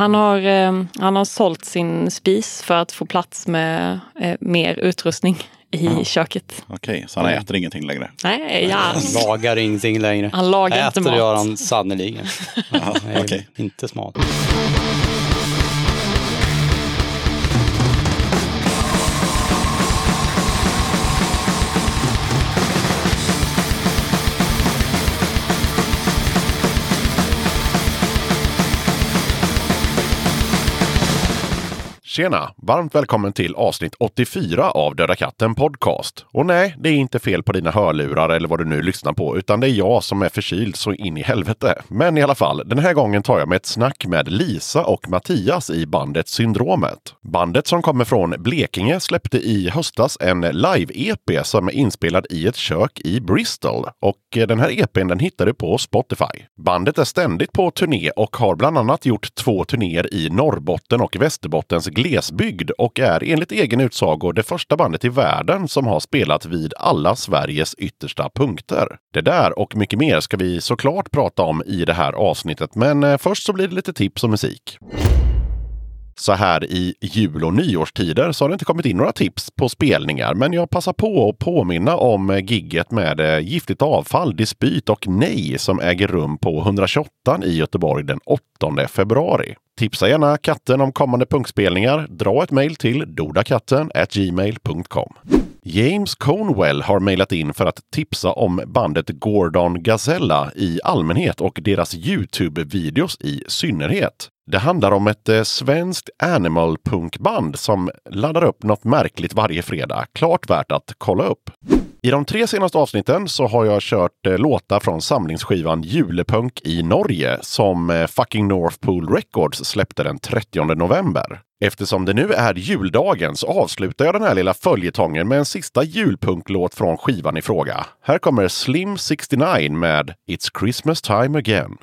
Han har, eh, han har sålt sin spis för att få plats med eh, mer utrustning i Ja. köket. Okej, så han äter ingenting längre? Nej, ja. Han lagar ingenting längre. Han lagar inte Äter gör mat. han sannerligen. Okej. Inte smart. Tjena! Varmt välkommen till avsnitt 84 av Döda katten Podcast. Och nej, det är inte fel på dina hörlurar eller vad du nu lyssnar på, utan det är jag som är förkyld så in i helvete. Men i alla fall, den här gången tar jag med ett snack med Lisa och Mattias i bandet Syndromet. Bandet som kommer från Blekinge släppte i höstas en live-EP som är inspelad i ett kök i Bristol. Och eh, den här EPn den hittar du på Spotify. Bandet är ständigt på turné och har bland annat gjort två turnéer i Norrbotten och Västerbottens glesbygd glesbygd och är enligt egen utsago det första bandet i världen som har spelat vid alla Sveriges yttersta punkter. Det där och mycket mer ska vi såklart prata om i det här avsnittet, men eh, först så blir det lite tips och musik. Så här i jul och nyårstider så har det inte kommit in några tips på spelningar, men jag passar på att påminna om eh, gigget med eh, Giftigt avfall, Dispyt och Nej som äger rum på 128 i Göteborg den 8 februari. Tipsa gärna katten om kommande punkspelningar. Dra ett mejl till dodakatten gmail.com. James Conwell har mejlat in för att tipsa om bandet Gordon Gazella i allmänhet och deras Youtube-videos i synnerhet. Det handlar om ett eh, svenskt animal punkband som laddar upp något märkligt varje fredag. Klart värt att kolla upp. I de tre senaste avsnitten så har jag kört eh, låtar från samlingsskivan Julepunk i Norge som eh, fucking North Records släppte den 30 november. Eftersom det nu är juldagen så avslutar jag den här lilla följetongen med en sista julpunklåt från skivan i fråga. Här kommer Slim 69 med It's Christmas time again.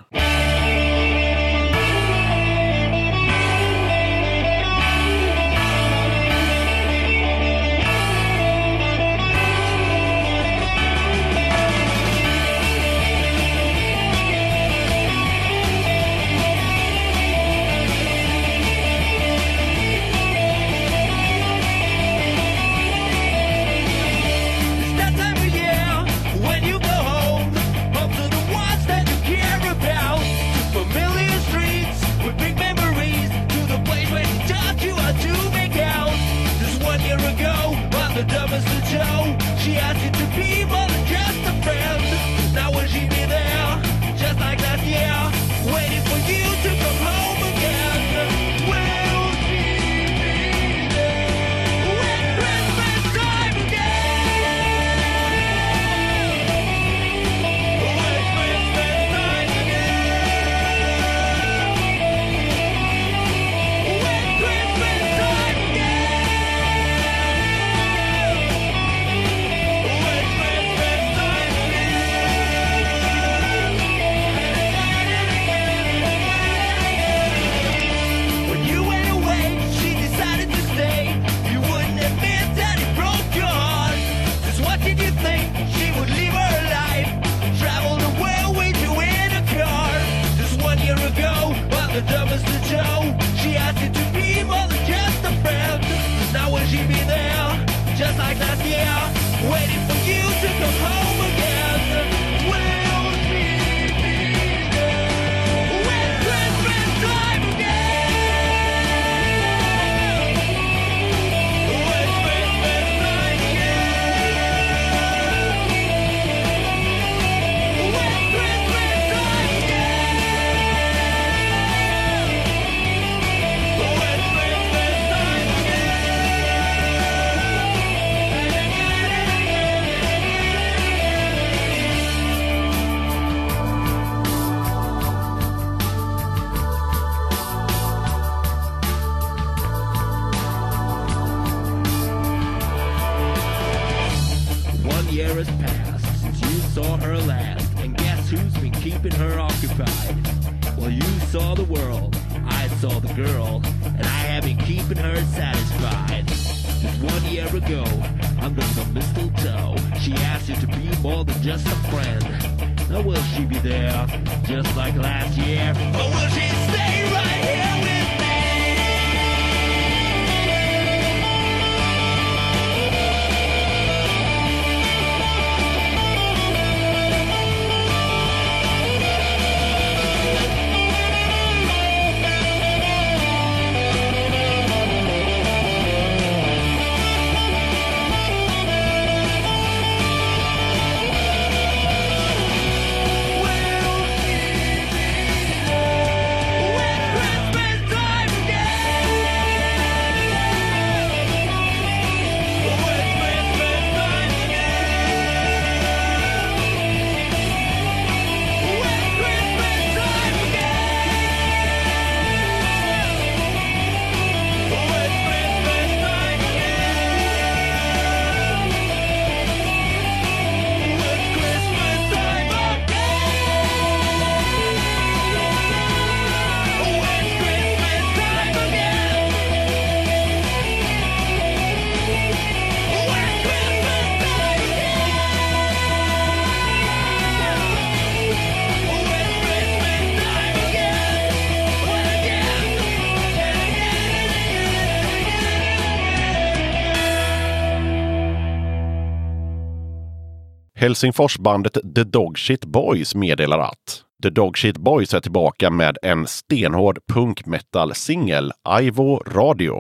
Helsingforsbandet The Dogshit Boys meddelar att The Dogshit Boys är tillbaka med en stenhård punk metal-singel, Ivo Radio.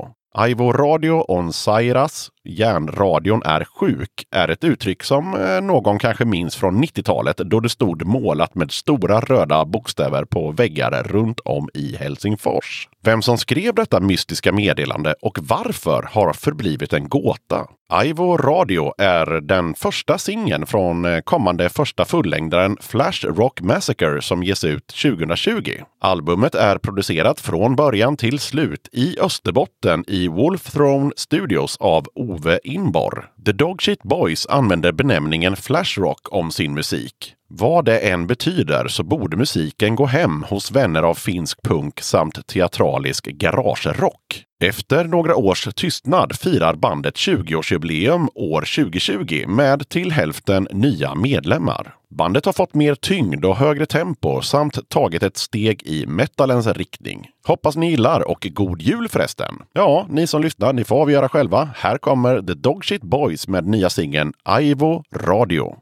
Ivo Radio on Cyrus, järnradion är sjuk, är ett uttryck som eh, någon kanske minns från 90-talet då det stod målat med stora röda bokstäver på väggar runt om i Helsingfors. Vem som skrev detta mystiska meddelande och varför har förblivit en gåta. Aivo Radio är den första singeln från eh, kommande första fullängdaren Flash Rock Massacre som ges ut 2020. Albumet är producerat från början till slut i Österbotten i Wolf Throne Studios av Ove Inborg. The Dogshit Boys använder benämningen Flashrock om sin musik. Vad det än betyder så borde musiken gå hem hos vänner av finsk punk samt teatralisk garagerock. Efter några års tystnad firar bandet 20-årsjubileum år 2020 med till hälften nya medlemmar. Bandet har fått mer tyngd och högre tempo samt tagit ett steg i metalens riktning. Hoppas ni gillar och god jul förresten! Ja, ni som lyssnar, ni får avgöra själva. Här kommer The Dogshit Boys med nya singeln Ivo Radio.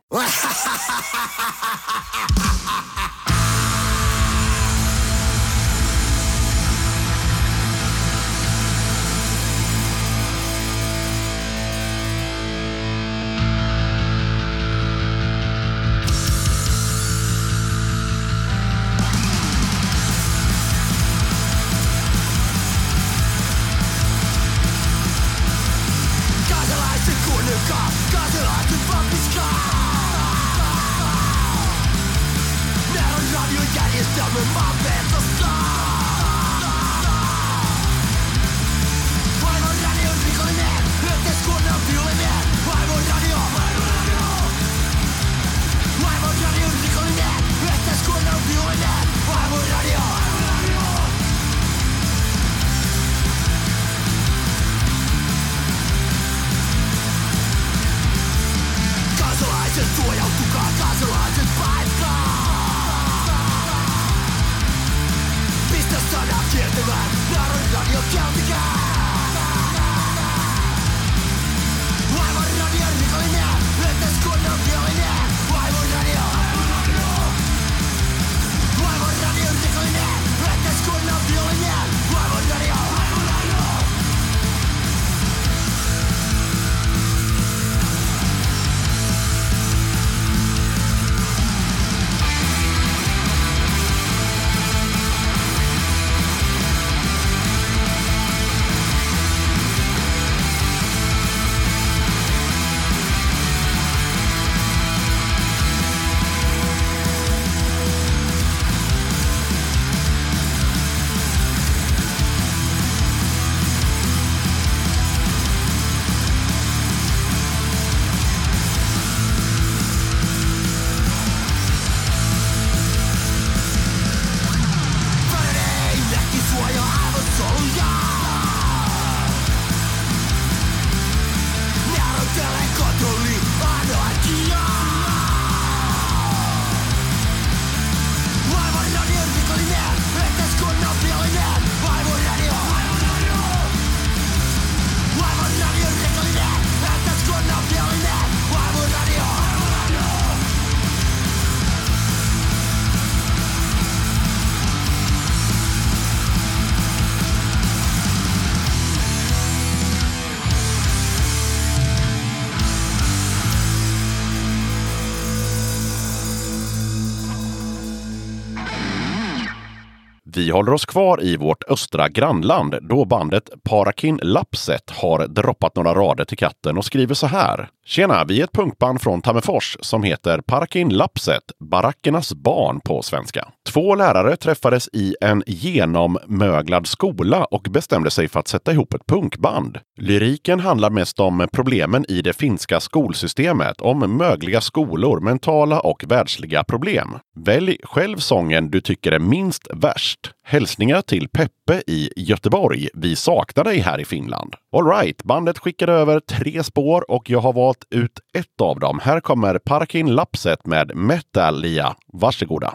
Vi håller oss kvar i vårt östra grannland då bandet Parakin Lapset har droppat några rader till katten och skriver så här. Tjena, vi är ett punkband från Tammerfors som heter Parakin Lapset, Barackernas barn på svenska. Två lärare träffades i en genommöglad skola och bestämde sig för att sätta ihop ett punkband. Lyriken handlar mest om problemen i det finska skolsystemet, om mögliga skolor, mentala och världsliga problem. Välj själv sången du tycker är minst värst. Hälsningar till Peppe i Göteborg. Vi saknar dig här i Finland. Alright, bandet skickade över tre spår och jag har valt ut ett av dem. Här kommer Parkin Lapset med Metalia. Varsågoda.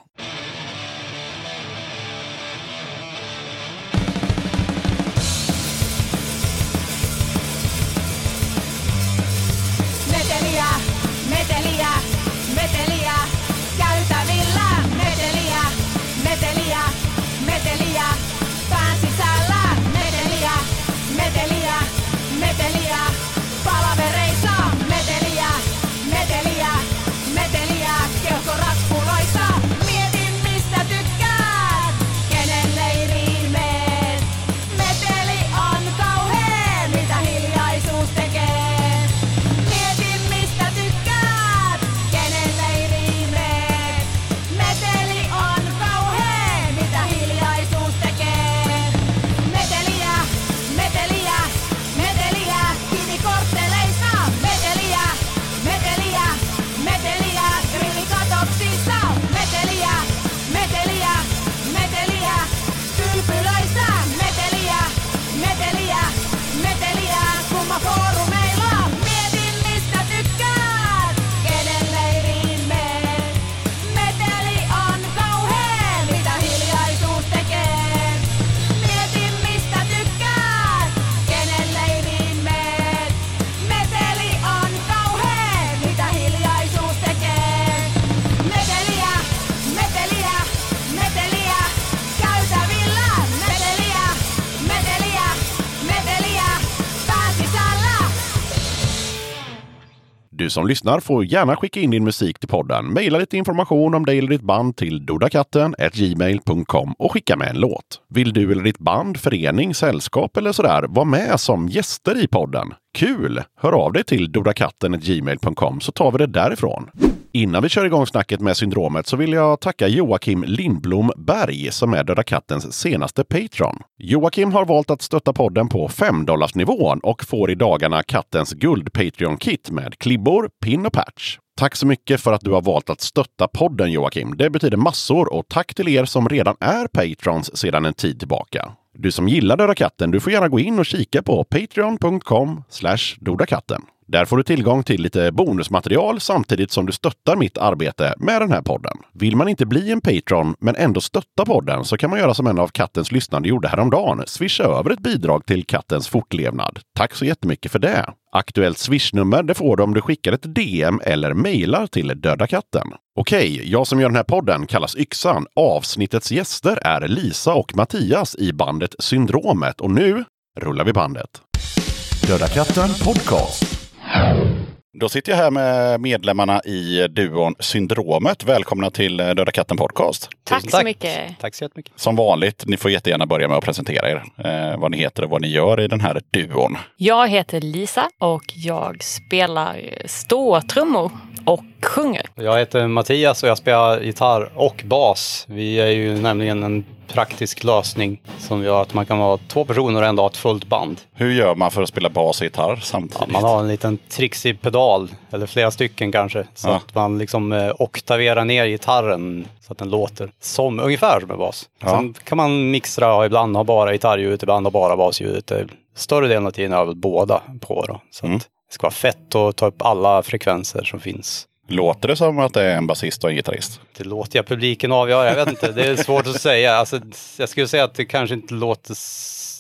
Du som lyssnar får gärna skicka in din musik till podden. Maila lite information om dig eller ditt band till dodakatten.gmail.com och skicka med en låt. Vill du eller ditt band, förening, sällskap eller sådär vara med som gäster i podden? Kul! Hör av dig till dodakatten.gmail.com så tar vi det därifrån. Innan vi kör igång snacket med syndromet så vill jag tacka Joakim Lindblom Berg som är Döda Kattens senaste Patreon. Joakim har valt att stötta podden på 5 nivån och får i dagarna kattens guld Patreon-kit med klibbor, pin och patch. Tack så mycket för att du har valt att stötta podden Joakim. Det betyder massor och tack till er som redan är patrons sedan en tid tillbaka. Du som gillar Döda katten, du får gärna gå in och kika på patreon.com dodakatten. Där får du tillgång till lite bonusmaterial samtidigt som du stöttar mitt arbete med den här podden. Vill man inte bli en Patreon men ändå stötta podden så kan man göra som en av kattens lyssnande gjorde häromdagen. Swisha över ett bidrag till kattens fortlevnad. Tack så jättemycket för det! Aktuellt swishnummer det får du om du skickar ett DM eller mejlar till Döda katten. Okej, jag som gör den här podden kallas Yxan. Avsnittets gäster är Lisa och Mattias i bandet Syndromet och nu rullar vi bandet. Döda katten podcast. Då sitter jag här med medlemmarna i duon Syndromet. Välkomna till Döda katten Podcast. Tack så mycket. Tack så jättemycket. Som vanligt, ni får jättegärna börja med att presentera er. Eh, vad ni heter och vad ni gör i den här duon. Jag heter Lisa och jag spelar ståtrummor och sjunger. Jag heter Mattias och jag spelar gitarr och bas. Vi är ju nämligen en praktisk lösning som gör att man kan vara två personer och ändå ha ett fullt band. Hur gör man för att spela bas och gitarr Ja, samtidigt? man har en liten trixig pedal, eller flera stycken kanske, så Ja. att man liksom eh, oktaverar ner gitarren så att den låter som ungefär som en bas. Ja. Sen kan man mixtra och ibland ha bara gitarrljudet, ibland ha bara basljudet. Eh, Större delen av tiden har jag väl båda på då. Så Mm. att det ska vara fett att ta upp alla frekvenser som finns. Låter det som att det är en basist och en gitarrist? Det låter jag publiken avgöra. Jag vet inte, det är svårt att säga. Alltså, jag skulle säga att det kanske inte låter...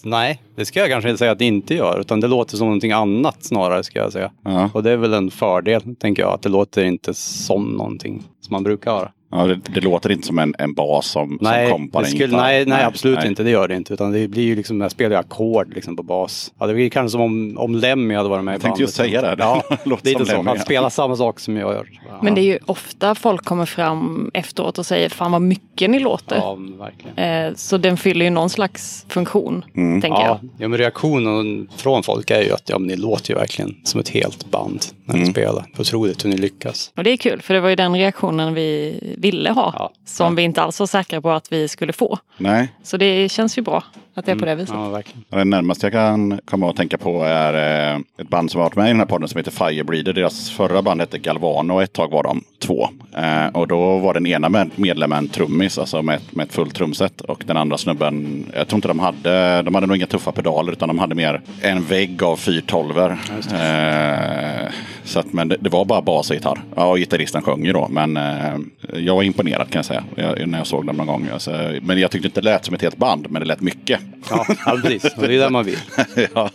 Nej, det ska jag kanske inte säga att det inte gör. Utan det låter som någonting annat snarare, ska jag säga. Ja. Och det är väl en fördel, tänker jag. Att det låter inte som någonting som man brukar höra. Ja, det, det låter inte som en, en bas som, Nej, som kompar skulle, nej, nej, absolut nej. inte. Det gör det inte. Utan det blir ju liksom, jag spelar ju ackord liksom på bas. Ja, det blir kanske som om, om Lemmy hade varit med i Jag tänkte just bandet. säga det. Ja, Det låter lite som så. Lemmy, Han ja. spelar samma sak som jag gör. Men det är ju ofta folk kommer fram efteråt och säger fan vad mycket ni låter. Ja, verkligen. Eh, Så den fyller ju någon slags funktion, Mm. tänker Ja, jag. ja, men reaktionen från folk är ju att ja, men ni låter ju verkligen som ett helt band när Mm. ni spelar. Otroligt hur ni lyckas. Och det är kul, för det var ju den reaktionen vi ville ha. Ja. Som vi inte alls var säkra på att vi skulle få. Nej, Så det känns ju bra att det är på det viset. Ja, verkligen. det närmaste jag kan komma att tänka på är eh, ett band som har varit med i den här podden som heter Firebreeder. Deras förra band hette Galvano och ett tag var de två. Eh, och då var den ena med- medlemmen trummis, alltså med, ett- med ett fullt trumset. Och den andra snubben, jag tror inte de hade, de hade nog inga tuffa pedaler utan de hade mer en vägg av fyrtolver. Eh, så att, men det, det var bara bas och gitarr. Ja, och gitarristen sjöng ju då. Men eh, jag var imponerad kan jag säga jag, när jag såg dem någon gång. Alltså, men jag tyckte inte det lät som ett helt band, men det lät mycket. Ja, ja, precis. Det är det man vill. ja,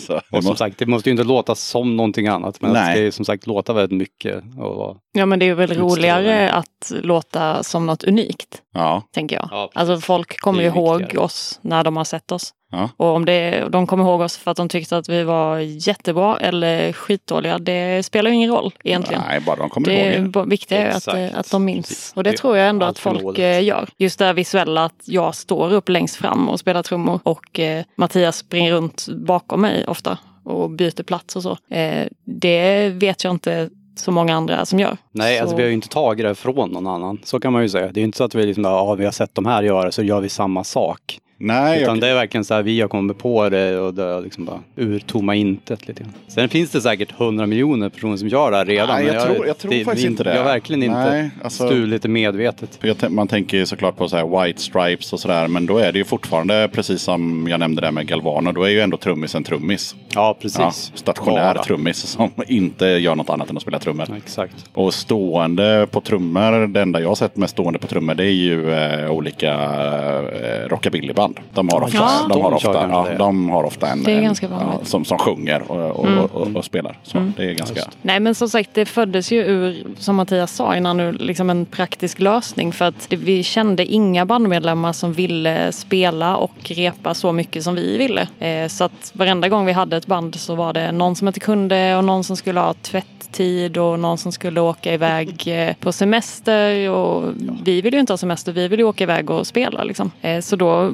så, det Och som måste, sagt, det måste ju inte låta som någonting annat. Men det ska ju som sagt låta väldigt mycket. Och, Ja men det är väl Utstrålning. roligare att låta som något unikt, ja, tänker jag. Ja, alltså folk kommer ju ihåg viktigare. oss när de har sett oss. Ja. Och om det, de kommer ihåg oss för att de tyckte att vi var jättebra eller skitdåliga, det spelar ju ingen roll egentligen. nej, bara de kommer Det ihåg är det. bara viktigt är att, att de minns. Precis. Och det Det- tror jag ändå att folk målet. eh, gör. Just det här visuella att jag står upp längst fram och spelar trummor och eh, Mattias springer runt bakom mig ofta och byter plats och så. Eh, det vet jag inte så många andra som gör. nej, så, alltså vi har ju inte tagit det från någon annan. Så kan man ju säga. Det är ju inte så att vi liksom, ja, vi har sett de här göra så gör vi samma sak. Nej, Utan jag, det är verkligen så här, vi har kommit på det och det är liksom bara ur tomma intet lite grann. Sen finns det säkert hundra miljoner personer som gör det här redan. Nej, men jag tror- jag tror faktiskt vi, inte det. Jag har verkligen inte Nej, alltså- stulit det medvetet. jag, man tänker ju såklart på så här White Stripes och sådär. Men då är det ju fortfarande precis som jag nämnde där med Galvano. Då är ju ändå trummis en trummis. Ja, precis. Ja, stationär Bara. trummis som inte gör något annat än att spela trummor. Ja, Exakt. Och stående på trummor, det enda jag har sett med stående på trummor det är ju eh, olika eh, rockabillyband. Band. De har ofta, Ja. de har De ofta, ja, de har ofta en, en. Mm. ja, som, som sjunger och, och, och, och spelar. Så det är ganska... Nej men som sagt det föddes ju ur, som Mattias sa innan nu, liksom en praktisk lösning. För att det, vi kände inga bandmedlemmar som ville spela och repa så mycket som vi ville. Eh, så att varenda gång vi hade ett band så var det någon som inte kunde och någon som skulle ha tvätttid och någon som skulle åka iväg eh, på semester. Och vi ville ju inte ha semester, vi ville ju åka iväg och spela. Liksom. Eh, så då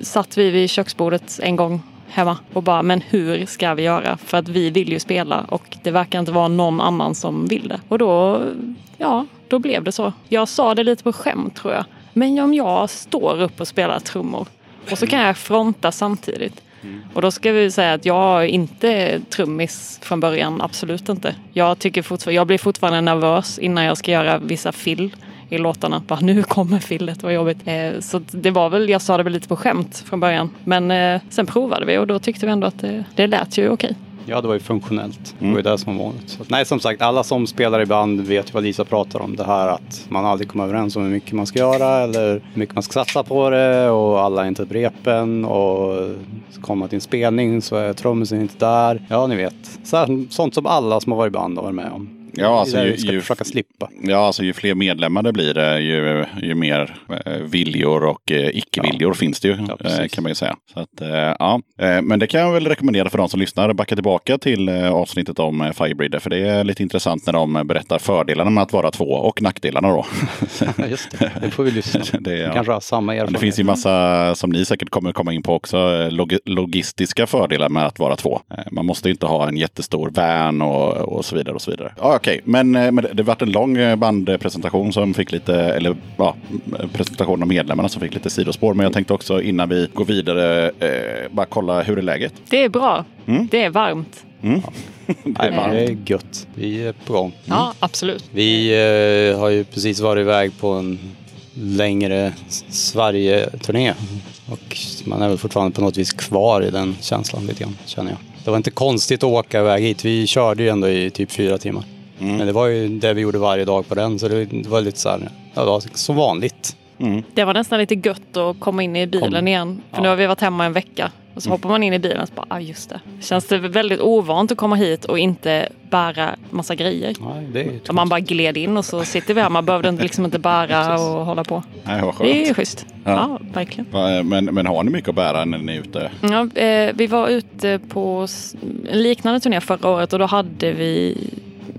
satt vi vid köksbordet en gång hemma och bara, men hur ska vi göra? För att vi vill ju spela och det verkar inte vara någon annan som vill det. Och då, ja, då blev det så. Jag sa det lite på skämt tror jag. Men om jag står upp och spelar trummor och så kan jag fronta samtidigt. Och då ska vi säga att jag är inte trummis från början, absolut inte. Jag, tycker fortfar- jag blir fortfarande nervös innan jag ska göra vissa fill i låtarna. Bara, nu kommer fillet, vad jobbigt. Eh, så det var väl, jag sa det väl lite på skämt från början. Men eh, sen provade vi och då tyckte vi ändå att det, det lät ju okej. Ja, det var ju funktionellt. Det var ju det som var vanligt. Så, att- nej, som sagt, alla som spelar i band vet ju vad Lisa pratar om. Det här att man aldrig kommer överens om hur mycket man ska göra eller hur mycket man ska satsa på det och alla är inte på repen och kommer man till en spelning så är trummisen inte där. Ja, ni vet. Så, sånt som alla som har varit i band har varit med om. Ja, alltså ju, ska ju, försöka slippa. ja, alltså ju fler medlemmar det blir, det, ju, ju mer eh, viljor och eh, icke-viljor finns det ju, Ja, eh, kan man ju säga. Så att, eh, ja. eh, men det kan jag väl rekommendera för de som lyssnar. Backa tillbaka till eh, avsnittet om eh, Firebreeder, för det är lite intressant när de berättar fördelarna med att vara två och nackdelarna då. Ja, just det. Det får vi lyssna på. Det ja. kanske har samma erfarenhet. det finns ju massa, som ni säkert kommer komma in på också, eh, log logistiska fördelar med att vara två. Eh, Man måste inte ha en jättestor van och, och så vidare. och så vidare. Ja, Okej, men, eh, men det, det vart en lång eh, bandpresentation som fick lite, eller ja, presentation av medlemmarna som fick lite sidospår. Men jag tänkte också innan vi går vidare eh, bara kolla hur är läget? Det är bra. Det är varmt. Nej, är varmt. det är gött. Vi är på gång. Ja, absolut. Vi eh, har ju precis varit iväg på en längre Sverige-turné. Och man är väl fortfarande på något vis kvar i den känslan lite grann, känner jag. Det var inte konstigt att åka iväg hit. Vi körde ju ändå i typ fyra timmar. Men det var ju det vi gjorde varje dag på den, så det var lite så här, ja, det var som vanligt. Det var nästan lite gött att komma in i bilen Kom. igen. För Ja. nu har vi varit hemma en vecka. Och så hoppar man in i bilen och så bara, ah, just det. Känns det väldigt ovant att komma hit och inte bära massa grejer. Nej, det är Så man bara gled in och så sitter vi här. Man behövde inte- liksom inte bära och hålla på. Nej, vad Det är ju skönt. schysst. Ja. Ja, verkligen. Men, men har ni mycket att bära när ni är ute? Ja, eh, vi var ute på en liknande turné förra året och då hade vi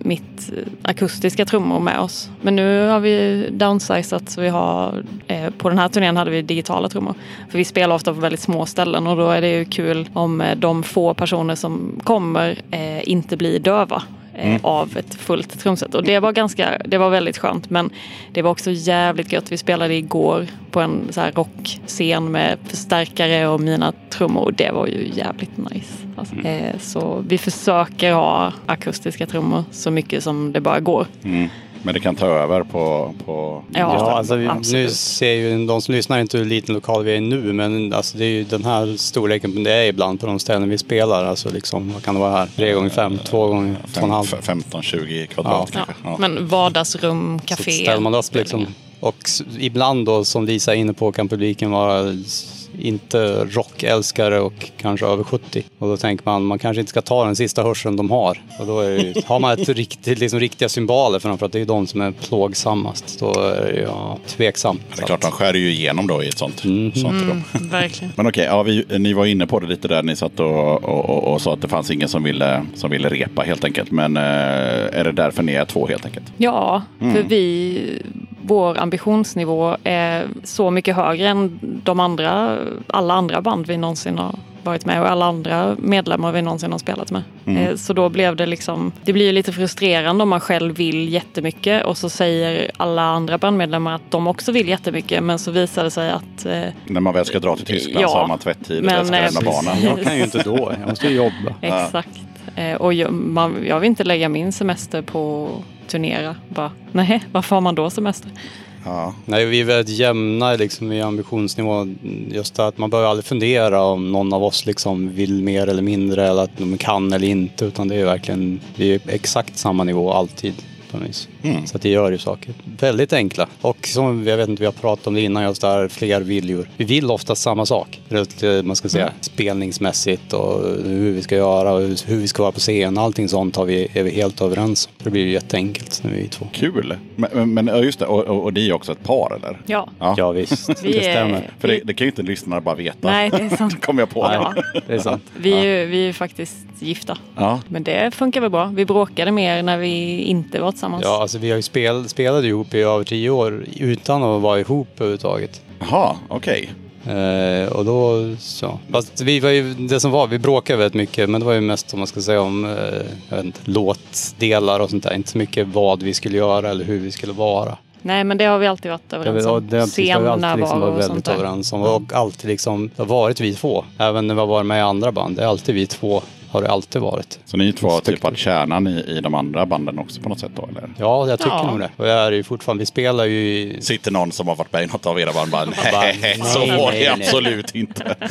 mitt akustiska trummor med oss. Men nu har vi downsizat så vi har eh, på den här turnén hade vi digitala trummor. För vi spelar ofta på väldigt små ställen och då är det ju kul om eh, de få personer som kommer eh, inte blir döva eh, Av ett fullt trumset. Och det var ganska, det var väldigt skönt. Men det var också jävligt gött. Vi spelade igår på en så här rockscen med förstärkare och mina trummor. Och det var ju jävligt nice. Alltså. Eh, så vi försöker ha akustiska trummor så mycket som det bara går. Mm. Men det kan ta över på... på Ja, Ja, alltså vi, nu ser ju de som lyssnar inte hur liten lokal vi är nu, men alltså det är ju den här storleken det är ibland på de ställen vi spelar. Alltså liksom, vad kan det vara här? Tre gånger fem, två gånger två och en halv. 15-20 kvadrat Ja. kanske. Ja. Ja. Men vardagsrum, Så café. ställer man upp liksom, och ibland då som Lisa är inne på kan publiken vara inte rockälskare och kanske över 70. Och då tänker man man kanske inte ska ta den sista hörseln de har. Och då är det, ju- har man ett riktigt, liksom, riktiga symboler för dem för att det är de som är plågsammast. Då är det ja, tveksam. Det är klart, de skär ju igenom då i ett sånt, Mhm. sånt rum. Verkligen. Men okej, ja, vi, ni var inne på det lite där. Ni satt och, och, och, och sa att det fanns ingen som ville, som ville repa helt enkelt. Men eh, är det därför ni är två helt enkelt? Ja, Mm. för vi, vår ambitionsnivå är så mycket högre än de andra, alla andra band vi någonsin har varit med och alla andra medlemmar vi någonsin har spelat med. Mm. Eh, Så då blev det liksom, det blir ju lite frustrerande om man själv vill jättemycket och så säger alla andra bandmedlemmar att de också vill jättemycket men så visar det sig att eh, När man väl ska dra till Tyskland Ja, så har man tvätttid och ska lämna barnen. Jag kan ju inte då, jag måste ju jobba. Exakt. Eh, Och jag, man, jag vill inte lägga min semester på turnera. Bara, nej, varför har man då semester? Ja. Nej, vi är väldigt jämna liksom, i ambitionsnivå. Just det att man behöver aldrig fundera om någon av oss liksom vill mer eller mindre eller att de kan eller inte. Utan det är verkligen, vi är exakt samma nivå alltid på något vis. Så att det gör ju saker väldigt enkla. Och som jag vet inte, vi har pratat om det innan, just där fler viljor. Vi vill ofta samma sak. Eh, Man ska säga spelningsmässigt och hur vi ska göra och hur vi ska vara på scen. Allting sånt har vi, är vi helt överens om. Det blir ju jätteenkelt när vi är två. Kul! Men, men, ja, just det, och, och, och det är också ett par eller? Ja. Ja visst, Vi det är- stämmer. För det, det kan ju inte lyssnarna bara veta. Nej, det är sant. kommer jag på. Ja. Det är sant. Vi är ju vi är faktiskt gifta. Ja. Men det funkar väl bra. Vi bråkade mer när vi inte var tillsammans. Ja, alltså vi har ju spel, spelat ihop i över tio år utan att vara ihop överhuvudtaget. Jaha, okej. Eh, och då, så. Fast vi var ju, det som var, vi bråkade väldigt mycket, men det var ju mest om man ska säga om eh, jag vet inte, låtdelar och sånt där. Inte så mycket vad vi skulle göra eller hur vi skulle vara. Nej, men det har vi alltid varit Det, överens om. det, precis, det har vi alltid liksom varit väldigt överens om. Och alltid liksom, det har varit vi två. Även när vi har varit med i andra band. Det är alltid vi två, har det alltid varit. Så ni två har typ varit kärnan i, i de andra banden också på något sätt då eller? Ja, jag tycker Ja. nog det. Och jag är ju fortfarande, vi spelar ju i Sitter någon som har varit med i något av era band bara, Bara, nej, så nej, var nej, det nej." absolut inte.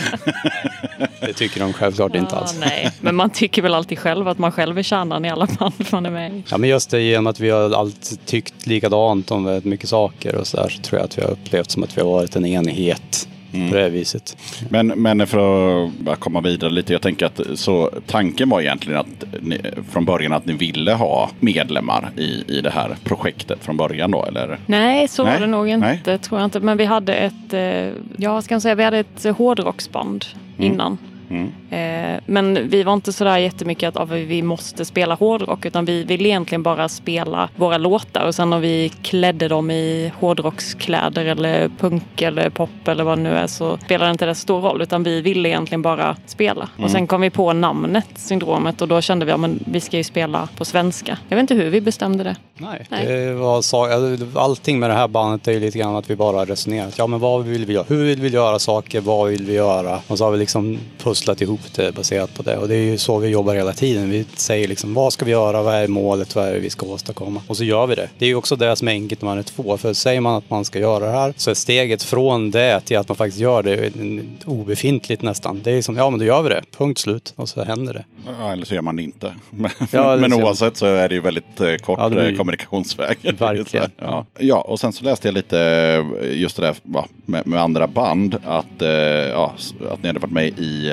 Det tycker de självklart inte alls. nej, men man tycker väl alltid själv att man själv är kärnan i alla band man är med i. Ja, men just det genom att vi har alltid tyckt likadant om väldigt mycket saker och så där så tror jag att vi har upplevt som att vi har varit en enhet på det viset. Men, men för att komma vidare lite. Jag tänker att så tanken var egentligen att ni, från början att ni ville ha medlemmar i, i det här projektet från början då eller? Nej, så Nej, var det nog inte, nej. tror jag inte. Men vi hade ett, eh, ja, ska jag säga, vi hade ett hårdrocksband innan. Mm. Eh, men vi var inte sådär jättemycket att ah, vi måste spela hårdrock utan vi ville egentligen bara spela våra låtar och sen om vi klädde dem i hårdrockskläder eller punk eller pop eller vad det nu är så spelade inte det stor roll utan vi ville egentligen bara spela. Och sen kom vi på namnet Syndromet och då kände vi att ja, vi ska ju spela på svenska. Jag vet inte hur vi bestämde det. Nej, Nej. Det var allting med det här bandet är ju lite grann att vi bara resonerat. Ja, men vad vill vi göra? Hur vill vi göra saker? Vad vill vi göra? Och så har vi liksom pusslat ihop det baserat på det. Och det är ju så vi jobbar hela tiden. Vi säger liksom vad ska vi göra? Vad är målet? Vad är det vi ska åstadkomma? Och så gör vi det. Det är ju också det som är enkelt när man är två. För säger man att man ska göra det här så är steget från det till att man faktiskt gör det obefintligt nästan. Det är som, ja men då gör vi det. Punkt slut. Och så händer det. Ja, eller så gör man det inte. Men, Ja, men oavsett så är det ju väldigt eh, kort Ja, blir- eh, kommunikationsväg. Verkligen. ja. ja, och sen så läste jag lite eh, just det där med, med andra band. Att, ja, att ni hade varit med i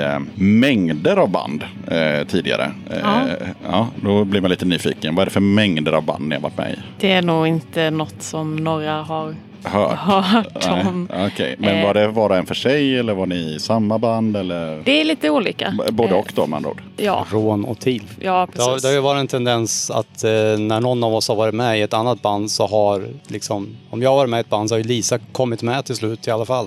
mängder av band eh, tidigare. Eh, Ja. ja, då blir man lite nyfiken. Vad är det för mängder av band ni har varit med i? Det är nog inte något som några har Hört? hört Nej, om. Okej, men Eh. var det var och en för sig eller var ni i samma band? Eller? Det är lite olika. Både Eh, och då med andra ord. Ja, Rån och till. ja Det har, precis. det har ju varit en tendens att eh, när någon av oss har varit med i ett annat band så har liksom, om jag har varit med i ett band så har ju Lisa kommit med till slut i alla fall.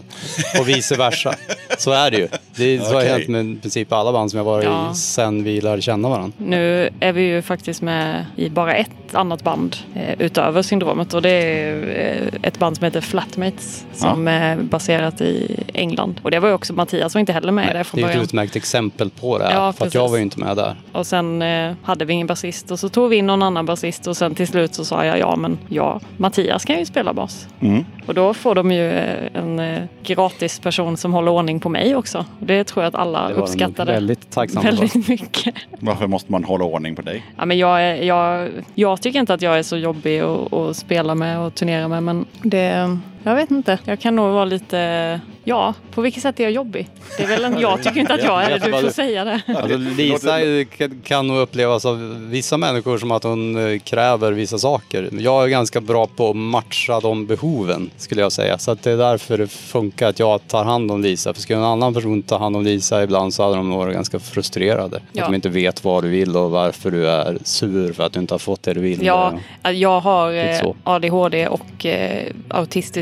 Och vice versa. Så är det ju. Det så har hänt med i princip alla band som jag varit Ja. i sen vi lärde känna varandra. Nu är vi ju faktiskt med i bara ett annat band eh, utöver syndromet och det är eh, ett band som heter Flatmates som är baserat i England. Och det var ju också Mattias var inte heller med i det från Det är ju ett början. utmärkt exempel på det här. Ja, för att jag var ju inte med där. Och sen eh, hade vi ingen basist och så tog vi in någon annan basist och sen till slut så sa jag ja men ja, Mattias kan ju spela bas. Mm. Och då får de ju eh, en eh, gratis person som håller ordning på mig också. Det tror jag att alla uppskattade väldigt väldigt mycket. Varför måste man hålla ordning på dig? Ja, men jag, är, jag, jag tycker inte att jag är så jobbig att, att spela med och turnera med men det, Eh, jag vet inte. Jag kan nog vara lite, ja, på vilket sätt är jag jobbig? Det är väl en, jag tycker inte att jag är det, du får säga det. Alltså, Lisa kan- nog upplevas av vissa människor som att hon eh, kräver vissa saker. Jag är ganska bra på att matcha de behoven skulle jag säga. Så att det är därför det funkar att jag tar hand om Lisa. För skulle en annan person ta hand om Lisa ibland så hade de varit ganska frustrerade. Ja. Att de inte vet vad du vill och varför du är sur för att du inte har fått det du vill. Ja, jag har eh. ADHD och eh,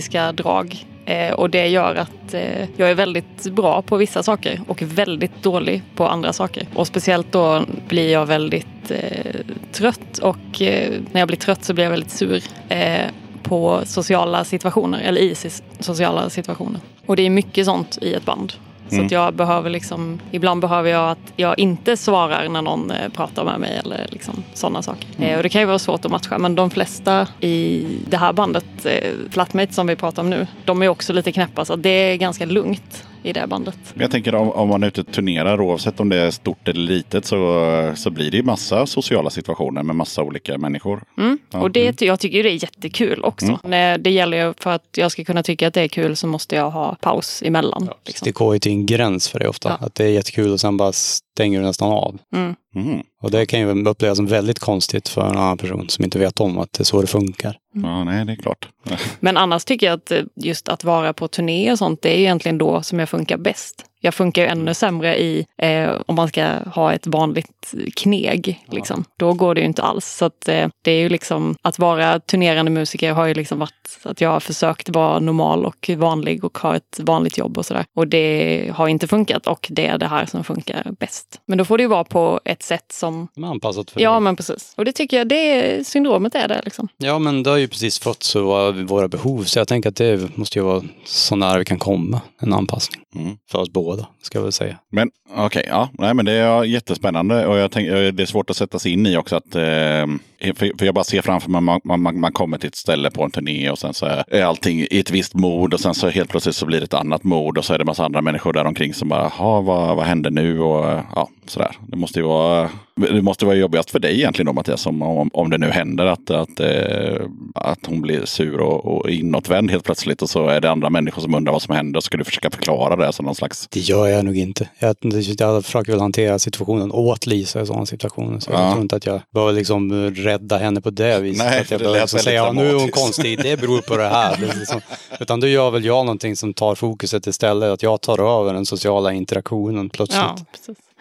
autistiska drag. Eh, och det gör att eh, jag är väldigt bra på vissa saker och väldigt dålig på andra saker. Och speciellt då blir jag väldigt eh, trött och eh, när jag blir trött så blir jag väldigt sur eh, på sociala situationer eller i sociala situationer. Och det är mycket sånt i ett band. Så att jag behöver liksom, ibland behöver jag att jag inte svarar när någon eh, pratar med mig eller liksom sådana saker. Eh, och det kan ju vara svårt att matcha men de flesta i det här bandet, eh, Flatmates som vi pratar om nu, de är också lite knäppa så det är ganska lugnt i det bandet. Jag tänker om, om man är ute och turnerar, oavsett om det är stort eller litet, så, så blir det ju massa sociala situationer med massa olika människor. Mm. Ja, Och det, jag tycker det är jättekul också. Nej, Det gäller ju för att jag ska kunna tycka att det är kul så måste jag ha paus emellan. Liksom. Det går ju till en gräns för det ofta. Ja. Att det är jättekul och sen bara stänger du nästan av. Mm. Mm. Och det kan ju upplevas som väldigt konstigt för en annan person som inte vet om att det är så det funkar. Ja, nej, det är klart. Men annars tycker jag att eh, just att vara på turné och sånt, det är ju egentligen då som jag funkar bäst. Jag funkar ju ännu sämre i eh, om man ska ha ett vanligt kneg. Liksom. Då går det ju inte alls. Så att, eh, det är ju liksom att vara turnerande musiker har ju liksom varit att jag har försökt vara normal och vanlig och ha ett vanligt jobb och sådär. Och det har inte funkat och det är det här som funkar bäst. Men då får det ju vara på ett sätt som Men anpassat för Ja, dig. men precis. Och det tycker jag, det är, syndromet är det liksom. Ja, men det har ju precis fått så våra behov. Så jag tänker att det måste ju vara så nära vi kan komma. En anpassning. Mm. För oss båda, ska jag väl säga. Men okej, ja, nej, men det är jättespännande och jag tänker, det är svårt att sätta sig in i också att eh, för, för jag bara ser framför mig man, man, man, kommer till ett ställe på en turné och sen så är allting i ett visst mod och sen så helt plötsligt så blir det ett annat mod och så är det massa andra människor där omkring som bara, "Ha, vad, vad händer nu och ja, sådär. Det måste ju vara, det måste vara jobbigast för dig egentligen då Mattias, om, om, om det nu händer att, att, eh, att hon blir sur och, och inåtvänd helt plötsligt och så är det andra människor som undrar vad som händer och ska du försöka förklara det som någon slags Det gör jag nog inte. Jag, jag försöker väl hantera situationen åt Lisa i sådana situationer. Så Ja. jag tror inte att jag behöver liksom rädda henne på det viset. Nej, att jag behöver lät liksom säga ja, nu är hon dramatiskt." konstig, det beror på det här. Det liksom, utan då gör väl jag någonting som tar fokuset istället. Att jag tar över den sociala interaktionen plötsligt. Ja,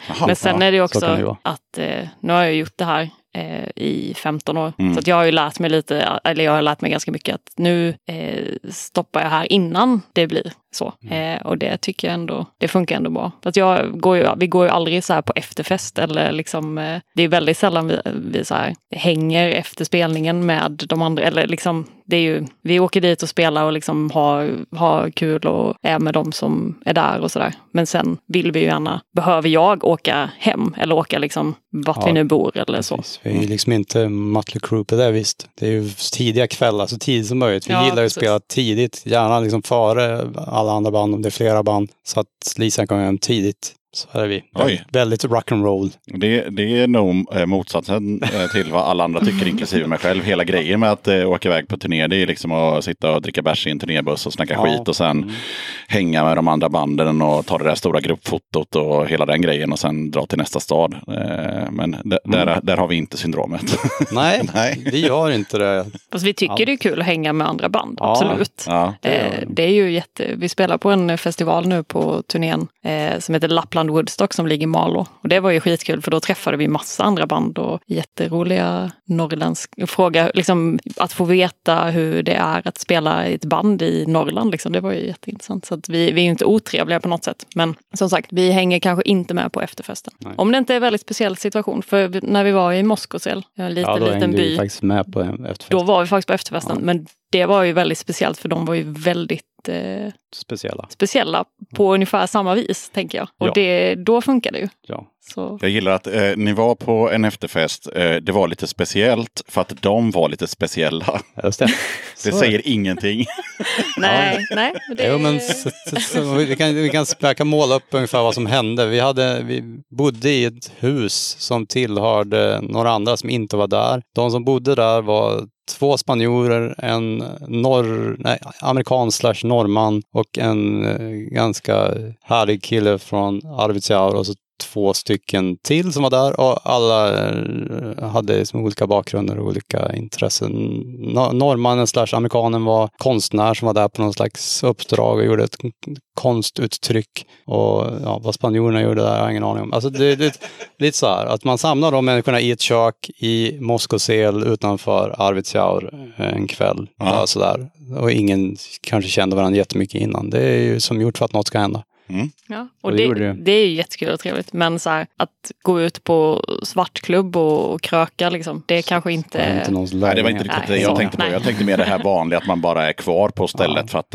Jaha, Men sen ja. är det det också vara. att eh, nu har jag gjort det här eh, i 15 år. Mm. Så jag har ju lärt mig lite, eller jag har lärt mig ganska mycket att nu eh, stoppar jag här innan det blir så. Mm. Eh, och det tycker jag ändå, det funkar ändå bra. För att jag går ju, vi går ju aldrig så här på efterfest eller liksom, eh, det är väldigt sällan vi, vi så här hänger efter spelningen med de andra, eller liksom, det är ju, vi åker dit och spelar och liksom har, har kul och är med de som är där och sådär. Men sen vill vi ju gärna, behöver jag åka hem eller åka liksom vart Ja, vi nu bor eller så. Precis. Vi är ju liksom inte Mötley Crüe på det visst. Det är ju tidiga kvällar, så tidigt som möjligt. Vi Ja, gillar ju att spela tidigt, gärna liksom före alla andra band om det är flera band. Så att Lisa kan hem tidigt. Så är vi. Oj. Väldigt rock'n'roll. Det, det är nog eh, motsatsen eh, till vad alla andra tycker, inklusive mig själv. Hela grejen med att eh, åka iväg på turné, det är liksom att sitta och dricka bärs i en turnébuss och snacka Ja. skit och sen hänga med de andra banden och ta det där stora gruppfotot och hela den grejen och sen dra till nästa stad. Men d- där, där har vi inte syndromet. Nej, Nej. vi gör inte det. Fast vi tycker det är kul att hänga med andra band, Ja. absolut. ja. Eh, det är ju jätte... Vi spelar på en festival nu på turnén som heter Lappland Woodstock som ligger i Malå. Och det var ju skitkul för då träffade vi massa andra band och jätteroliga norrländska fråga, liksom att få veta hur det är att spela i ett band i Norrland. Liksom, det var ju jätteintressant. Så att vi, vi är ju inte otrevliga på något sätt. Men som sagt, vi hänger kanske inte med på efterfesten. Nej. Om det inte är en väldigt speciell situation. För när vi var i Moskosel, en liten, Ja, då liten by. vi faktiskt med på efterfest. Då var vi faktiskt på efterfesten. Ja. Men det var ju väldigt speciellt för de var ju väldigt eh, Speciella. speciella på ungefär samma vis, tänker jag. Och Ja. det, då funkar det ju. Ja. Så. Jag gillar att eh, ni var på en efterfest. Eh, det var lite speciellt för att de var lite speciella. Just det. Det säger ingenting. Nej, nej. Det, Jo, men så, så, så, vi, kan, vi, kan, kan måla upp ungefär vad som hände. Vi, hade, vi bodde i ett hus som tillhörde några andra som inte var där. De som bodde där var två spanjorer, en norr, nej, amerikan slash norrman och en eh, ganska härlig kille från Arvidsjaur och så två stycken till som var där och alla eh, hade liksom olika bakgrunder och olika intressen. No- Norrmannen slash amerikanen var konstnär som var där på någon slags uppdrag och gjorde ett konstuttryck. Och ja, vad spanjorerna gjorde där har jag ingen aning om. Alltså det, det, lite så här, att man samlar de människorna i ett kök i Moskosel utanför Arvidsjaur en kväll. Ja. Sådär. Och ingen kanske kände varandra jättemycket innan. Det är ju som gjort för att något ska hända. Ja. Och och det det, det, är ju jättekul och trevligt. Men så här, att gå ut på svartklubb och, och kröka, liksom, det är kanske inte... Det är inte någons Nej, det var inte riktigt Nej, det jag så- tänkte på. Jag tänkte mer det här vanliga att man bara är kvar på stället Ja. för att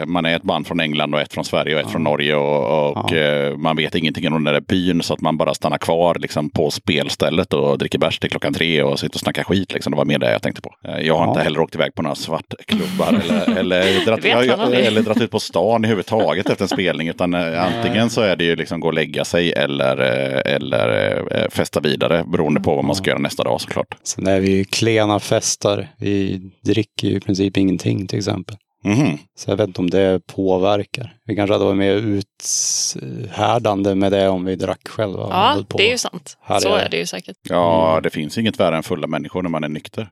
eh, man är ett band från England och ett från Sverige och ett från Norge och, och Ja. eh, man vet ingenting om den där byn så att man bara stannar kvar liksom, på spelstället och dricker bärs till klockan tre och sitter och snackar skit. Liksom. Det var mer det jag tänkte på. Eh, jag har Ja. inte heller åkt iväg på några svartklubbar eller, eller, dratt, jag, eller dratt ut på stan överhuvudtaget efter en spelning utan man, eh, antingen så är det ju liksom gå och lägga sig eller, eh, eller eh, festa vidare beroende på vad man ska göra nästa dag såklart. Sen är vi ju klena festare. Vi dricker ju i princip ingenting till exempel. Mhm. Så jag vet inte om det påverkar. Vi kanske hade varit mer uthärdande med det om vi drack själva. Ja, det är ju sant. Här Så är- är det ju säkert. Ja, det finns inget värre än fulla människor när man är nykter.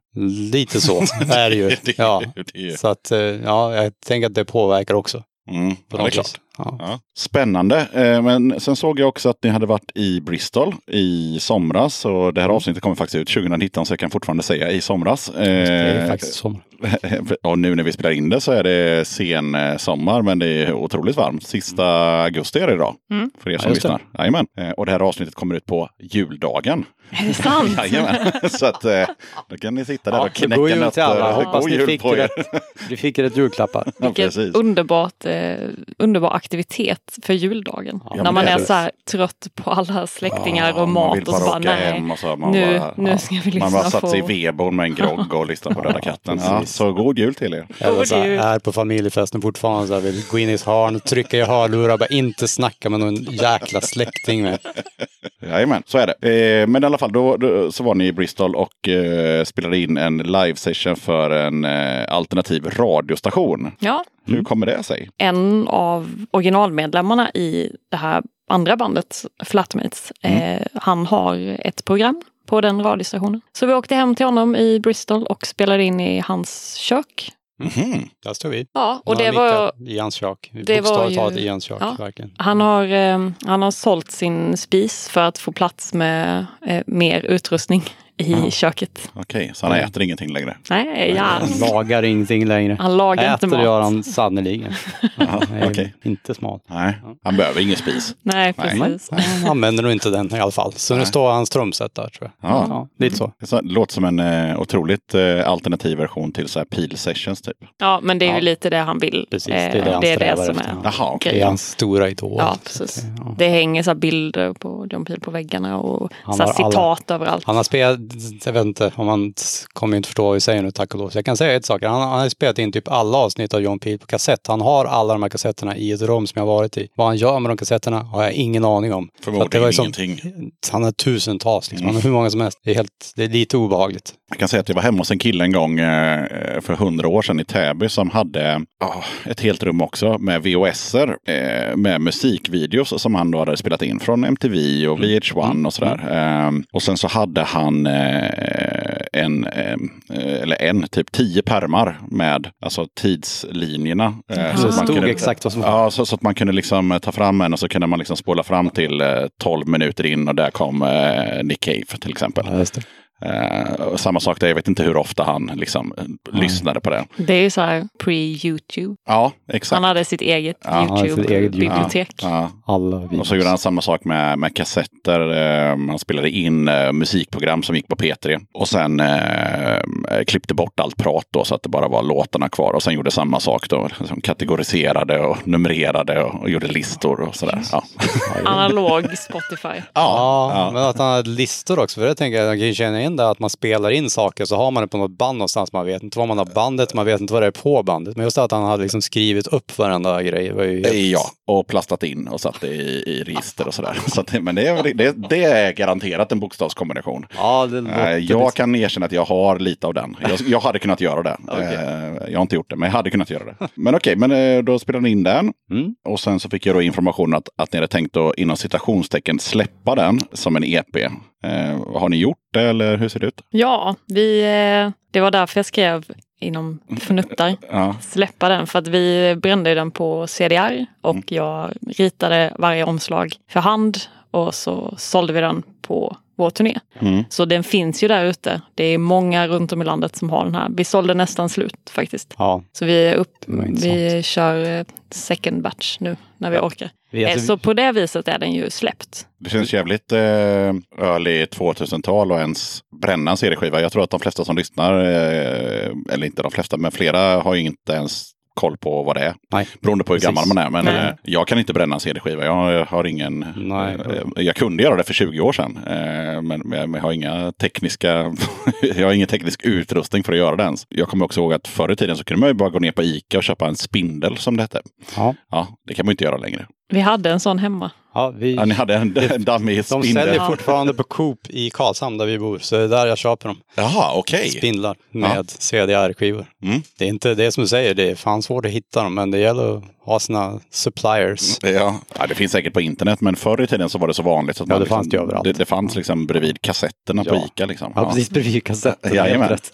Lite så är det ju. Det- Ja. det Så att, ja, jag tänker att det påverkar också. Mm, På ja, det är klart. Ja. Ja. Spännande. Eh, Men sen såg jag också att ni hade varit i Bristol i somras. Och det här avsnittet kommer faktiskt ut 2019 så jag kan fortfarande säga i somras. Det är Eh, faktiskt sommar. Och nu när vi spelar in det så är det sen eh, sommar men det är otroligt varmt. Sista augusti är det idag. Mm. För er Ja, som det. lyssnar. Jajamän. Eh, Och det här avsnittet kommer ut på juldagen. Är det sant? Jajamän. så att eh, då kan ni sitta där Ja, och knäcka god jul nötter. till alla. Hoppas God ni jul fick på er. rätt, vi fick rätt julklappar. Ja, Vilket precis. underbart, eh, underbar aktivitet för juldagen. Ja, När man är är så här trött på alla släktingar Ja, och man vill mat och så bara åka nej. hem och så, man nu- bara, nu ja. ska vi Man bara lyssna satt sig i på- vedboden med en grogg och lyssnade på Döda katten. Ja. Så god jul till er. Eller så här, jul. är på familjefesten fortfarande så här, vill gå in i ett hörn, trycka i hörlurar, bara inte snacka med någon jäkla släkting med. Jajamän, så är det. Eh, men i alla fall, då, då så var ni i Bristol och eh, spelade in en live-session för en eh, alternativ radiostation. Ja, Hur kommer det sig? en av originalmedlemmarna i det här andra bandet, Flatmates, eh, han har ett program på den radiostationen. Så vi åkte hem till honom i Bristol och spelade in i hans kök. Mhm. Där står vi. Ja, och det var... I hans kök. det var ju- i hans kök, ja. verkligen. Han har, eh, han har sålt sin spis för att få plats med eh, mer utrustning i köket. Okej, så han äter ingenting längre? Nej, ja. Han lagar ingenting längre. Han lagar inte Äter mat. gör han sannerligen. Nej, okej. Inte smart. Nej, han behöver ingen spis. Nej, Nej. precis. Han använder nog inte den i alla fall. Så nu Nej. står hans trumset där tror jag. Ja. Ja, lite så. Det låter som en eh, otroligt eh, alternativ version till så här peel sessions typ. Ja, men det är ju Ja. lite det han vill. Precis, det är Eh, det han det, är det som efter. är Jaha, okej. Det är hans stora idol. Ja, precis. att, ja. Det hänger så här bilder på John Peel på väggarna och Han så här har alla- citat överallt. Han har spelat, jag vet inte om man kommer inte förstå vad vi säger nu tack och lov. Så jag kan säga ett sak. Han, han har spelat in typ alla avsnitt av John Peel på kassett. Han har alla de här kassetterna i ett rum som jag varit i. Vad han gör med de kassetterna har jag ingen aning om. Förmodligen var ju som- ingenting. Han har tusentals, liksom. han har hur många som helst. Det är, helt, det är lite obehagligt. Jag kan säga att jag var hemma hos en kille en gång eh, för hundra år sedan i Täby som hade ah, ett helt rum också med VHS-er eh, med musikvideos som han då hade spelat in från MTV och VH1 och sådär. Eh, och sen så hade han eh, en, eh, eller en, typ tio permar med alltså tidslinjerna. Eh, Ja. så att man kunde- exakt vad som. Ja, så, så att man kunde liksom eh, ta fram en och så kunde man liksom spola fram till eh, 12 minuter in och där kom eh, Nick Cave till exempel. Ja. Eh, samma sak där, jag vet inte hur ofta han liksom eh, lyssnade på det. Det är ju så här pre-YouTube. Ja, exakt. Han hade sitt eget Ja, han YouTube-bibliotek. Ja. Alla videos. Och så gjorde han samma sak med, med kassetter. Eh, man spelade in eh, musikprogram som gick på P3. Och sen eh, klippte bort allt prat då så att det bara var låtarna kvar. Och sen gjorde samma sak då. Liksom kategoriserade och numrerade och, och gjorde listor och sådär. Ja. Analog Spotify. Ja, ja. men att han hade listor också. För det tänker jag, jag kan ju känna in det att man spelar in saker så har man det på något band någonstans. Man vet inte vad man har bandet, man vet inte vad det är på bandet. Men just att han hade liksom skrivit upp varenda grej var ju helt... Ja, och plastat in och satt det i, i register och sådär. Så att, men det är, det, det är garanterat en bokstavskombination. Ja, det Eh, låter Jag kan erkänna att jag har lite av den. Jag, jag hade kunnat göra det. Eh, Jag har inte gjort det, men jag hade kunnat göra det. Men okej, men eh, då spelade ni in den. Mm. Och sen så fick jag då information att, att ni hade tänkt att inom citationstecken släppa den som en EP. Eh, har ni gjort det eller hur ser det ut? Ja, vi, eh, det var därför jag skrev inom fnuttar. Ja, Släppa den för att vi brände den på CDR och jag ritade varje omslag för hand och så sålde vi den på vår turné. Mm. Så den finns ju där ute. Det är många runt om i landet som har den här. Vi sålde nästan slut faktiskt. Ja, Så vi, är upp, vi kör eh, second batch nu när vi orkar. Alltså, Så på det viset är den ju släppt. det känns jävligt eh, early 2000-tal och ens bränna en CD-skiva. Jag tror att de flesta som lyssnar, eh, eller inte de flesta, men flera har ju inte ens koll på vad det är. nej. Beroende på hur Precis. gammal man är. Men Nej. eh, jag kan inte bränna en CD-skiva. Jag har ingen... Nej. eh, jag kunde göra det för 20 år sedan. eh, Men, jag har inga tekniska... jag har ingen teknisk utrustning för att göra det ens. Jag kommer också ihåg att förr i tiden så kunde man ju bara gå ner på Ica och köpa en spindel som det hette. Ja. Ja, det kan man inte göra längre. Vi hade en sån hemma. Ja, vi, Ja, ni hade en, en dammig de spindel. säljer fortfarande på Coop i Karlshamn där vi bor. Så det är där jag köper dem. Jaha, okej. Spindlar med CDR-skivor. Mm. Det är inte det som du säger, det är fan svårt att hitta dem. Men det gäller att ha sina suppliers. Ja. ja, det finns säkert på internet, men förr i tiden så var det så vanligt. Att Ja, man det fanns liksom, det överallt. Det, det fanns liksom bredvid kassetterna på Ja. Ica. Liksom. Ja, precis bredvid kassetten. Jajamän.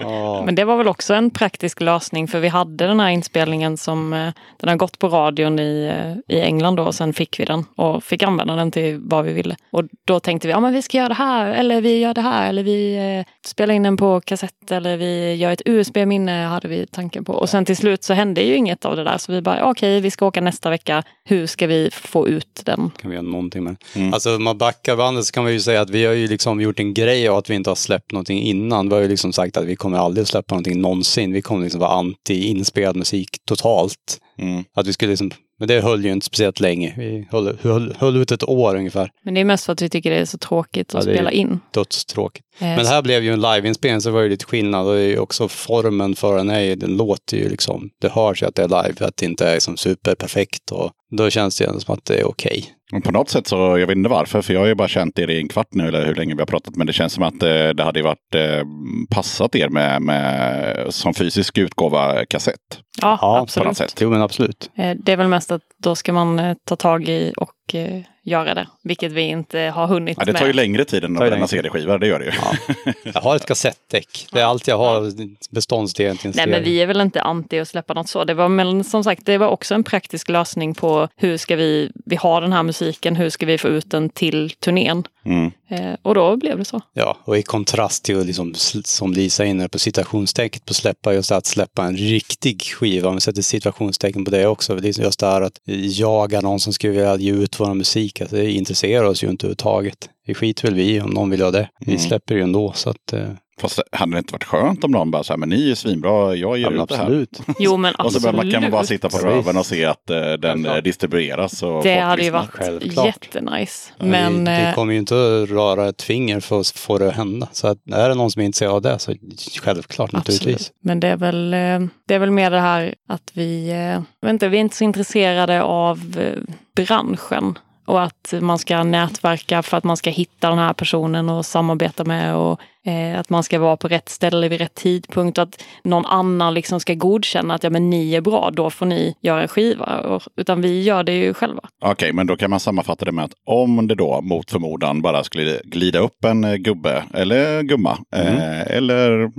Ja. Men det var väl också en praktisk lösning för vi hade den här inspelningen som eh, den har gått på radion i, eh, i England då och sen fick vi den och fick använda den till vad vi ville. Och då tänkte vi, ja men vi ska göra det här eller vi gör det här eller vi spelar in den på kassett eller vi gör ett USB-minne hade vi tanken på. Och sen till slut så hände ju inget av det där så vi bara, okej vi ska åka nästa vecka. Hur ska vi få ut den? kan vi göra någonting med. Alltså om man backar bandet så kan man ju säga att vi har ju liksom gjort en grej av att vi inte har släppt någonting innan. Vi har ju liksom sagt att vi kommer aldrig släppa någonting någonsin. Vi kommer liksom vara anti inspelad musik totalt. Mm. Att vi skulle liksom, men det höll ju inte speciellt länge. Vi höll, höll, höll ut ett år ungefär. Men det är mest för att vi tycker det är så tråkigt att Ja, spela in. Dödstråkigt. Eh, Men det här blev ju en liveinspelning så det var ju lite skillnad. Och det är ju också formen för den är ju, den låter ju liksom, det hörs ju att det är live, att det inte är liksom superperfekt. Och då känns det ändå som att det är okej. Men på något sätt så, jag vet inte varför, för jag har ju bara känt er i en kvart nu, eller hur länge vi har pratat, men det känns som att eh, det hade varit eh, passat er med, med som fysisk utgåva kassett. Ja, På något absolut. sätt. Jo men absolut. Eh, Det är väl mest att då ska man eh, ta tag i och eh, göra det, vilket vi inte har hunnit Ja, det tar ju med. längre tid än att bränna. CD-skivor, det gör det ju. Jag har ett kassettdäck. Det är allt jag har beståndsdel till Nej, men vi är väl inte anti att släppa något så. Det var, men som sagt, det var också en praktisk lösning på hur ska vi, vi har den här musiken, hur ska vi få ut den till turnén? Mm. Eh, och då blev det så. Ja, och i kontrast till liksom, som Lisa är inne på citationstecknet på släppa, just att släppa en riktig skiva, om vi sätter citationstecken på det också. Det är just det här att jaga någon som skulle vilja ge ut vår musik, alltså, det intresserar oss ju inte överhuvudtaget. Vi skiter väl vi om någon vill ha det. Vi Mm. släpper ju ändå, så att... Eh, Fast hade det inte varit skönt om någon bara så här, men ni är svinbra, jag ger ja, ut det här. absolut. Jo, men Och så absolut. bara, kan man bara sitta på röven och se att eh, den Självklart. eh, distribueras. Och det hade ju varit Självklart. jättenice. Men vi, vi eh, kommer ju inte att röra ett finger för att få det att hända. Så att, är det någon som är intresserad av det så självklart naturligtvis. Absolut. Men det är, väl, det är väl mer det här att vi, jag inte, vi är inte så intresserade av branschen och att man ska nätverka för att man ska hitta den här personen och samarbeta med och eh, att man ska vara på rätt ställe vid rätt tidpunkt och att någon annan liksom ska godkänna att ja, men ni är bra, då får ni göra en skiva. Och, utan vi gör det ju själva. Okej, men då kan man sammanfatta det med att om det då mot förmodan bara skulle glida upp en eh, gubbe eller gumma eh, eller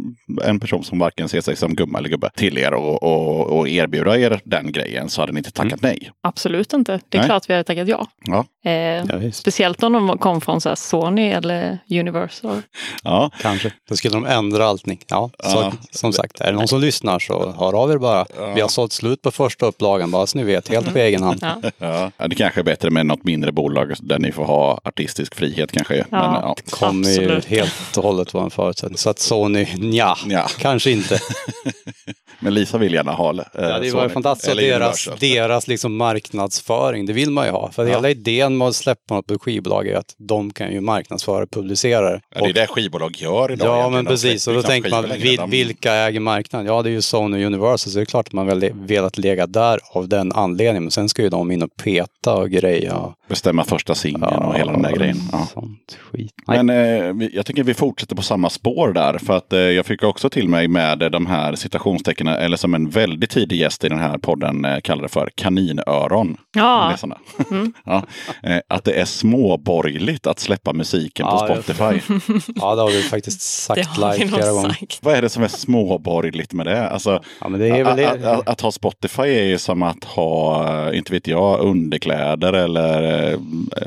en person som varken ser sig som gumma eller gubbe till er och, och, och erbjuda er den grejen så hade ni inte tackat nej. Absolut inte. Det är Nej. klart vi hade tackat ja. Ja. Eh, Ja, speciellt om de kom från så här Sony eller Universal. Ja, Kanske. Då skulle de ändra allting. Ja, så, Ja. som sagt, är det någon som lyssnar så hör av er bara. Vi har sålt slut på första upplagan, bara så ni vet, helt på egen hand. Ja. ja. ja, det kanske är bättre med något mindre bolag där ni får ha artistisk frihet kanske. Men, ja. kommer ju helt och hållet vara en förutsättning. Så att Sony, ja, Ja. kanske inte. men Lisa vill gärna ha eh, Ja, det var Sony. ju fantastiskt. Eller deras, deras liksom marknadsföring, det vill man ju ha. För hela idén med att släppa något på skivbolag är att de kan ju marknadsföra och publicera det. Ja, det är det skivbolag gör idag. Ja, men precis. Och då släpper tänker liksom man, vil, vilka äger marknaden? Ja, det är ju Sony Universal, så det är klart att man väl velat lägga där av den anledningen. Men sen ska ju de in och peta och greja. Bestämma första singeln och hela den där grejen. Ja. Sånt skit. Nej. Men eh, jag tycker vi fortsätter på samma spår där. För att eh, jag fick också till mig med eh, de här citationstecknen, eller som en väldigt tidig gäst i den här podden eh, kallar det för kaninöron. Ja. Såna. ja. eh, att det är småborgerligt att släppa musiken på Ja, Spotify. Ja, det har vi faktiskt Det sagt live flera gånger. sagt. Vad är det som är småborgerligt med det? Alltså, Ja, men det är väl att, det. att, att ha Spotify är ju som att ha, eh, inte vet jag, underkläder eller eh,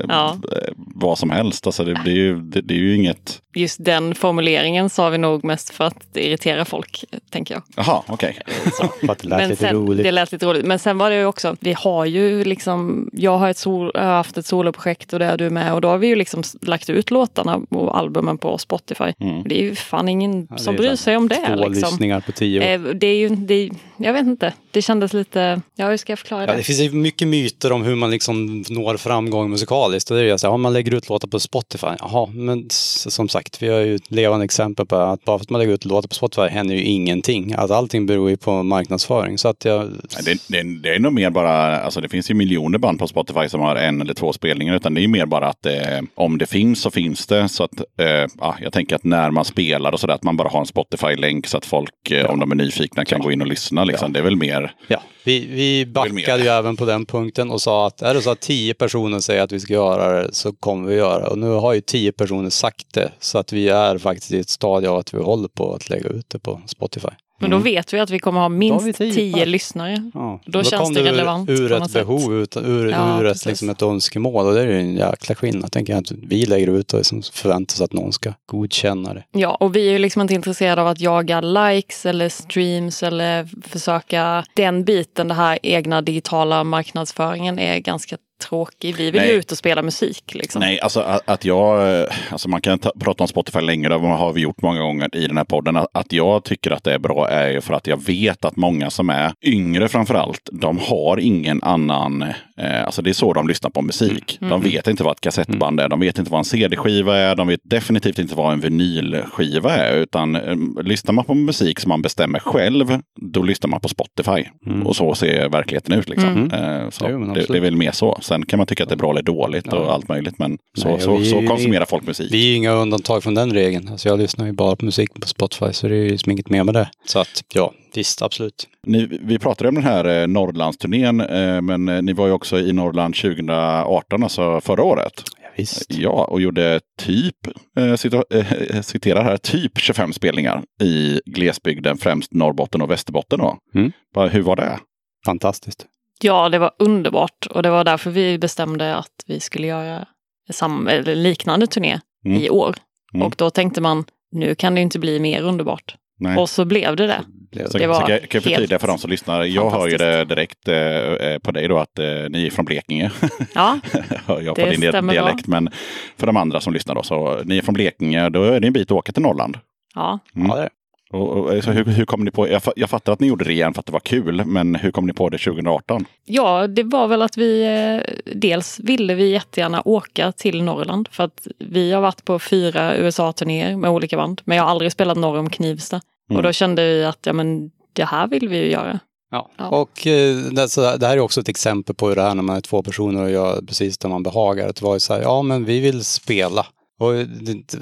Ja. eh, vad som helst. Alltså, det, det, är ju, det, det är ju inget... Just den formuleringen sa vi nog mest för att irritera folk, tänker jag. Jaha, okej. Att det lät Men lite sen, roligt. det lät lite roligt. Men sen var det ju också, vi har ju liksom, jag har, ett sol, jag har haft ett soloprojekt och det är du med och då har vi ju liksom lagt ut låtarna och albumen på Spotify. Det är ju fan ingen Mm. Ja, det som bryr sig om det. Två Liksom. lyssningar på tio år. Eh, Det är ju, det, jag vet inte, det kändes lite, ja hur ska jag förklara Ja, det? det finns ju mycket myter om hur man liksom når framgång musikaliskt. Och det är ju så här, om man lägger ut låtar på Spotify. Jaha, men som sagt, vi har ju ett levande exempel på att bara för att man lägger ut låtar på Spotify händer ju ingenting. Att allting beror ju på marknadsföring. Så att jag... Det, det, det är nog mer bara, alltså det finns ju miljoner band på Spotify som har en eller två spelningar. Utan det är mer bara att eh, om det finns så finns det. Så att, eh, ja, jag tänker att när man spelar och sådär, att man bara har en Spotify-länk så att folk, eh, om de är nyfikna, kan gå in och lyssna. Liksom. Det är väl mer, Ja, vi, vi backade ju även på den punkten och sa att är det så att tio personer säger att vi ska göra det så kommer vi göra det. Och nu har ju tio personer sagt det. Så att vi är faktiskt i ett stadie av att vi håller på att lägga ut det på Spotify. Men då vet vi att vi kommer ha Då minst tio tio lyssnare. Ja. Då känns kom det ur- relevant Ur på ett behov, ut, ur, Ja, ur ett, liksom ett önskemål. Och det är ju en jäkla skillnad. Tänker jag att vi lägger ut och liksom förväntar oss att någon ska godkänna det. Ja, och vi är ju liksom inte intresserade av att jaga likes eller streams eller försöka den biten, det här egna digitala marknadsföringen är ganska tråkig. Vi vill Nej. ju ut och spela musik liksom. Nej, alltså att, att jag, eh, alltså man kan ta, prata om Spotify längre, det har vi gjort många gånger i den här podden. Att, att jag tycker att det är bra är ju för att jag vet att många som är yngre framför allt, de har ingen annan, eh, alltså det är så de lyssnar på musik. De vet inte vad ett kassettband är, de vet inte vad en CD-skiva är, de vet definitivt inte vad en vinylskiva är. Utan eh, lyssnar man på musik som man bestämmer själv, då lyssnar man på Spotify. Och så ser verkligheten ut. Liksom. Eh, så Jo, det, det är väl mer så. Sen kan man tycka att det är bra eller dåligt och allt möjligt. Men så, Nej, så, vi- så vi- konsumerar folk musik. Vi är ju inga undantag från den regeln. Alltså jag lyssnar ju bara på musik på Spotify så det är ju liksom inget mer med det. Så att ja, visst absolut. Ni, vi pratade om den här eh, Norrlandsturnén, eh, men eh, ni var ju också i Norrland 2018, alltså förra året. Ja, visst. Ja, och gjorde typ, eh, cita, eh, citerar här, typ 25 spelningar i glesbygden, främst Norrbotten och Västerbotten. Då. Mm. Bara, Hur var det? Fantastiskt. Ja, det var underbart och det var därför vi bestämde att vi skulle göra sam eller liknande turné Mm. i år. Mm. Och då tänkte man, nu kan det inte bli mer underbart. Nej. Och så blev det det. Så, det så var kan jag kan jag förtydliga för de som lyssnar. Jag hör ju det direkt eh, eh, på dig då att eh, ni är från Blekinge. Ja, hör jag på din dia- stämmer bra. dialekt. Men för de andra som lyssnar då, så ni är från Blekinge, då är det en bit att åka till Norrland. ja. Ja, det är det. Och, och, så hur, hur kom ni på, jag, jag fattar att ni gjorde det igen för att det var kul, men hur kom ni på det 2018? Ja, det var väl att vi eh, dels ville vi jättegärna åka till Norrland för att vi har varit på fyra USA-turnéer med olika band, men jag har aldrig spelat norr om Knivsta. Mm. Och då kände vi att ja, men det här vill vi ju göra. Ja. Ja. Och eh, det, så det här är också ett exempel på hur det är när man är två personer och gör precis det man behagar. Att det var ju så här, ja men vi vill spela. Och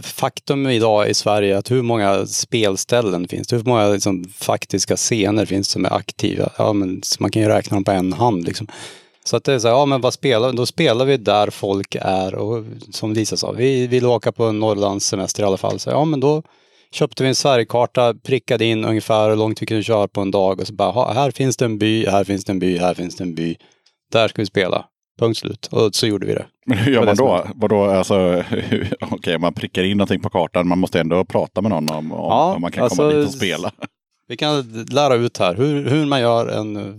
faktum idag i Sverige är att hur många spelställen finns det? Hur många liksom, faktiska scener finns det som är aktiva? Ja, men man kan ju räkna dem på en hand. Liksom. Så att det är så här, ja men vad spelar Då spelar vi där folk är och som Lisa sa, vi vill åka på en Norrlandssemester i alla fall. Så ja men då köpte vi en Sverigekarta, prickade in ungefär hur långt vi kunde köra på en dag och så bara, här finns det en by, här finns det en by, här finns det en by. Där ska vi spela. Punkt slut. Och så gjorde vi det. Men hur gör man då? Vadå, alltså, hur- okej, man prickar in någonting på kartan, man måste ändå prata med någon om, om, Ja, om man kan alltså, komma dit och spela. Vi kan lära ut här hur, hur man gör en eh,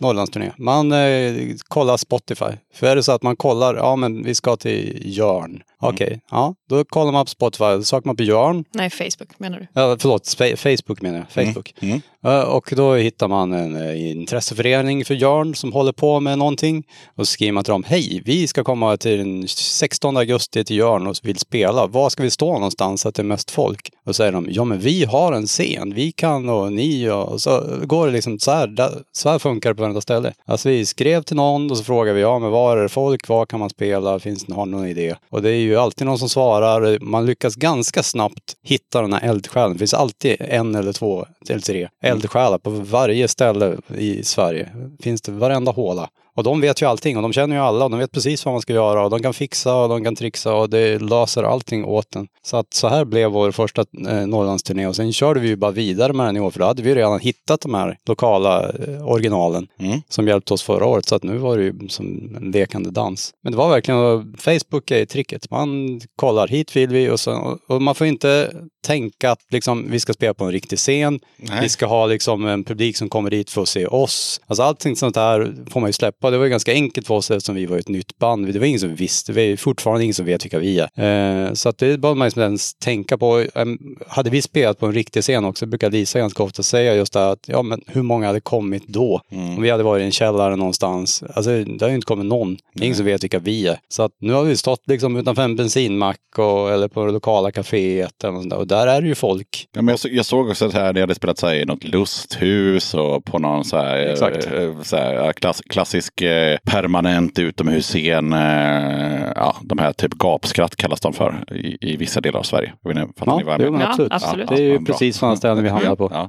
Norrlandsturné. Man eh, kollar Spotify. För är det så att man kollar, ja men vi ska till Jörn. Okej, ja då kollar man på Spotify, då söker man på Jörn. Nej, Facebook menar du? Ja, förlåt, Facebook menar jag. Facebook. Mm. Eh, Och då hittar man en eh, intresseförening för Jörn som håller på med någonting. Och så skriver man till dem, hej, vi ska komma till den 16 augusti till Jörn och vill spela. Var ska vi stå någonstans så att det är mest folk? Och så säger de, ja men vi har en scen, vi kan och ni och, och så går det liksom så här, där, så här funkar det på varenda ställe. Alltså vi skrev till någon och så frågade vi, ja men var är det folk, var kan man spela, finns det, någon idé? Och det är ju alltid någon som svarar, man lyckas ganska snabbt hitta den här eldsjälen. Det finns alltid en eller två eller tre eldsjälar på varje ställe i Sverige. Finns det varenda håla. Och de vet ju allting och de känner ju alla och de vet precis vad man ska göra och de kan fixa och de kan trixa och det löser allting åt en. Så att så här blev vår första eh, Norrlandsturné och sen körde vi ju bara vidare med den i år för då hade vi redan hittat de här lokala eh, originalen Mm. som hjälpte oss förra året. Så att nu var det ju som en lekande dans. Men det var verkligen, Facebook är tricket. Man kollar, hit vill vi och, så, och man får inte tänka att liksom, vi ska spela på en riktig scen. Nej. Vi ska ha liksom en publik som kommer dit för att se oss. Alltså allting sånt där får man ju släppa släppa. Det var ju ganska enkelt för oss eftersom vi var ett nytt band. Det var ingen som visste, det är fortfarande ingen som vet vilka vi är. Eh, så att det bör man liksom ens tänka på. Em, hade vi spelat på en riktig scen också, brukar Lisa ganska ofta säga just det att ja men hur många hade kommit då? Om vi hade varit i en källare någonstans. Alltså det har ju inte kommit någon. Det är ingen som vet vilka vi är. Så att nu har vi stått liksom utanför en bensinmack och, eller på det lokala kaféet eller sånt där. och där är det ju folk. Ja, men jag, så, jag såg också att här, det hade spelat så här, i något lusthus och på någon så här, eh, så här klass, klassisk eh, permanent utomhusscen. Eh, ja, de här typ gapskratt kallas de för i, i vissa delar av Sverige. Jag vet inte, fattar Ja, ni vad jag jo, menar? men Ja, absolut. absolut. Det är ju Ja, precis sådana ställen vi hamnar på.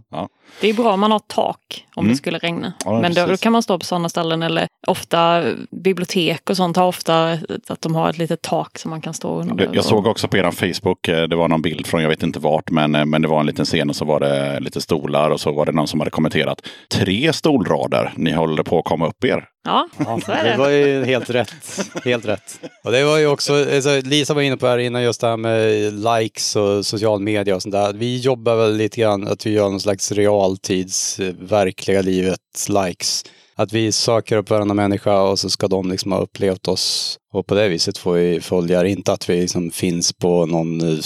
Det är bra om man har tak om Mm. det skulle regna. Ja, Men då, då kan man stå på sådana ställen eller ofta bibliotek och sånt har ofta att de har ett litet tak som man kan stå under. Det- Jag såg också på er Facebook, eh, det var någon bild från jag vet inte vart, men, eh, men det var en liten scen och så var det lite stolar och så var det någon som hade kommenterat. Tre stolrader, ni håller på att komma upp er. Ja, så är det det. var ju helt rätt. Helt rätt. Och det var ju också, alltså, Lisa var inne på här innan just det här med likes och social media och sånt där. Vi jobbar väl lite grann att vi gör någon slags realtids, verkliga livet-likes. Att vi söker upp varandra människa och så ska de liksom ha upplevt oss och på det viset får vi följare. Inte att vi liksom finns på någon, eh,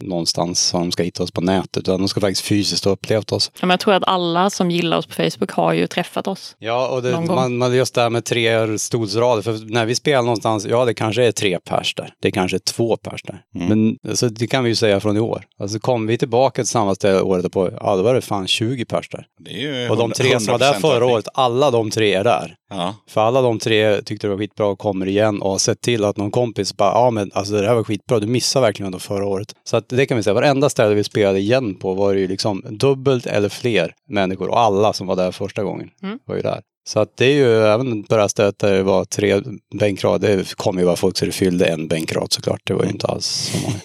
någonstans som de ska hitta oss på nätet utan de ska faktiskt fysiskt ha upplevt oss. Ja, men jag tror att alla som gillar oss på Facebook har ju träffat oss. Ja, och det, man, man, just det här med tre stolsrader. För när vi spelar någonstans, ja det kanske är tre pers där. Det kanske är två pers där. Men alltså, det kan vi ju säga från i år. Alltså kom vi tillbaka till samma ställe året på, ja då var det fan 20 pers där. Det är ju Och de tre som var där 100% förra året, alla de tre är där. Ja. För alla de tre tyckte det var skitbra och kommer igen och har sett till att någon kompis bara, ja men alltså det här var skitbra, du missade verkligen ändå förra året. Så att det kan vi säga, varenda ställe vi spelade igen på var det ju liksom dubbelt eller fler människor och alla som var där första gången var ju där. Så att det är ju, även stället där det var tre bänkrader, det kom ju bara folk så det fyllde en bänkrad såklart, det var ju inte alls så många.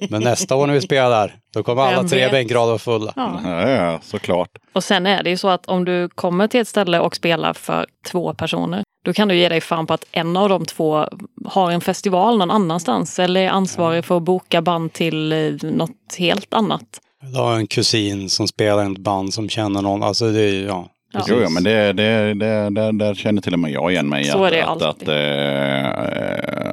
Men nästa år när vi spelar där, då kommer alla tre bänkrader vara fulla. Ja. Ja, såklart. Och sen är det ju så att om du kommer till ett ställe och spelar för två personer, då kan du ge dig fan på att en av de två har en festival någon annanstans eller är ansvarig för att boka band till eh, något helt annat. Jag har en kusin som spelar i ett band som känner någon, alltså det är, ja. Ja. Jo, jo, men det, det, det, det, där känner till och med jag igen mig. Så är det att, alltid. att,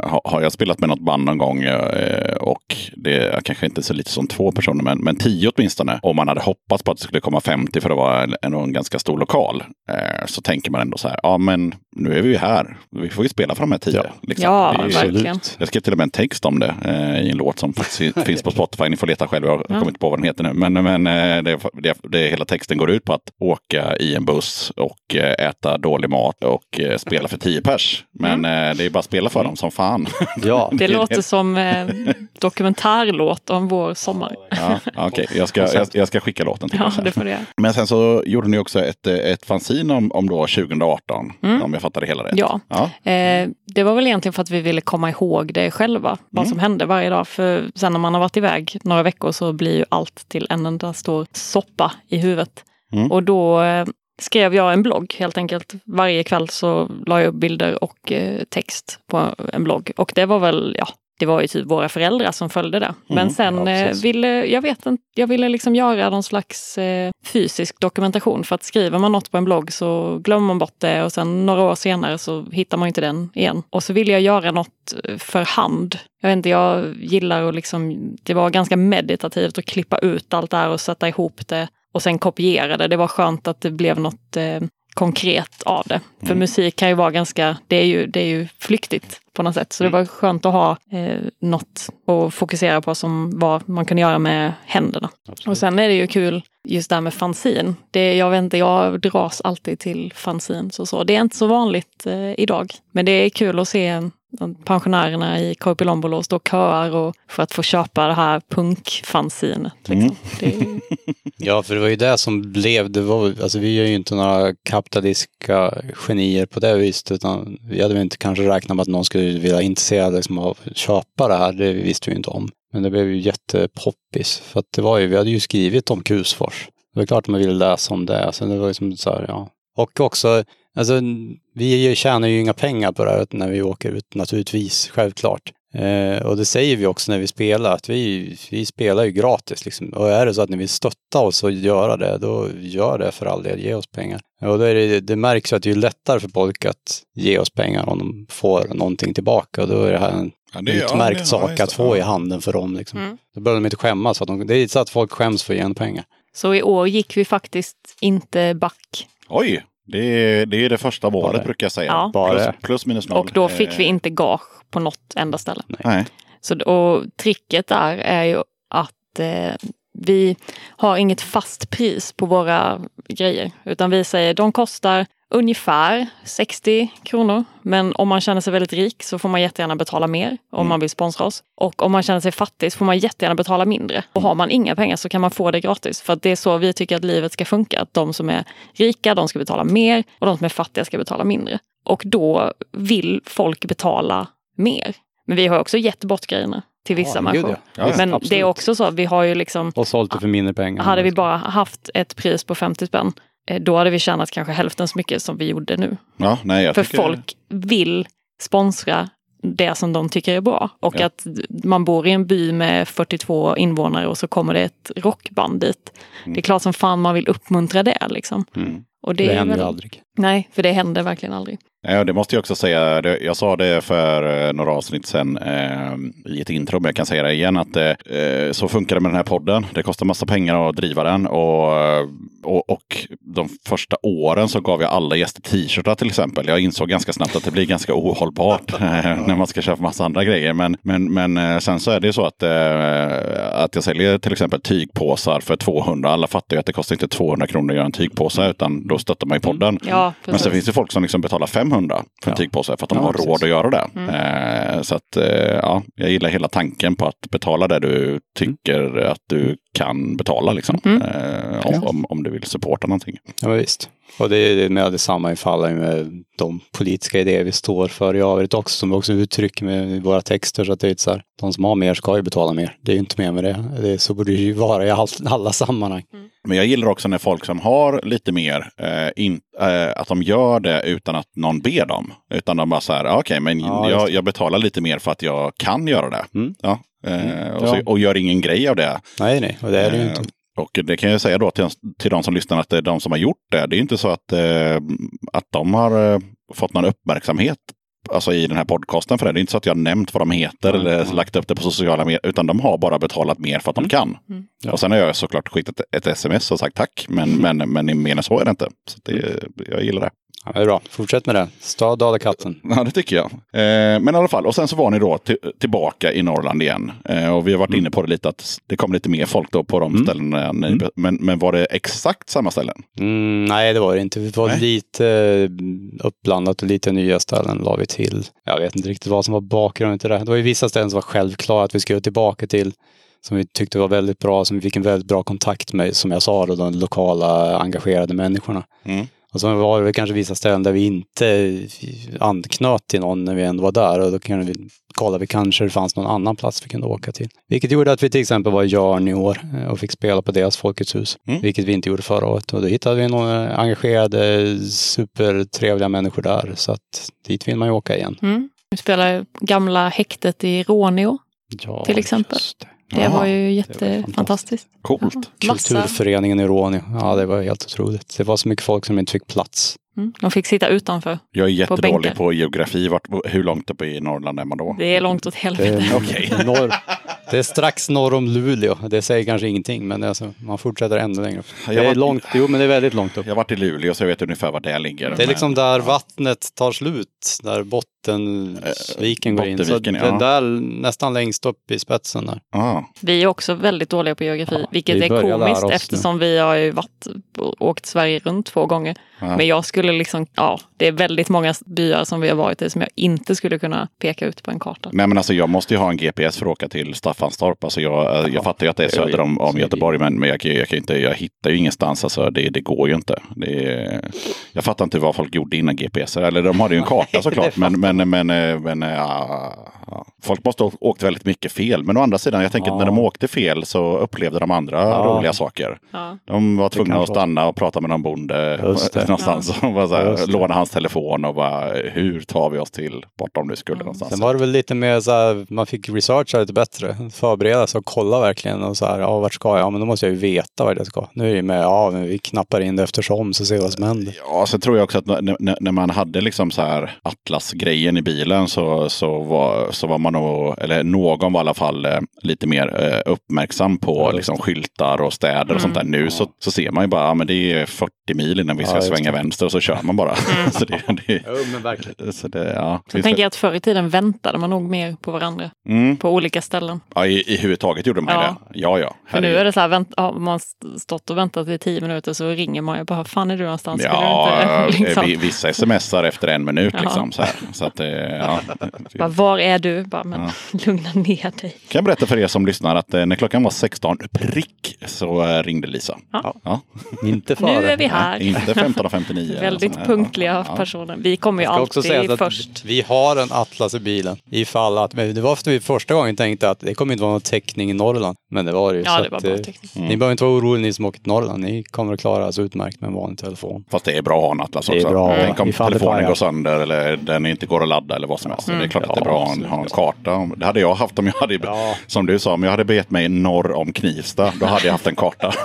eh, ha- Har jag spelat med något band någon gång eh, och det är kanske inte så lite som två personer, men, men tio åtminstone. Om man hade hoppats på att det skulle komma 50 för att vara en, en, en ganska stor lokal. Eh, så tänker man ändå så här, ja men nu är vi ju här. Vi får ju spela för de här tio. Ja. liksom. Ja, Det verkligen. jag skrev till och med en text om det eh, i en låt som faktiskt finns på Spotify. Ni får leta själva, jag har Ja. kommit inte på vad den heter nu. Men, men eh, det, det, det, hela texten går ut på att åka i en buss och eh, äta dålig mat och eh, spela för tio pers. Men eh, det är bara att spela för dem som fan. Ja, Det låter som eh, dokumentärlåt om vår sommar. ja, Okej, jag, ska, jag, jag ska skicka låten till Ja, sen. det får göra. Men sen så gjorde ni också ett, ett fanzine om, om då 2018. Om jag fattar det hela rätt. Ja. ja. Eh, det var väl egentligen för att vi ville komma ihåg det själva, vad som hände varje dag. För sen när man har varit iväg några veckor så blir ju allt till en enda stor soppa i huvudet. Mm. Och då eh, skrev jag en blogg helt enkelt. Varje kväll så la jag upp bilder och eh, text på en blogg. Och det var väl, ja, det var ju typ våra föräldrar som följde det. Men sen ja, eh, ville, jag vet inte, jag ville liksom göra någon slags eh, fysisk dokumentation. För att skriver man något på en blogg så glömmer man bort det och sen några år senare så hittar man inte den igen. Och så ville jag göra något eh, för hand. Jag vet inte, jag gillar att liksom, det var ganska meditativt att klippa ut allt det här och sätta ihop det och sen kopiera det. Det var skönt att det blev något eh, konkret av det. För musik kan ju vara ganska, det är ju, det är ju flyktigt på något sätt. Så det var skönt att ha eh, något att fokusera på som vad man kunde göra med händerna. Och sen är det ju kul just det här med fanzin. Det, jag vet inte, jag dras alltid till fanzin. Så, så. Det är inte så vanligt eh, idag. Men det är kul att se pensionärerna i Korpilombolo stå och köar och för att få köpa det här punkfanzinet. Liksom. Det är, Ja, för det var ju det som blev, det var, alltså vi är ju inte några kapitalistiska genier på det viset, utan vi hade väl inte kanske räknat med att någon skulle vilja intressera liksom, av att köpa det här, det visste vi ju inte om. Men det blev ju jättepoppis, för att det var ju, vi hade ju skrivit om Kusfors. Det var klart att man ville läsa om det, så det var ju som så här, ja. Och också, alltså vi tjänar ju inga pengar på det här när vi åker ut naturligtvis, självklart. Eh, och det säger vi också när vi spelar, att vi, vi spelar ju gratis. Liksom. Och är det så att ni vill stötta oss och göra det, då gör det för all del, ge oss pengar. Och då är det, det märks ju att det är lättare för folk att ge oss pengar om de får någonting tillbaka. Och då är det här en Ja, det- ja, utmärkt det- ja, sak just att det. få i Ja. handen för dem. Liksom. Mm. Då behöver de inte skämmas. För att de, det är så att folk skäms för att ge en pengar. Så i år gick vi faktiskt inte back. Oj, det är, det är det första målet Bara- brukar jag säga. Ja. Bara- Plus, plus minus noll. Och då fick vi Eh, inte gage på något enda ställe. Nej. Så, och tricket där är ju att eh, vi har inget fast pris på våra grejer. Utan vi säger de kostar ungefär 60 kronor. Men om man känner sig väldigt rik så får man jättegärna betala mer om man vill sponsra oss. Och om man känner sig fattig så får man jättegärna betala mindre. Och har man inga pengar så kan man få det gratis. För att det är så vi tycker att livet ska funka. Att de som är rika, de ska betala mer och de som är fattiga ska betala mindre. Och då vill folk betala mer. Men vi har också gett bort grejerna till vissa Ja, människor. ja. Ja, Men absolut. det är också så, vi har ju liksom Och sålt det för mindre pengar. hade vi bara haft ett pris på 50 spänn, eh, då hade vi tjänat kanske hälften så mycket som vi gjorde nu. Ja, nej, jag För tycker... folk vill sponsra det som de tycker är bra. Och Ja. att man bor i en by med 42 invånare och så kommer det ett rockband dit. Det är klart som fan man vill uppmuntra det. Liksom. Mm. Och Det, är händer väl- aldrig. Nej, för det händer verkligen aldrig. Ja, det måste jag också säga. Jag sa det för eh, några avsnitt sedan eh, i ett intro, men jag kan säga det igen att eh, så funkar det med den här podden. Det kostar massa pengar att driva den och, och, och de första åren så gav jag alla gäster t-shirtar till exempel. Jag insåg ganska snabbt att det blir ganska ohållbart eh, när man ska köpa massa andra grejer. Men, men, men eh, sen så är det så att, eh, att jag säljer till exempel tygpåsar för 200. Alla fattar ju att det kostar inte 200 kronor att göra en tygpåse utan då stöttar man ju podden. Ja, Men sen finns det folk som liksom betalar 500 för en Ja. tygpåse för att de Ja, har precis. råd att göra det. Mm. Eh, så att, eh, ja, jag gillar hela tanken på att betala det du tycker att du kan betala. Liksom. Mm. Eh, om, om, om du vill supporta någonting. Ja, visst. Och det är med detsamma ifall med de politiska idéer vi står för i övrigt också, som vi också uttrycker med våra texter. Så att det är så här, de som har mer ska ju betala mer. Det är ju inte mer med det. det är, så borde det ju vara i all, alla sammanhang. Men jag gillar också när folk som har lite mer, eh, in, eh, att de gör det utan att någon ber dem. Utan de bara så här, "Ah, okej, men Ja, jag, jag betalar lite mer för att jag kan göra det. Mm. Ja, eh, och, Ja. så, och gör ingen grej av det. Nej, nej, och det är det ju Eh, inte. Och det kan jag säga då till, till de som lyssnar att det är de som har gjort det. Det är inte så att, eh, att de har eh, fått någon uppmärksamhet alltså i den här podcasten för det. Det är inte så att jag har nämnt vad de heter Mm, eller mm. lagt upp det på sociala medier. Utan de har bara betalat mer för att de kan. Mm. Ja. Och sen har jag såklart skickat ett sms och sagt tack. Men, men, men mer än så är det inte. Så det, jag gillar det. Ja, det är bra. Fortsätt med det. Stöd Dala katten. Ja, det tycker jag. Eh, men i alla fall, och sen så var ni då till, tillbaka i Norrland igen. Eh, och vi har varit inne på det lite att det kom lite mer folk då på de Mm. ställena. Ni, Mm. men, men var det exakt samma ställen? Mm, nej, det var det inte. Det var Nej. lite eh, uppblandat och lite nya ställen la vi till. Jag vet inte riktigt vad som var bakgrunden till det. Det var ju vissa ställen som var självklara att vi skulle tillbaka till. Som vi tyckte var väldigt bra, som vi fick en väldigt bra kontakt med, som jag sa, då, de lokala engagerade människorna. Mm. Och så var det kanske vissa ställen där vi inte anknöt till någon när vi ändå var där och då kunde vi kolla vi kanske det fanns någon annan plats vi kunde åka till. Vilket gjorde att vi till exempel var i Jörn i år eh, och fick spela på deras Folkets hus. Mm. Vilket vi inte gjorde förra året. Och då hittade vi några engagerade, supertrevliga människor där. Så att dit vill man ju åka igen. Mm. Vi spelar gamla häktet i Råneå. Ja, Till exempel. just det. Det Ja, var ju jättefantastiskt. Coolt. Massa. Kulturföreningen i Råneå. Ja, det var helt otroligt. Det var så mycket folk som inte fick plats. Mm. De fick sitta utanför. Jag är jättedålig bänkar. på, geografi. Vart, hur långt upp i Norrland är man då? Det är långt åt Det helvete. är, Okej. norr, det är strax norr om Luleå. Det säger kanske ingenting, men alltså, man fortsätter ännu längre upp. Det är långt, jo men det är väldigt långt upp. Jag har varit i Luleå så jag vet ungefär var det ligger. Det är liksom där vattnet tar slut, där Bottenviken går in. Så det är där nästan längst upp i spetsen där. Ah, Vi är också väldigt dåliga på geografi, Ja, vilket vi är komiskt oss nu. eftersom vi har ju varit, åkt Sverige runt två gånger. Ja. Men jag skulle liksom, ja, det är väldigt många byar som vi har varit i som jag inte skulle kunna peka ut på en karta. Nej men alltså jag måste ju ha en GPS för att åka till Staffan Staffanstorp. Alltså jag, jag fattar ju att det är söder om, om Göteborg, men, men jag, kan- jag, kan inte, jag hittar ju ingenstans. Alltså det, det går ju inte. Det jag fattar inte vad folk gjorde innan GPS. Eller de hade ju en karta såklart, men, men, men, eh, men eh, ja, ja. folk måste ha åkt väldigt mycket fel. Men å andra sidan, jag tänker att Ja. när de åkte fel så upplevde de andra Ja. roliga saker. Ja. De var tvungna att stanna och prata med någon bonde någonstans. Och bara så här, låna hans telefon och bara, hur tar vi oss till vart de nu skulle någonstans. Sen var det väl lite mer så här, man fick researcha lite bättre. Förbereda sig och kolla verkligen. Och så här, ja, vart ska jag? Ja, men då måste jag ju veta vart jag ska. Nu är det med, ja, men vi knappar in det eftersom så ser vi vad som händer. Ja, så tror jag också att när, när- man hade liksom så här Atlas-grejen i bilen så, så, var, så var man nog, eller någon var i alla fall eh, lite mer eh, uppmärksam på liksom, skyltar och städer och sånt där. Nu så, så ser man ju bara, ja, men det är 40 mil innan vi ska Ja, svänga det. vänster och så kör man bara. så det, det, Jo, men verkligen. så det, ja. Jag tänker att förr i tiden väntade man nog mer på varandra Mm. på olika ställen. Ja, i, i huvudtaget gjorde man Ja. det. Ja, ja. För nu är det så här, vänt, ja, man har stått och väntat i tio minuter så ringer man ju bara, fan är du någonstans? Ja, du inte, liksom, vi- vissa smsar efter en minut Jaha. liksom. Så, här. så att, eh, ja. bara, var är du? Bara, men lugna ner dig. kan jag berätta för er som lyssnar att eh, när klockan var 16 prick så eh, ringde Lisa. Ja. Ja. Inte före. Nu är vi här. Inte 15.59. eller Väldigt punktliga Ja. personer. Vi kommer ju alltid att först. vi har en Atlas i bilen. Ifall att, men det var för vi första gången tänkte att det kommer inte vara någon täckning i Norrland. Men det var det ju. Ja, så det var att, bra eh, täckning. Mm. Ni behöver inte vara oroliga ni som åker till Norrland. Ni kommer att klara er utmärkt med en vanlig telefon. Fast det är bra att ha en Atlas Det är också. bra, Tänk om telefonen går sönder eller den inte går att ladda eller vad som helst. Det är klart att det är bra att ha en, karta. Det hade jag haft om jag hade, Ja. som du sa, om jag hade begett mig norr om Knivsta. Då hade jag haft en karta.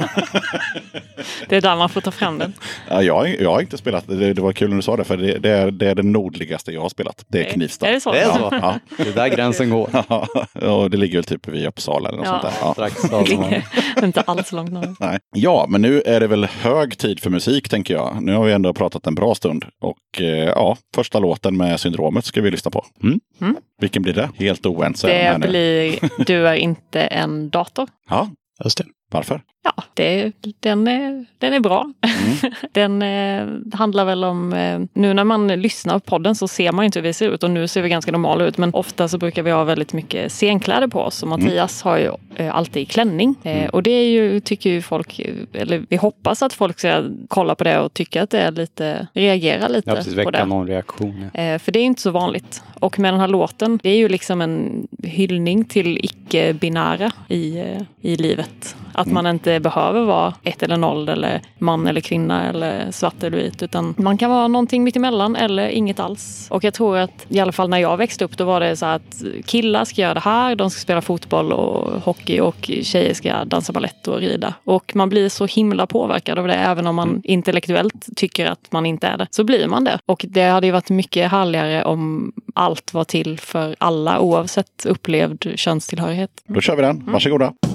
Det är där man får ta fram den. ja, jag, har- jag har inte spelat, det, det var kul när du sa det, för det, det, är, det är det nordligaste jag har spelat. Det är Knivsta. Är det så? Så? Ja, Det är där gränsen går. ja. och det ligger väl typ vid Uppsala eller något Ja. sånt där. Ja. Strax inte alls långt norr. Nej. Ja, men nu är det väl hög tid för musik tänker jag. Nu har vi ändå pratat en bra stund. Och eh, ja, första låten med Syndromet ska vi lyssna på. Mm. Mm. Vilken blir det? Helt oense. här Det blir Du är inte en dator. Ja, Just det. Varför? Ja, det, den, är, den är bra. den eh, handlar väl om, eh, nu när man lyssnar på podden så ser man inte hur vi ser ut och nu ser vi ganska normala ut men ofta så brukar vi ha väldigt mycket scenkläder på oss och Mattias har ju eh, alltid klänning. Eh, och det är ju, tycker ju folk, eller vi hoppas att folk ska kolla på det och tycka att det är lite, reagera lite Ja, precis. på det. någon reaktion. Ja. Eh, För det är inte så vanligt. Och med den här låten, det är ju liksom en hyllning till icke-binära i, eh, i livet. Att man inte behöver vara ett eller noll eller man eller kvinna eller svart eller vit. Utan man kan vara någonting mittemellan eller inget alls. Och jag tror att i alla fall när jag växte upp då var det så att killar ska göra det här. De ska spela fotboll och hockey och tjejer ska dansa ballett och rida. Och man blir så himla påverkad av det även om man intellektuellt tycker att man inte är det. Så blir man det. Och det hade ju varit mycket härligare om allt var till för alla oavsett upplevd könstillhörighet. Då kör vi den. Varsågoda. Kanske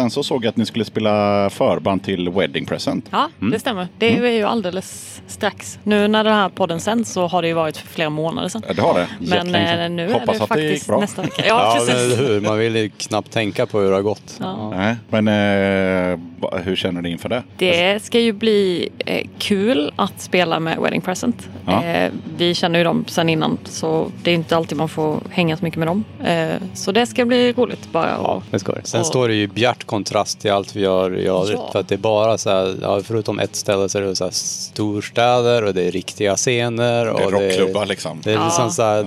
sen så såg jag att ni skulle spela förband till Wedding Present. Ja, det stämmer. Det är ju alldeles strax. Nu när den här podden sänds så har det ju varit för flera månader sedan. Ja, Det har det. Men Jättelänge eh, nu Hoppas är det att det gick faktiskt bra. nästa vecka. Ja, Ja, men precis. hur? Man vill ju knappt tänka på hur det har gått. Ja. Nej, men eh, hur känner ni inför det? Det ska ju bli eh, kul att spela med Wedding Present. Ja. Eh, vi känner ju dem sedan innan så det är inte alltid man får hänga så mycket med dem. Eh, så det ska bli roligt bara. Ja, Och, det ska det. Sen Och- står det ju i bjärt kontrast till allt vi gör i övrigt. Ja. För att det är bara så här, ja, förutom ett ställe så är det så här storstäder och det är riktiga scener. Det är och rockklubbar liksom. Det är Ja. liksom så här,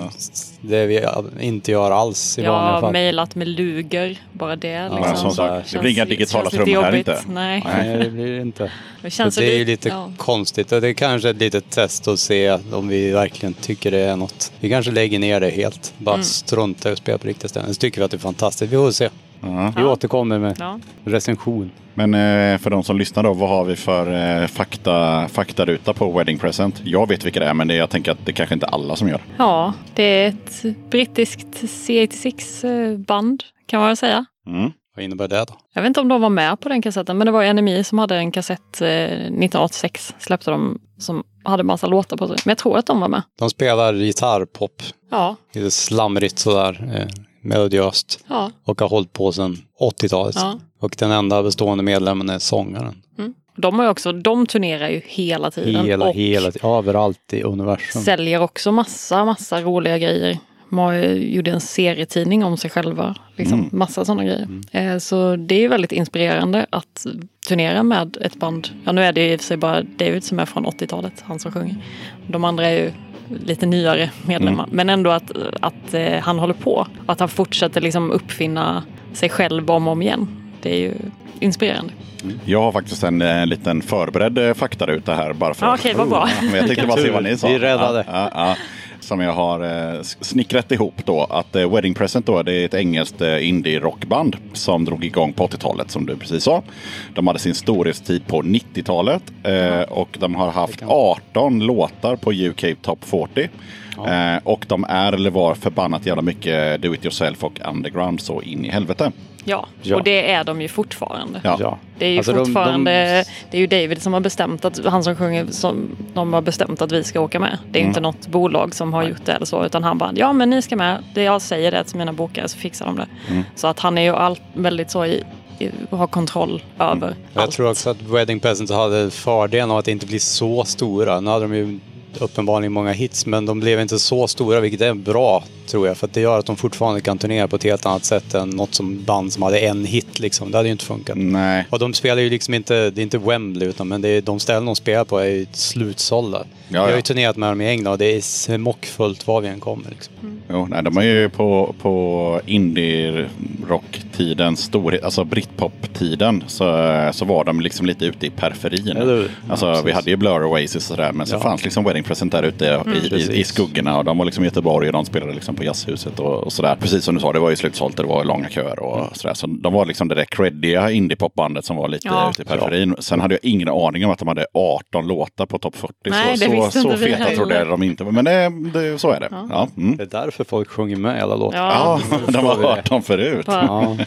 det vi inte gör alls i jag vanliga har fall. mejlat med Luger, bara det. Liksom. Ja, som så sagt, det blir inga digitala trummor här inte. Nej. Nej, det blir det inte. Det känns så det är ju lite- ja. konstigt och det är kanske ett litet test att se om vi verkligen tycker det är något. Vi kanske lägger ner det helt. Bara Mm. strunta i att spela på riktiga ställen. Så tycker vi att det är fantastiskt. Vi får se. Ja. Vi återkommer med Ja. recension. Men eh, för de som lyssnar då, vad har vi för eh, fakta, faktaruta på Wedding Present? Jag vet vilka det är, men det, jag tänker att det kanske inte är alla som gör. ja, det är ett brittiskt C86-band kan man väl säga. Mm. Vad innebär det då? Jag vet inte om de var med på den kassetten, men det var NMI som hade en kassett eh, 1986. Släppte de som hade massa låtar på sig. Men jag tror att de var med. De spelar gitarrpop. Ja, Lite slamrigt sådär. Eh, melodiöst. ja, Och har hållit på sedan 80-talet. ja. Och den enda bestående medlemmen är sångaren. De, har ju också, de turnerar ju hela tiden Hela, och hela. Överallt i universum. säljer också massa, massa roliga grejer. Ju- gjorde en serietidning om sig själva. Liksom, Mm. Massa sådana grejer. Eh, så det är väldigt inspirerande att turnera med ett band. Ja, nu är det ju i och för sig bara David som är från 80-talet, han som sjunger. De andra är ju lite nyare medlemmar. Mm. Men ändå att, att eh, han håller på. Och att han fortsätter liksom uppfinna sig själv om och om igen. Det är ju inspirerande. Jag har faktiskt en eh, liten förberedd eh, faktaruta här bara för Ja, okej, vad bra. Men jag tänkte bara se vad ni sa. Vi räddade. Ja, ja, ja. Som jag har eh, snickrat ihop då. Att eh, Wedding Present då, det är ett engelskt eh, indie-rockband som drog igång på 80-talet som du precis sa. De hade sin storhetstid på 90-talet eh, och de har haft 18 låtar på UK Top 40. Eh, och de är eller var förbannat jävla mycket do it yourself och underground så in i helvete. Ja, Ja. och det är de ju fortfarande. Ja. Det är ju Alltså, de- fortfarande, de- det är ju David som har bestämt att, han som sjunger, som de har bestämt att vi ska åka med. Det är Mm. inte något bolag som har gjort det eller så, utan han bara, ja men ni ska med. Det jag säger det till mina bokare så fixar de det. Mm. Så att han är ju allt, väldigt så i, i, har kontroll över Jag allt. tror också att Wedding Peasants hade fördelen av att inte bli så stora. Nu hade de ju uppenbarligen många hits, men de blev inte så stora, vilket är bra, tror jag. För att det gör att de fortfarande kan turnera på ett helt annat sätt än något som band som hade en hit, liksom. Det hade ju inte funkat. Nej. Och de spelar ju liksom inte, det är inte Wembley, utan men det är, de ställen de spelar på är ju slutsålda. Jag har ja. ju turnerat med dem i England och det är smockfullt var vi än kommer. Liksom. Jo, nej, de är ju på, på indie-rock-tidens storhet, alltså britpop-tiden, så, så var de liksom lite ute i periferin. Eller? Alltså, Ja, vi hade ju Blur Oasis och sådär, men så Ja. fanns liksom Wedding Present där ute i, i, i, i skuggorna. Och de var liksom i Göteborg och de spelade liksom på Jazzhuset och, och sådär. Precis som du sa, det var ju slutsålt det var långa köer och Mm. sådär. Så de var liksom det där creddiga indie-popbandet som var lite Ja. ute i periferin. Sen hade jag ingen aning om att de hade 18 låtar på topp 40. Nej, så det så, visste så feta trodde jag de inte var. Men det, det, så är det. Ja. Mm. Det är därför folk sjunger med alla låtar. Ja, Ja, de har hört dem förut. Ja.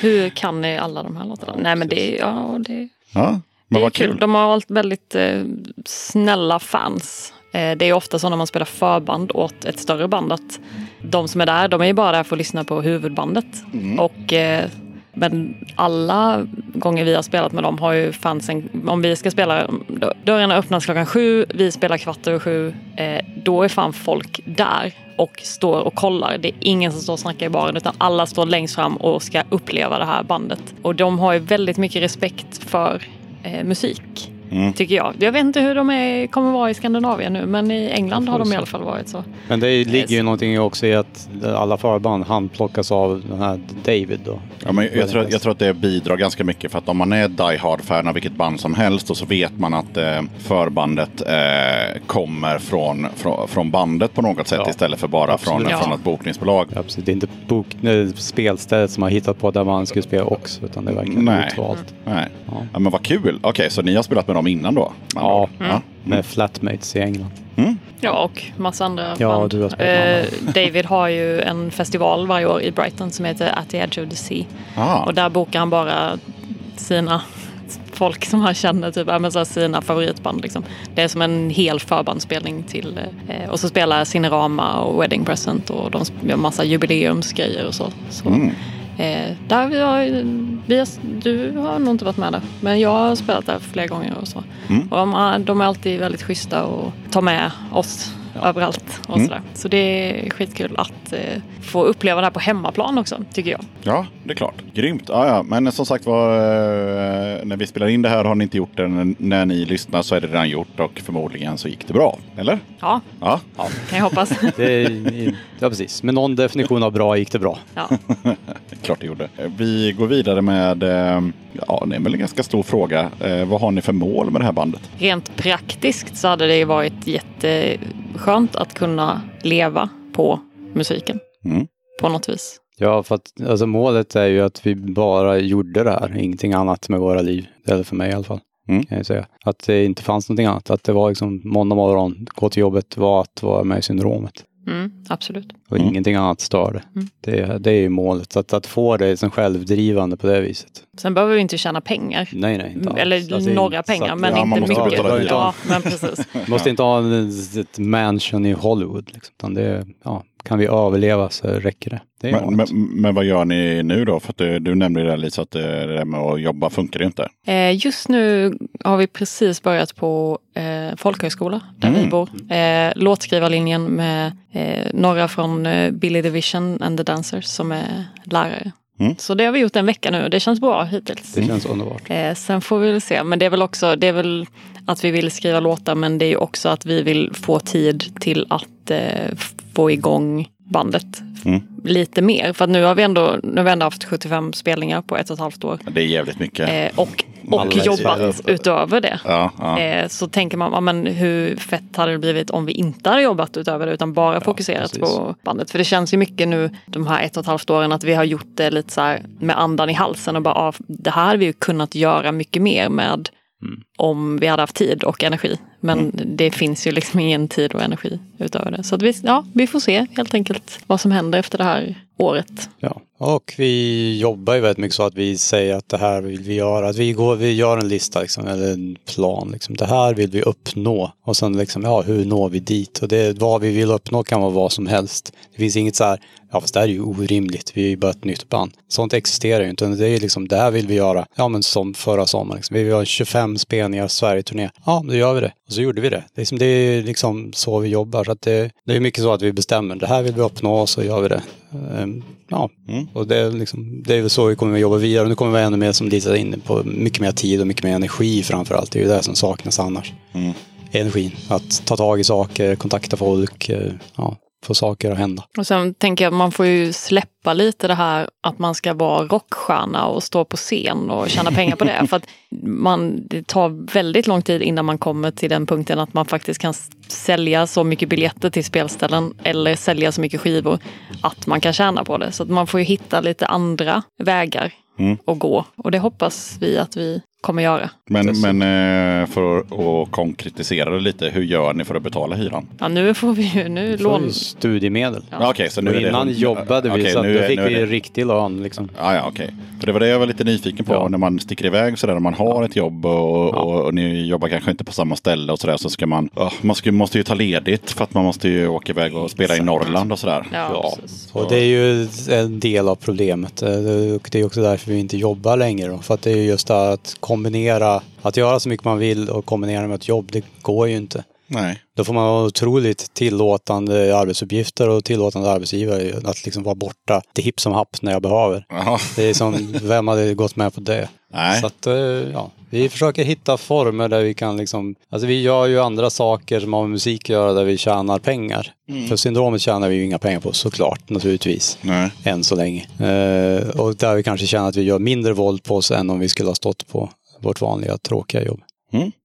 hur kan ni alla de här låtarna? Nej men det, är- ja, det, Ja, det men är vad kul. kul. De har varit väldigt eh, snälla fans. Eh, det är ofta så när man spelar förband åt ett större band att de som är där, de är ju bara där för att lyssna på huvudbandet. Och, eh, men alla gånger vi har spelat med dem har ju fansen, om vi ska spela, dörrarna öppnas klockan sju, vi spelar kvart över sju, eh, då är fan folk där och står och kollar. Det är ingen som står och snackar i baren utan alla står längst fram och ska uppleva det här bandet. Och de har ju väldigt mycket respekt för eh, musik. Mm. Tycker jag. Jag vet inte hur de är, kommer vara i Skandinavien nu men i England har de i alla fall varit så. Men det ligger ju någonting också i att alla förband handplockas av den här David då. Ja, men jag, tror, jag tror att det bidrar ganska mycket för att om man är die hard-fan av vilket band som helst och så vet man att eh, förbandet eh, kommer från, från, från bandet på något sätt Ja, istället för bara från, absolut. från Ja. ett bokningsbolag. Ja, precis. Det är inte bok, nej, spelstället som har hittat på där man skulle spela också, utan det är verkligen Nej. utvalt. Nej. Ja. Ja, men vad kul. Okej, så ni har spelat med dem innan då? Ja, ja. med flatmates i England. Mm. Ja, och massa andra Ja, band. du har Eh, David har ju en festival varje år i Brighton som heter At the Edge of the Sea. Ah, Och där bokar han bara sina folk som han känner, typ, men så sina favoritband. Liksom. Det är som en hel förbandsspelning till. Eh, och så spelar Cinerama och Wedding Present och de gör massa jubileumsgrejer och så. så Mm. Eh, där vi har, vi har, du har nog inte varit med där, men jag har spelat där flera gånger och så. Mm. Och de, är- de är alltid väldigt schyssta och tar med oss överallt. Och Mm. sådär. Så det är skitkul att eh, få uppleva det här på hemmaplan också, tycker jag. Ja, det är klart. Grymt. Ja, ja. Men som sagt var, eh, när vi spelar in det här har ni inte gjort det. N- När ni lyssnar så är det redan gjort och förmodligen så gick det bra. Eller? Ja, Ja. kan jag hoppas. Det, är- ja, precis. Med någon definition av bra gick det bra. Ja. Klart det gjorde. Vi går vidare med, eh, ja det är väl en ganska stor fråga. Eh, Vad har ni för mål med det här bandet? Rent praktiskt så hade det varit jätteskönt att kunna leva på musiken. Mm. På något vis. Ja, för att alltså, målet är ju att vi bara gjorde det här, ingenting annat med våra liv. Eller för mig i alla fall. Mm. Kan jag säga. Att det inte fanns någonting annat. Att det var liksom måndag morgon, gå till jobbet, var att vara med i syndromet. Mm, absolut. Och Mm. ingenting annat störde. Mm. Det, det är ju målet, att, att få det som självdrivande på det viset. Sen behöver vi inte tjäna pengar. Nej, nej. Inte alls. Eller Alltså, några pengar, att- men ja, man inte måste mycket. Ja, men precis. måste inte ha ett mansion i Hollywood. Liksom. Utan det, ja, kan vi överleva så räcker det. det Men, men, men vad gör ni nu då? För att du, du nämnde det Lisa, att det där med att jobba funkar ju inte. Eh, just nu har vi precis börjat på eh, folkhögskola där Mm. vi bor. Eh, låtskrivarlinjen med eh, några från eh, Billy the Vision and the Dancers som är lärare. Mm. Så det har vi gjort en vecka nu och det känns bra hittills. det känns underbart. Eh, sen får vi väl se. Men det är väl också det är väl att vi vill skriva låtar men det är ju också att vi vill få tid till att eh, få igång bandet Mm. lite mer. För att nu har vi ändå, nu har vi ändå haft 75 spelningar på ett och ett halvt år. Det är jävligt mycket. Eh, och och jobbat utöver det. Ja, ja. Eh, så tänker man, ja, men hur fett hade det blivit om vi inte hade jobbat utöver det utan bara fokuserat precis. på bandet. För det känns ju mycket nu de här ett och ett halvt åren att vi har gjort det lite så här med andan i halsen och bara, ja, det här hade vi ju kunnat göra mycket mer med Mm. om vi hade haft tid och energi. Men det finns ju liksom ingen tid och energi utöver det. Så vi, ja, vi får se helt enkelt vad som händer efter det här året. Ja, och vi jobbar ju väldigt mycket så att vi säger att det här vill vi göra. Att vi, går, vi gör en lista liksom, eller en plan. Liksom. Det här vill vi uppnå. Och sen liksom, ja, hur når vi dit? Och det, vad vi vill uppnå kan vara vad som helst. Det finns inget så här, ja fast det här är ju orimligt. Vi är ju bara ett nytt band. Sånt existerar ju inte. Det är liksom, det här vill vi göra. Ja men som förra sommaren. Liksom. Vi vill ha 25 spelningar Sverige-turné. Ja, då gör vi det. Så gjorde vi det. Det är, liksom, så vi jobbar. Så att det, det är mycket så att vi bestämmer. Det här vill vi uppnå och så gör vi det. Ehm, Ja, och det är, liksom, det är väl så vi kommer att jobba vidare. Nu kommer vi ännu mer som Lisa är inne på, mycket mer tid och mycket mer energi framför allt. Det är ju det som saknas annars. Energin. Att ta tag i saker, kontakta folk, eh, ja, få saker att hända. Och sen tänker jag att man får ju släppa lite det här att man ska vara rockstjärna och stå på scen och tjäna pengar på det. För att man, det tar väldigt lång tid innan man kommer till den punkten att man faktiskt kan sälja så mycket biljetter till spelställen eller sälja så mycket skivor att man kan tjäna på det. Så att man får ju hitta lite andra vägar Mm. att gå. Och det hoppas vi att vi kommer göra. Men, men eh, för att konkretisera det lite, hur gör ni för att betala hyran? Ja, nu får vi ju, nu Får lån... studiemedel. Ja. Okej, så nu Nu är det innan jobbade vi Okej, så att nu då fick vi det- riktig lön. Liksom. Ja, ja, okej. För det var det jag var lite nyfiken på. Ja. När man sticker iväg sådär, när man har ett jobb och, och, och ni jobbar kanske inte på samma ställe och sådär. Så ska man, ja, man ska, måste ju ta ledigt för att man måste ju åka iväg och spela i Norrland och sådär. Ja, Ja. Och det är ju en del av problemet. Eh, det- och är också därför vi inte jobbar längre. Då. För att det är just att kombinera, att göra så mycket man vill och kombinera med ett jobb, det går ju inte. Nej. Då får man ha otroligt tillåtande arbetsuppgifter och tillåtande arbetsgivare att liksom vara borta till hipp som happ när jag behöver. Jaha. Det är som, vem hade gått med på det? Nej. Så att, eh, ja, vi försöker hitta former där vi kan liksom, alltså vi gör ju andra saker som har med musik att göra där vi tjänar pengar. För syndromet tjänar vi ju inga pengar på såklart, naturligtvis. Nej. Än så länge. Eh, och där vi kanske känner att vi gör mindre våld på oss än om vi skulle ha stått på vårt vanliga tråkiga jobb.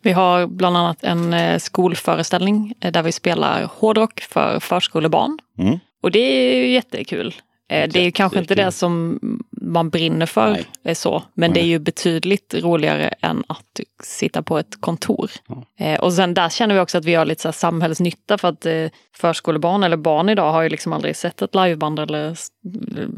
Vi har bland annat en eh, skolföreställning eh, där vi spelar hårdrock för förskolebarn. Mm. Och det är ju jättekul. Eh, Det är ju kanske inte det som man brinner för, Nej. är så. men det är ju betydligt roligare än att sitta på ett kontor. Eh, Och sen där känner vi också att vi gör lite så här samhällsnytta för att eh, förskolebarn eller barn idag har ju liksom aldrig sett ett liveband eller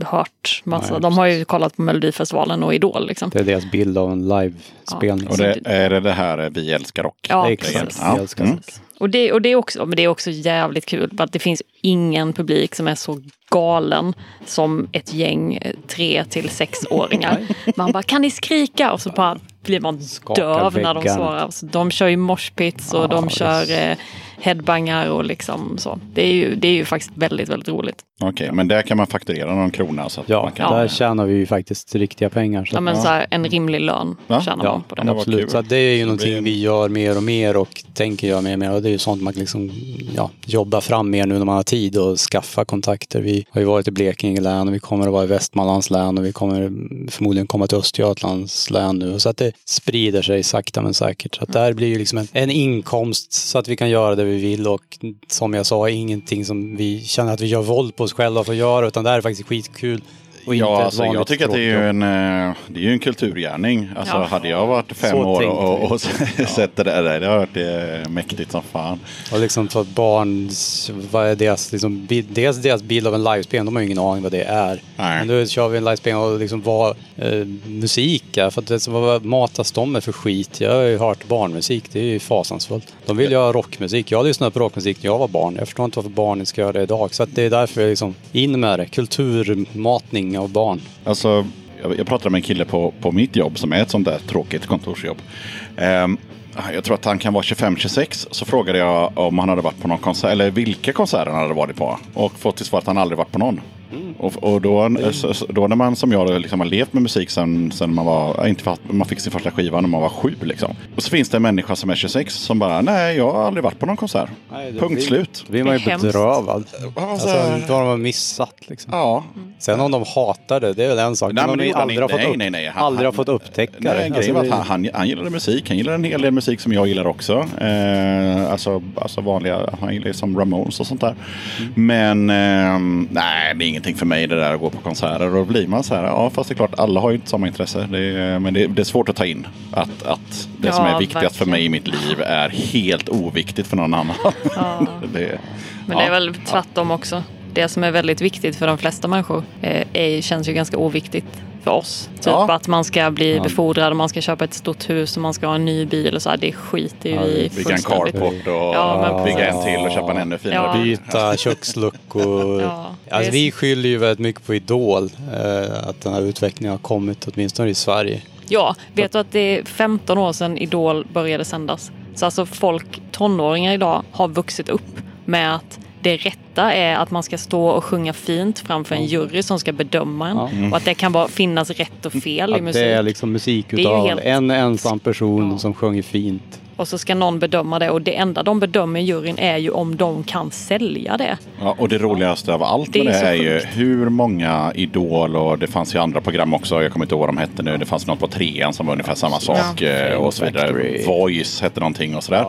hört massa. Nej, De har ju kollat på Melodifestivalen och Idol. Liksom. Det är deras bild av en livespelning. Och det, är det det här eh, Vi älskar rock? Ja, precis. jag älskar Mm. rock. Och det, och, det är också, men det är också jävligt kul för att det finns ingen publik som är så galen som ett gäng eh, tre till sexåringar. Man bara, kan ni skrika? Och så bara blir man döv när de svarar. Så de kör ju moshpits och Ja, de kör eh, headbangar och liksom så. Det är, ju, det är ju faktiskt väldigt, väldigt roligt. Okej, men där kan man fakturera någon krona. Så att Ja, man kan, där tjänar vi ju faktiskt riktiga pengar. Så Ja, men Ja. så här, en rimlig lön Ja, tjänar Ja, man på det. var absolut. Så att det är ju någonting blir- vi gör mer och mer och tänker göra mer och mer. Och det är ju sånt man liksom, ja, jobba fram mer nu när man har tid och skaffa kontakter. Vi har ju varit i Blekinge län och vi kommer att vara i Västmanlands län och vi kommer förmodligen komma till Östergötlands län nu. Så att det sprider sig sakta men säkert. Så att där blir ju liksom en, en inkomst så att vi kan göra det vi vill och som jag sa, ingenting som vi känner att vi gör våld på oss själva för att göra utan det här är faktiskt skitkul. Och inte Ja, ett alltså, jag tycker att det är en, eh, det är ju en kulturgärning. Alltså, Ja. Hade jag varit fem Så år och, och, och sett det där, det hade varit eh, mäktigt som fan. Och liksom för barn, vad är deras, liksom, bild, dels deras bild av en livespelning, de har ju ingen aning vad det är. Nej. Men nu kör vi en livespelning och liksom vad eh, musik är. För att det, så vad matas de med för skit? Jag har ju hört barnmusik, det är ju fasansfullt. De vill ju ha rockmusik. Jag lyssnade på rockmusik när jag var barn. Jag förstår inte varför barnen ska göra det idag. Så att det är därför jag liksom in med det. Kulturmatning av barn. Alltså, jag, jag pratade med en kille på, på mitt jobb som är ett sånt där tråkigt kontorsjobb. Um, jag tror att han kan vara 25-26. Så frågade jag om han hade varit på någon konsert, eller vilka konserter han hade varit på. Och fått till svar att han aldrig varit på någon. Och, och då, så- då när man som jag liksom har levt med musik sen, sen man var, ja, inte för att man fick sin första skiva när man var sju liksom. Och så finns det en människa som är 26 som bara, nej jag har aldrig varit på någon konsert. Nej, det Punkt blir- slut. Då blir man ju bedrövad. Alltså, Alltså, har missat liksom. ja, Sen om de hatar det, det är väl en sak. Nej, Men de aldrig har fått, upp, Nej, nej, nej. Han- aldrig har han- fått upptäcka Nej, det. Alltså, det- att han, han, han gillade musik. Han gillade en hel del musik som jag gillar också. Eh, alltså, alltså vanliga, han gillar som Ramones och sånt där. Mm. Men ehm, nej, det är ingenting för mig det där att gå på konserter. Och då blir man så här, ja fast det är klart alla har ju inte samma intresse. Det är, men det, det är svårt att ta in att, att det som Ja, är viktigast för verkligen. mig i mitt liv är helt oviktigt för någon annan. Ja. det, Men det är väl tvärtom också. Det som är väldigt viktigt för de flesta människor eh, är, känns ju ganska oviktigt för oss. Typ Ja. att man ska bli Ja. befordrad och man ska köpa ett stort hus och man ska ha en ny bil och så här. Det skiter ju Ja, vi Bygga en carport och Ja, men bygga en till och köpa en ännu finare Ja. Byta köksluckor. Alltså, är vi skyller ju väldigt mycket på Idol. Eh, att den här utvecklingen har kommit, åtminstone i Sverige. Ja, vet du att det är 15 år sedan Idol började sändas? Så alltså folk, tonåringar idag, har vuxit upp med att det rätta är att man ska stå och sjunga fint framför en jury som ska bedöma en. Ja. Och att det kan vara, finnas rätt och fel i Att musik. det är liksom musik är utav helt- en ensam person Ja. som sjunger fint. Och så ska någon bedöma det och det enda de bedömer i juryn är ju om de kan sälja det. Ja, och det roligaste av allt Det med är det så är ju hur många Idol och det fanns ju andra program också. Jag kommer inte ihåg vad de hette nu. Det fanns något på trean som var ungefär samma sak. eh, och så vidare. Voice hette någonting och sådär.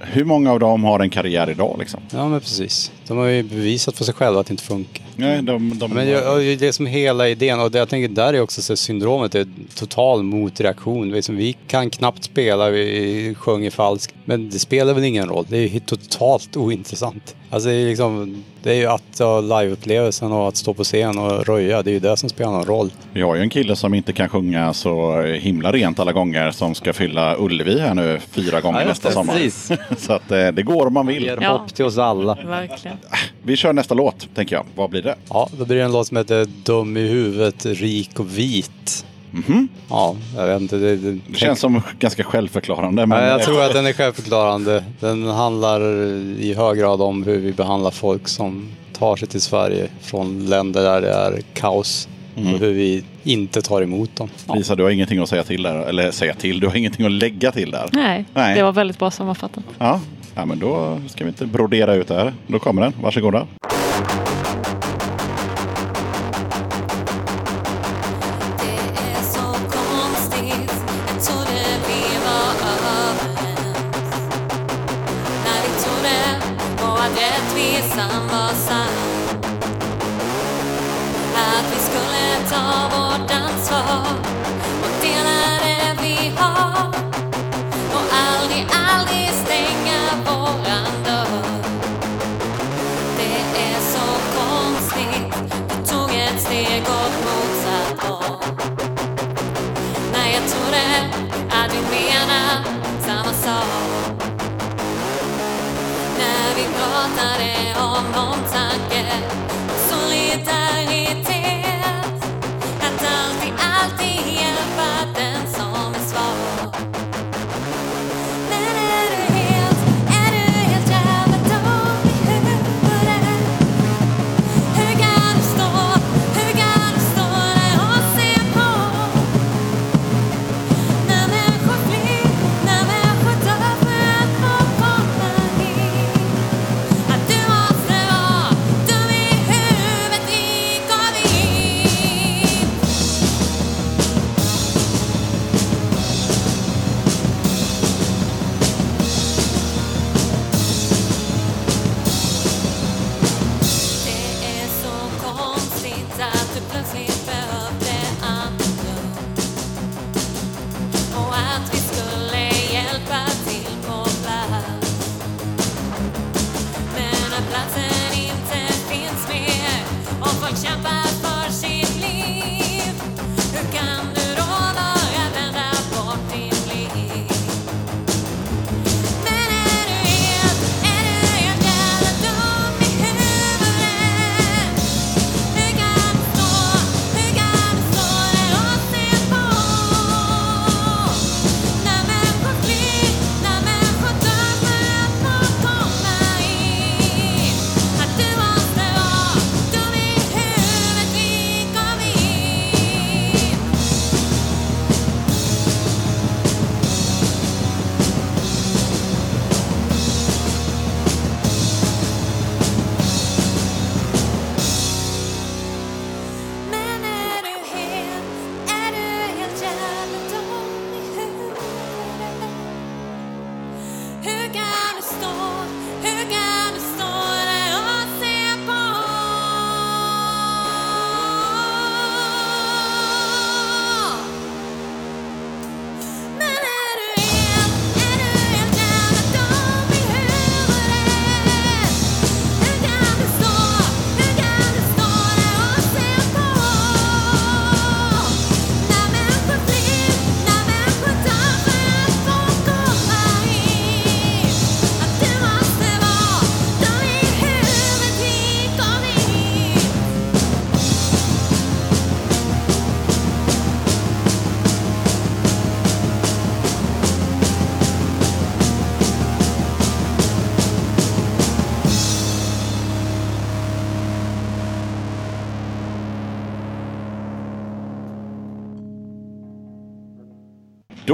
Hur många av dem har en karriär idag liksom? Ja men precis. De har ju bevisat för sig själva att det inte funkar. Nej, de, de, Men jag, det är som hela idén och det, jag tänker där är också så syndromet är total motreaktion. Liksom, vi kan knappt spela, vi sjunger falskt. Men det spelar väl ingen roll. Det är ju totalt ointressant. Alltså det är, liksom, det är ju att ha liveupplevelsen och att stå på scen och röja. Det är ju det som spelar någon roll. Vi har ju en kille som inte kan sjunga så himla rent alla gånger som ska fylla Ullevi här nu fyra gånger Ja, nästa det, sommar. precis. så att eh, det går om man vill. Ger Ja. hopp till oss alla. Verkligen. Vi kör nästa låt, tänker jag. Vad blir det? Ja, då blir det en låt som heter Dum i huvudet, rik och vit. Mhm. Ja, jag vet inte. Det, det, Det känns som ganska självförklarande. Men Ja, jag tror att den är självförklarande. Den handlar i hög grad om hur vi behandlar folk som tar sig till Sverige från länder där det är kaos. Och hur vi inte tar emot dem. Ja. Lisa, du har ingenting att säga till där. Eller säga till, du har ingenting att lägga till där. Nej, Nej. det var väldigt bra sammanfattat. Ja, ja men då ska vi inte brodera ut det här. Då kommer den. Varsågoda.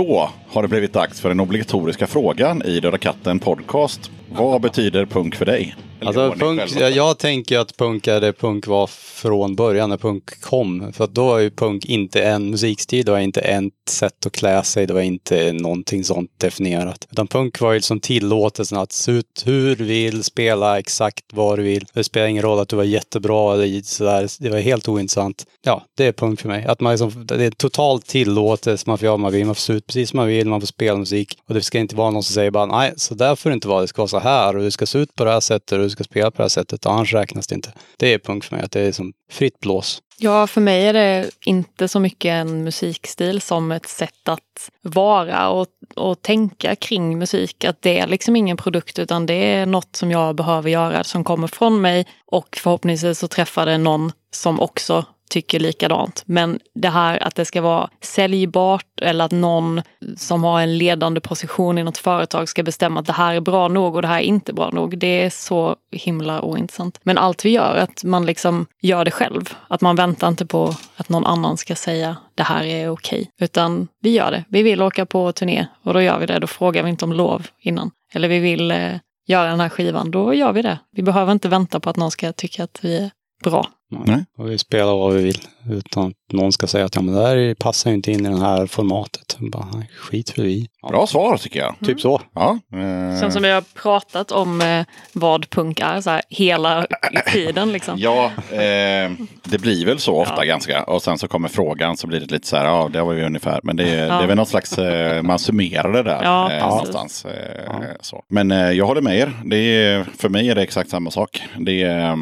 Då har det blivit dags för den obligatoriska frågan i Döda katten podcast. Vad betyder punk för dig? Alltså, punk, jag, jag tänker att punk är det punk var från början när punk kom. För då är ju punk inte en musikstil, det var inte ett sätt att klä sig, det var inte någonting sånt definierat. Utan punk var ju liksom tillåtelsen att se ut hur du vill, spela exakt vad du vill. Det spelar ingen roll att du var jättebra eller sådär, det var helt ointressant. Ja, det är punk för mig. Att man liksom, det är totalt tillåtelse, man får göra vad man vill, man får se ut precis som man vill, man får spela musik. Och det ska inte vara någon som säger bara nej, så där får det inte vara, det ska vara så här och det ska se ut på det här sättet ska spela på det här sättet, annars räknas det inte. Det är punk för mig, att det är som fritt blås. Ja, för mig är det inte så mycket en musikstil som ett sätt att vara och, och tänka kring musik. Att det är liksom ingen produkt utan det är något som jag behöver göra som kommer från mig och förhoppningsvis så träffar det någon som också tycker likadant. Men det här att det ska vara säljbart eller att någon som har en ledande position i något företag ska bestämma att det här är bra nog och det här är inte bra nog. Det är så himla ointressant. Men allt vi gör, att man liksom gör det själv. Att man väntar inte på att någon annan ska säga det här är okej. Utan vi gör det. Vi vill åka på turné och då gör vi det. Då frågar vi inte om lov innan. Eller vi vill eh, göra den här skivan, då gör vi det. Vi behöver inte vänta på att någon ska tycka att vi är bra. Nej. Och vi spelar vad vi vill utan att någon ska säga att ja, men det här passar ju inte in i det här formatet. Bara, skit för vi. Ja, Bra svar tycker jag. Typ så. Ja, eh, Sen som vi har pratat om eh, vad punk är så här, hela tiden. Liksom. Ja, eh, det blir väl så ofta Ja. ganska. Och sen så kommer frågan så blir det lite så här, ja det var ju ungefär. Men det, är- Ja. det är väl något slags, eh, man summerar det där Ja, eh, någonstans. Eh, så. Men eh, jag håller med er. Det är, för mig är det exakt samma sak. Det är,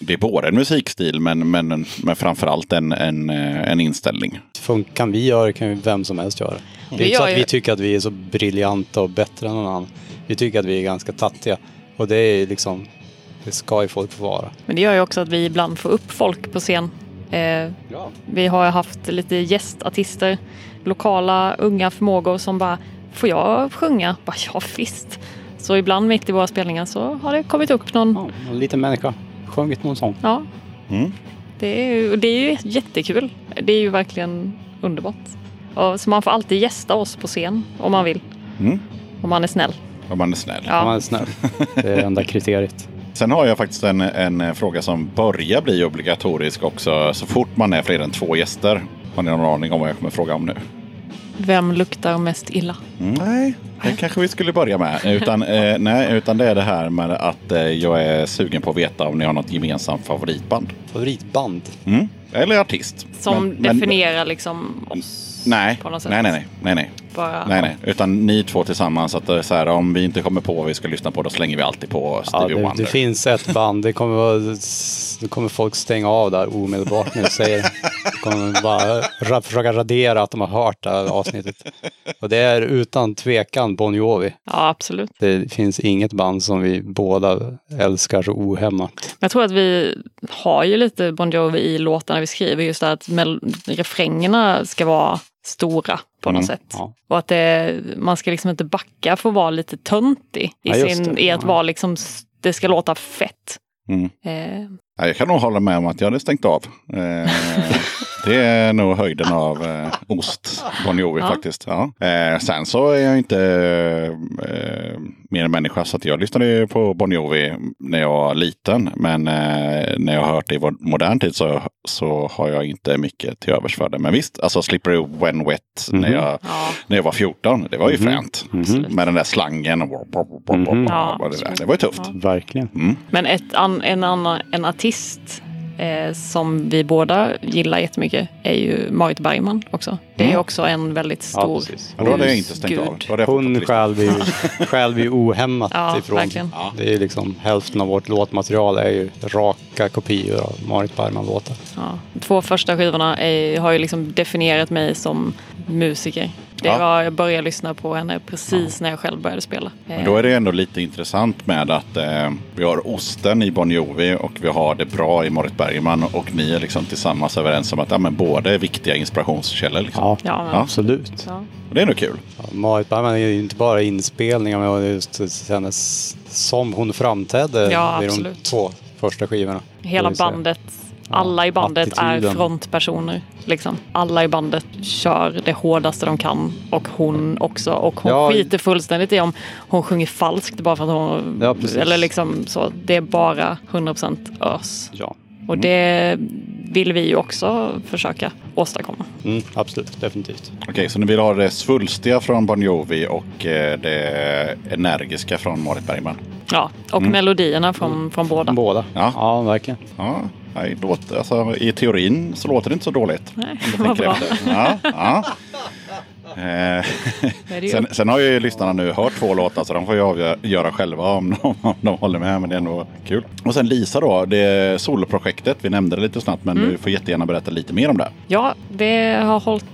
det är både en musikstil men, men, men framförallt en, en, eh, en inställning. Kan vi göra kan ju vem som helst göra. Det är inte så att vi tycker att vi är så briljanta och bättre än någon annan. Vi tycker att vi är ganska tattiga. Och det är liksom, det ska ju folk få vara. Men det gör ju också att vi ibland får upp folk på scen. Eh, Ja. vi har haft lite gästartister, lokala unga förmågor som bara, får jag sjunga? Bara, ja visst. Så ibland mitt i våra spelningar så har det kommit upp någon, Ja, en liten människa. Sjungit någon sång. ja. Mm. Det är, ju, det är ju jättekul. Det är ju verkligen underbart. Och, så man får alltid gästa oss på scen om man vill. Mm. Om man är snäll. Om man är snäll. Ja. Om man är snäll. Det är enda kriteriet. Sen har jag faktiskt en, en fråga som börjar bli obligatorisk också så fort man är fler än två gäster. Har ni någon aning om vad jag kommer fråga om nu? Vem luktar mest illa? Mm, Nej, det kanske vi skulle börja med. Utan, eh, nej, utan det är det här med att eh, jag är sugen på att veta om ni har något gemensamt favoritband. Favoritband. Mm. Eller artist. Som Men- men- definierar liksom oss Nej, på något sätt. nej, nej, nej, nej, nej, Bara, nej, nej. Utan ni två tillsammans. Att det är så här, om vi inte kommer på vad vi ska lyssna på, då slänger vi alltid på Ja, Stevie det, Wonder. det finns ett band. Det kommer, vara- det kommer folk stänga av där omedelbart när jag säger det. De kommer bara ra, försöka radera att de har hört det här avsnittet. Och det är utan tvekan Bon Jovi. Ja, absolut. Det finns inget band som vi båda älskar så ohämmat. Men jag tror att vi har ju lite Bon Jovi i låtarna vi skriver. Just det att refrängerna ska vara stora på något Mm, sätt. ja. Och att det, man ska liksom inte backa för att vara lite töntig i, Ja, sin, i att Ja. vara liksom, det ska låta fett. Mm. Eh, Ja, jag kan nog hålla med om att jag hade stängt av. Eh, det är nog höjden av eh, ost, Bon Jovi Ja. faktiskt. Ja. Eh, sen så är jag inte eh, mer än människa så att jag lyssnade på Bon Jovi när jag var liten. Men eh, när jag har hört det i vår- modern tid så, så har jag inte mycket till övers för det. Men visst, alltså Slippery When Wet när, Mhm. jag, ja, när jag var 14, det var ju Mhm. fränt. absolut. Med den där slangen. Mhm. Det, där. det var ju tufft. Ja. Verkligen. Men ett an, en annan en artist eh, som vi båda gillar jättemycket är ju Marit Bergman också. Det är Mm. också en väldigt Ja, stor precis. Men då hade jag inte stängt av. Hon stjäl vi, stjäl vi ohämmat Ja, ifrån. verkligen. Ja. Det är liksom hälften av vårt låtmaterial är ju raka kopior av Marit Bergman-låtar. Ja. Två första skivorna är, har ju liksom definierat mig som musiker. Det Ja. var, jag började lyssna på henne precis när jag själv började spela. Men då är det ändå lite intressant med att eh, vi har osten i Bon Jovi och vi har det bra i Marit Bergman och ni är liksom tillsammans överens om att ja, men båda är viktiga inspirationskällor. Liksom. Ja, Ja, men, Ja. absolut. ja. Det är nog kul. Ja, Marit Bergman är ju inte bara inspelningar men just hennes som hon framträdde Ja, vid de absolut. två första skivorna. Hela bandet, alla i bandet är attityden. frontpersoner. Liksom. Alla i bandet kör det hårdaste de kan och hon också. Och hon Ja. skiter fullständigt i om hon sjunger falskt bara för att hon... Ja, eller liksom så. Det är bara 100% ös. Ja, Och det vill vi ju också försöka åstadkomma. mm, absolut. Definitivt. Okej, så ni vill ha det svulstiga från Bon Jovi och eh, det energiska från Marit Bergman. Ja, och Mm. melodierna från, från båda. Båda. Ja. ja verkligen. Ja, nej, låt, alltså, I teorin så låter det inte så dåligt. Nej, vad bra. efter. Ja, ja. Eh, sen, sen har ju lyssnarna nu hört två låtar så de får ju avgöra själva om de, om de håller med. Men det är ändå kul. Och sen Lisa då, det soloprojektet. Vi nämnde det lite snabbt men Mm. du får jättegärna berätta lite mer om det. Ja, det har hållit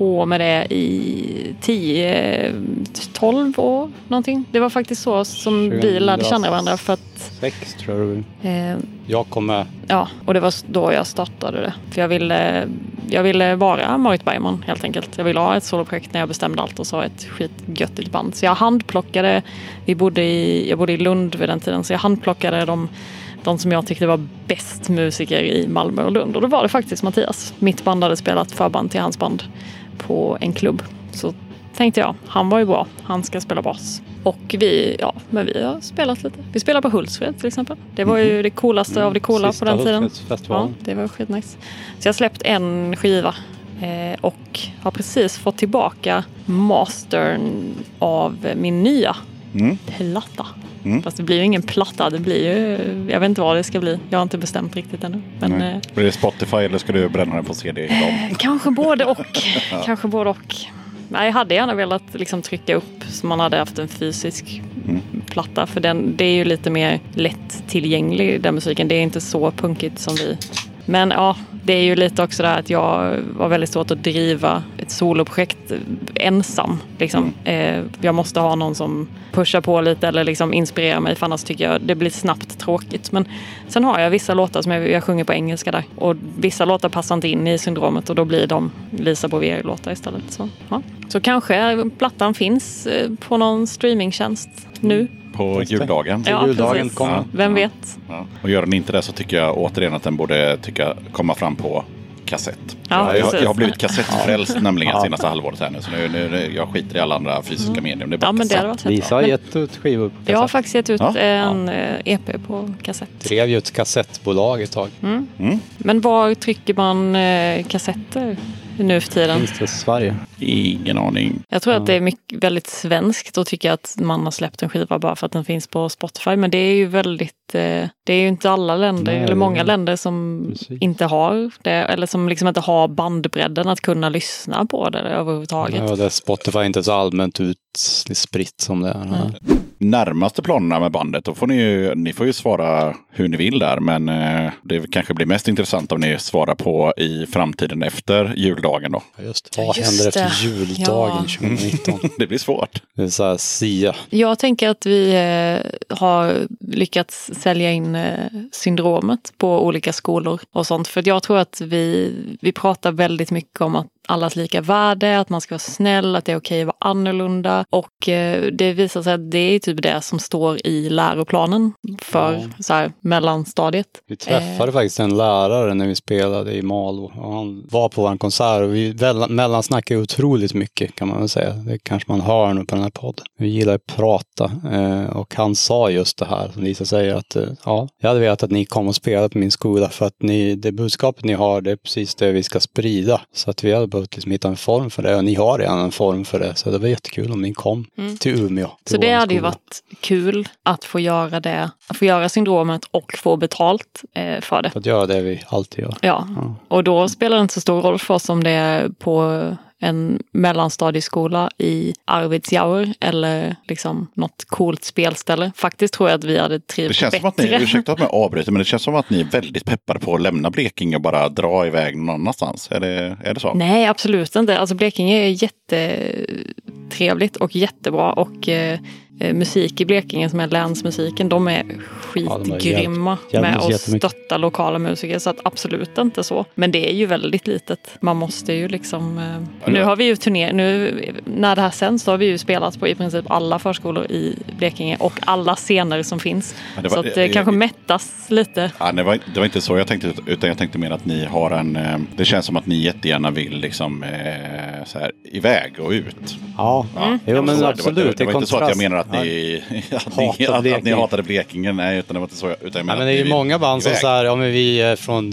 på med det i 10-12 år någonting. Det var faktiskt så som vi lärde känna varandra. För att, Sex tror jag. eh, Jag kom med. ja, och det var då jag startade det. För jag ville, jag ville vara Marit Bergman helt enkelt. Jag ville ha ett soloprojekt när jag bestämde allt och så ett skitgöttigt band. Så jag handplockade, vi bodde i, jag bodde i Lund vid den tiden, så jag handplockade de de som jag tyckte var bäst musiker i Malmö och Lund. Och då var det faktiskt Mattias. Mitt band hade spelat förband till hans band på en klubb. Så tänkte jag, han var ju bra, han ska spela bas. Och vi, ja, men vi har spelat lite. Vi spelar på Hultsfred till exempel. Det var ju det coolaste av det coola Sista på den tiden. Ja, det var skitnice. Så jag har släppt en skiva eh, och har precis fått tillbaka mastern av min nya Mm. platta. Mm. Fast det blir ju ingen platta, det blir ju, jag vet inte vad det ska bli. Jag har inte bestämt riktigt ännu. Men eh, Blir det Spotify eller ska du bränna den på CD? idag? kanske både och. Kanske både och. Nej, jag hade gärna velat liksom trycka upp så man hade haft en fysisk Mm. platta. För den, det är ju lite mer lättillgänglig den musiken. Det är inte så punkigt som vi. Men ja, det är ju lite också det att jag var väldigt svårt att driva ett soloprojekt ensam. Liksom. Eh, jag måste ha någon som pushar på lite eller liksom inspirerar mig för annars tycker jag det blir snabbt tråkigt. Men sen har jag vissa låtar som jag, jag sjunger på engelska där och vissa låtar passar inte in i syndromet och då blir de Lisa Bouvier-låtar istället. Så, ja. så kanske plattan finns eh, på någon streamingtjänst nu. På juldagen? Ja, juldagen kommer. Vem Ja. vet? Ja. Och gör den inte det så tycker jag återigen att den borde tycka, komma fram på kassett. Ja, jag, jag har blivit kassettfrälst nämligen Ja. senaste halvåret här nu. Så nu, nu, jag skiter i alla andra fysiska medium. Det är bara Mm. Ja, men det kassett. varit Lisa har gett ut skivor på Jag har kassett. faktiskt gett ut Ja. en eh, EP på kassett. Drev ju ett kassettbolag ett tag. Mm. Mm. Men var trycker man eh, kassetter nu för tiden? Finns det i Sverige? Ingen aning. Jag tror att det är mycket, väldigt svenskt att tycka att man har släppt en skiva bara för att den finns på Spotify. Men det är ju väldigt, eh, det är ju inte alla länder, Nej, eller många länder som Precis. inte har det. Eller som liksom inte har bandbredden att kunna lyssna på det överhuvudtaget. Ja, det är Spotify inte så allmänt utspritt som det är. Mm. Närmaste planerna med bandet, då får ni ju, ni får ju svara hur ni vill där. Men eh, det kanske blir mest intressant om ni svarar på i framtiden efter juldagen då. Just, vad just händer efter det. juldagen Ja. 2019? Det blir svårt. Det är så här Sia. Jag tänker att vi eh, har lyckats sälja in eh, syndromet på olika skolor och sånt. För jag tror att vi, vi pratar väldigt mycket om att allas lika värde, att man ska vara snäll, att det är okej att vara annorlunda. Och eh, det visar sig att det är typ det som står i läroplanen för Ja. så här, mellanstadiet. Vi träffade faktiskt en lärare när vi spelade i Malå. Och han var på vår konsert och vi mellansnackade otroligt mycket kan man väl säga. Det kanske man hör nu på den här podden. Vi gillar att prata eh, och han sa just det här som Lisa säger att eh, ja, jag hade velat att ni kom och spelade på min skola för att ni, det budskapet ni har det är precis det vi ska sprida. Så att vi hade behövt liksom hitta en form för det och ni har redan en form för det. Så det var jättekul om ni kom till Umeå. till Mm. Så det hade ju varit kul att få göra det, att få göra syndromet och få betalt eh, för det. För att göra det vi alltid gör. Ja, och då spelar det inte så stor roll för oss om det är på en mellanstadieskola i Arvidsjaur eller liksom något coolt spelställe. Faktiskt tror jag att vi hade Det trivts känns som att ni, bättre. ursäkta att jag avbryter, men det känns som att ni är väldigt peppade på att lämna Blekinge och bara dra iväg någon annanstans. Är det, är det så? Nej, absolut inte. Alltså Blekinge är jättetrevligt och jättebra och eh, musik i Blekinge som är länsmusiken, de är Ja, skitgrymma hjälpt med att stötta lokala musiker. Så att absolut inte så. Men det är ju väldigt litet. Man måste ju liksom... Eh, nu har vi ju turné, nu när det här sänds så har vi ju spelat på i princip alla förskolor i Blekinge och alla scener som finns. Ja, det var- så att det eh, kanske eh, mättas lite. Ja, det, var, det var inte så jag tänkte, utan jag tänkte mer att ni har en... Eh, det känns som att ni jättegärna vill liksom eh, så här, iväg och ut. Ja, Mm. jo, men det var- absolut. Det var, det var i inte så att jag menar att ni, att ni, att, att ni hatade Blekinge. Nej, utan det var inte så. Utan jag menar men det är ju många band som så här, ja men vi är från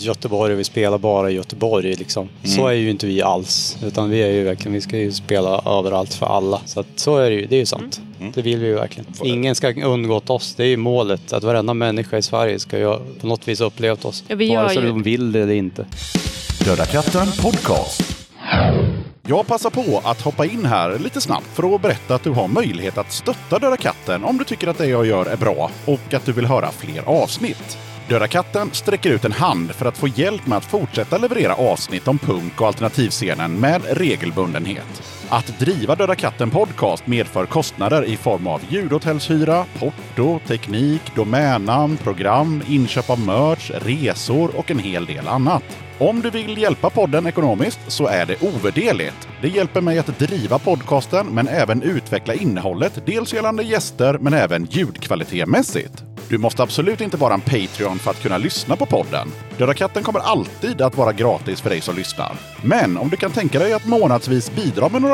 Göteborg och vi spelar bara i Göteborg liksom. Så Mm. är ju inte vi alls. Utan vi är ju verkligen, vi ska ju spela överallt för alla. Så att, så är det ju, det är ju sant. Mm. Det vill vi ju verkligen. Ingen ska undgått oss. Det är ju målet. Att varenda människa i Sverige ska ju på något vis upplevt oss. Ja, vi gör Vare sig ju- de vill det eller inte. Döda katten podcast. Jag passar på att hoppa in här lite snabbt för att berätta att du har möjlighet att stötta Döda katten om du tycker att det jag gör är bra och att du vill höra fler avsnitt. Döda katten sträcker ut en hand för att få hjälp med att fortsätta leverera avsnitt om punk och alternativscenen med regelbundenhet. Att driva Döda katten podcast medför kostnader i form av ljudhotellshyra, porto, teknik, domännamn, program, inköp av merch, resor och en hel del annat. Om du vill hjälpa podden ekonomiskt så är det ovärderligt. Det hjälper mig att driva podcasten men även utveckla innehållet, dels gällande gäster men även ljudkvalitetmässigt. Du måste absolut inte vara en Patreon för att kunna lyssna på podden. Döda katten kommer alltid att vara gratis för dig som lyssnar. Men om du kan tänka dig att månadsvis bidra med några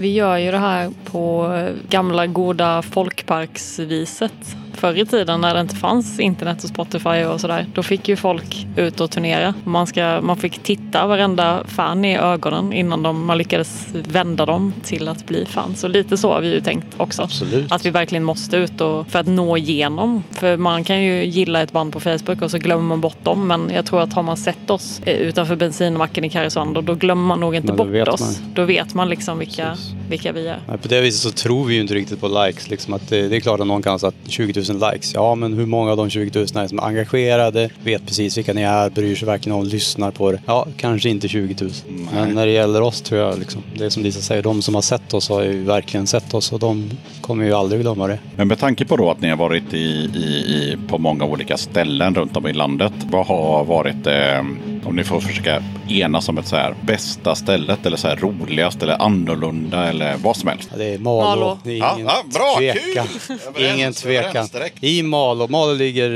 Vi gör ju det här på gamla goda folkparksviset. Förr i tiden när det inte fanns internet och Spotify och sådär, då fick ju folk ut och turnera. Man, ska, man fick titta varenda fan i ögonen innan de, man lyckades vända dem till att bli fan. Så lite så har vi ju tänkt också. Absolut. Att vi verkligen måste ut och, för att nå igenom. För man kan ju gilla ett band på Facebook och så glömmer man bort dem. Men jag tror att har man sett oss eh, utanför bensinmacken i Karesuando, då glömmer man nog inte bort oss. man. Då vet man liksom vilka, Precis. vilka vi är. Nej, På det viset så tror vi ju inte riktigt på likes. Liksom att det, det är klart att någon kan säga att 20 000 likes. Ja, men hur många av de 20 000 är som är engagerade, vet precis vilka ni är, bryr sig verkligen om, lyssnar på det? Ja, kanske inte 20 000. Men när det gäller oss tror jag, liksom, det är som Lisa säger, de som har sett oss har ju verkligen sett oss och de kommer ju aldrig glömma det. Men med tanke på då att ni har varit i, i, i, på många olika ställen runt om i landet. Vad har varit, eh, om ni får försöka enas om ett så här bästa stället eller så här roligast eller annorlunda eller vad som helst. Ja, Det är Malå. Malå. Det är Ja, ingen ja, bra, tvekan. kul! Ingen tvekan. Överens direkt. I Malå. Malå ligger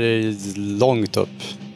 långt upp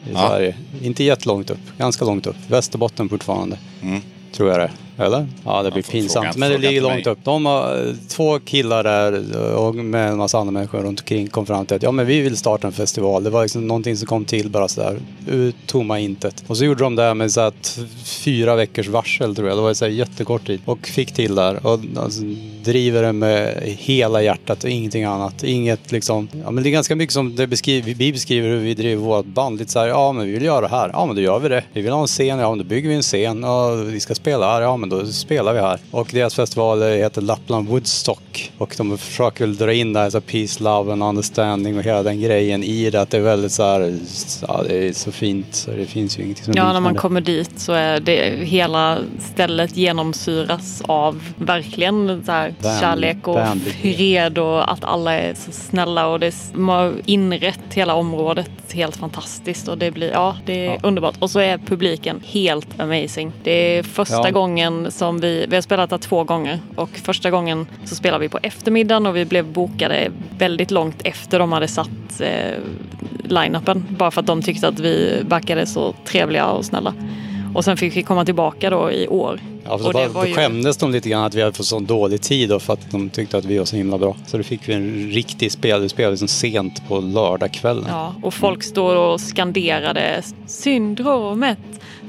i Ja. Sverige. Inte jättelångt upp, ganska långt upp. Västerbotten fortfarande. Mm. Tror jag det. Eller? Ja, det blir får- pinsamt. Men det ligger långt upp. De har eh, två killar där eh, och med en massa andra människor runt omkring kom fram till att ja, men vi vill starta en festival. Det var liksom någonting som kom till bara sådär ur tomma intet. Och så gjorde de det med så här t- fyra veckors varsel tror jag. Det var så här jättekort tid. Och fick till där. Och alltså, driver det med hela hjärtat och ingenting annat. Inget liksom. Ja, men det är ganska mycket som det beskriver, vi beskriver hur vi driver vårt band. Lite så här, ja men vi vill göra det här. Ja men då gör vi det. Vi vill ha en scen. Ja men då bygger vi en scen. Ja, vi ska spela här. Ja men då spelar vi här. Och deras festival heter Lappland Woodstock. Och de försöker väl dra in det här så här, peace, love and understanding och hela den grejen i det. Att det är väldigt så här, ja det är så fint så det finns ju ingenting som Ja, när man kommer dit så är det hela stället genomsyras av verkligen så här Vän- kärlek och vänlighet. fred och att alla är så snälla och det de har inrett hela området helt fantastiskt och det blir, ja, det är Ja. underbart. Och så är publiken helt amazing. Det är första Ja. gången som vi, vi har spelat där två gånger och första gången så spelade vi på eftermiddagen och vi blev bokade väldigt långt efter de hade satt eh, line-upen. Bara för att de tyckte att vi backade så trevliga och snälla. Och sen fick vi komma tillbaka då i år. Ja, för och bara, då ju- skämdes de lite grann att vi hade fått sån dålig tid då för att de tyckte att vi var så himla bra. Så då fick vi en riktig spel. Vi spelade liksom sent på lördagskvällen. Ja, och folk står och skanderade syndromet,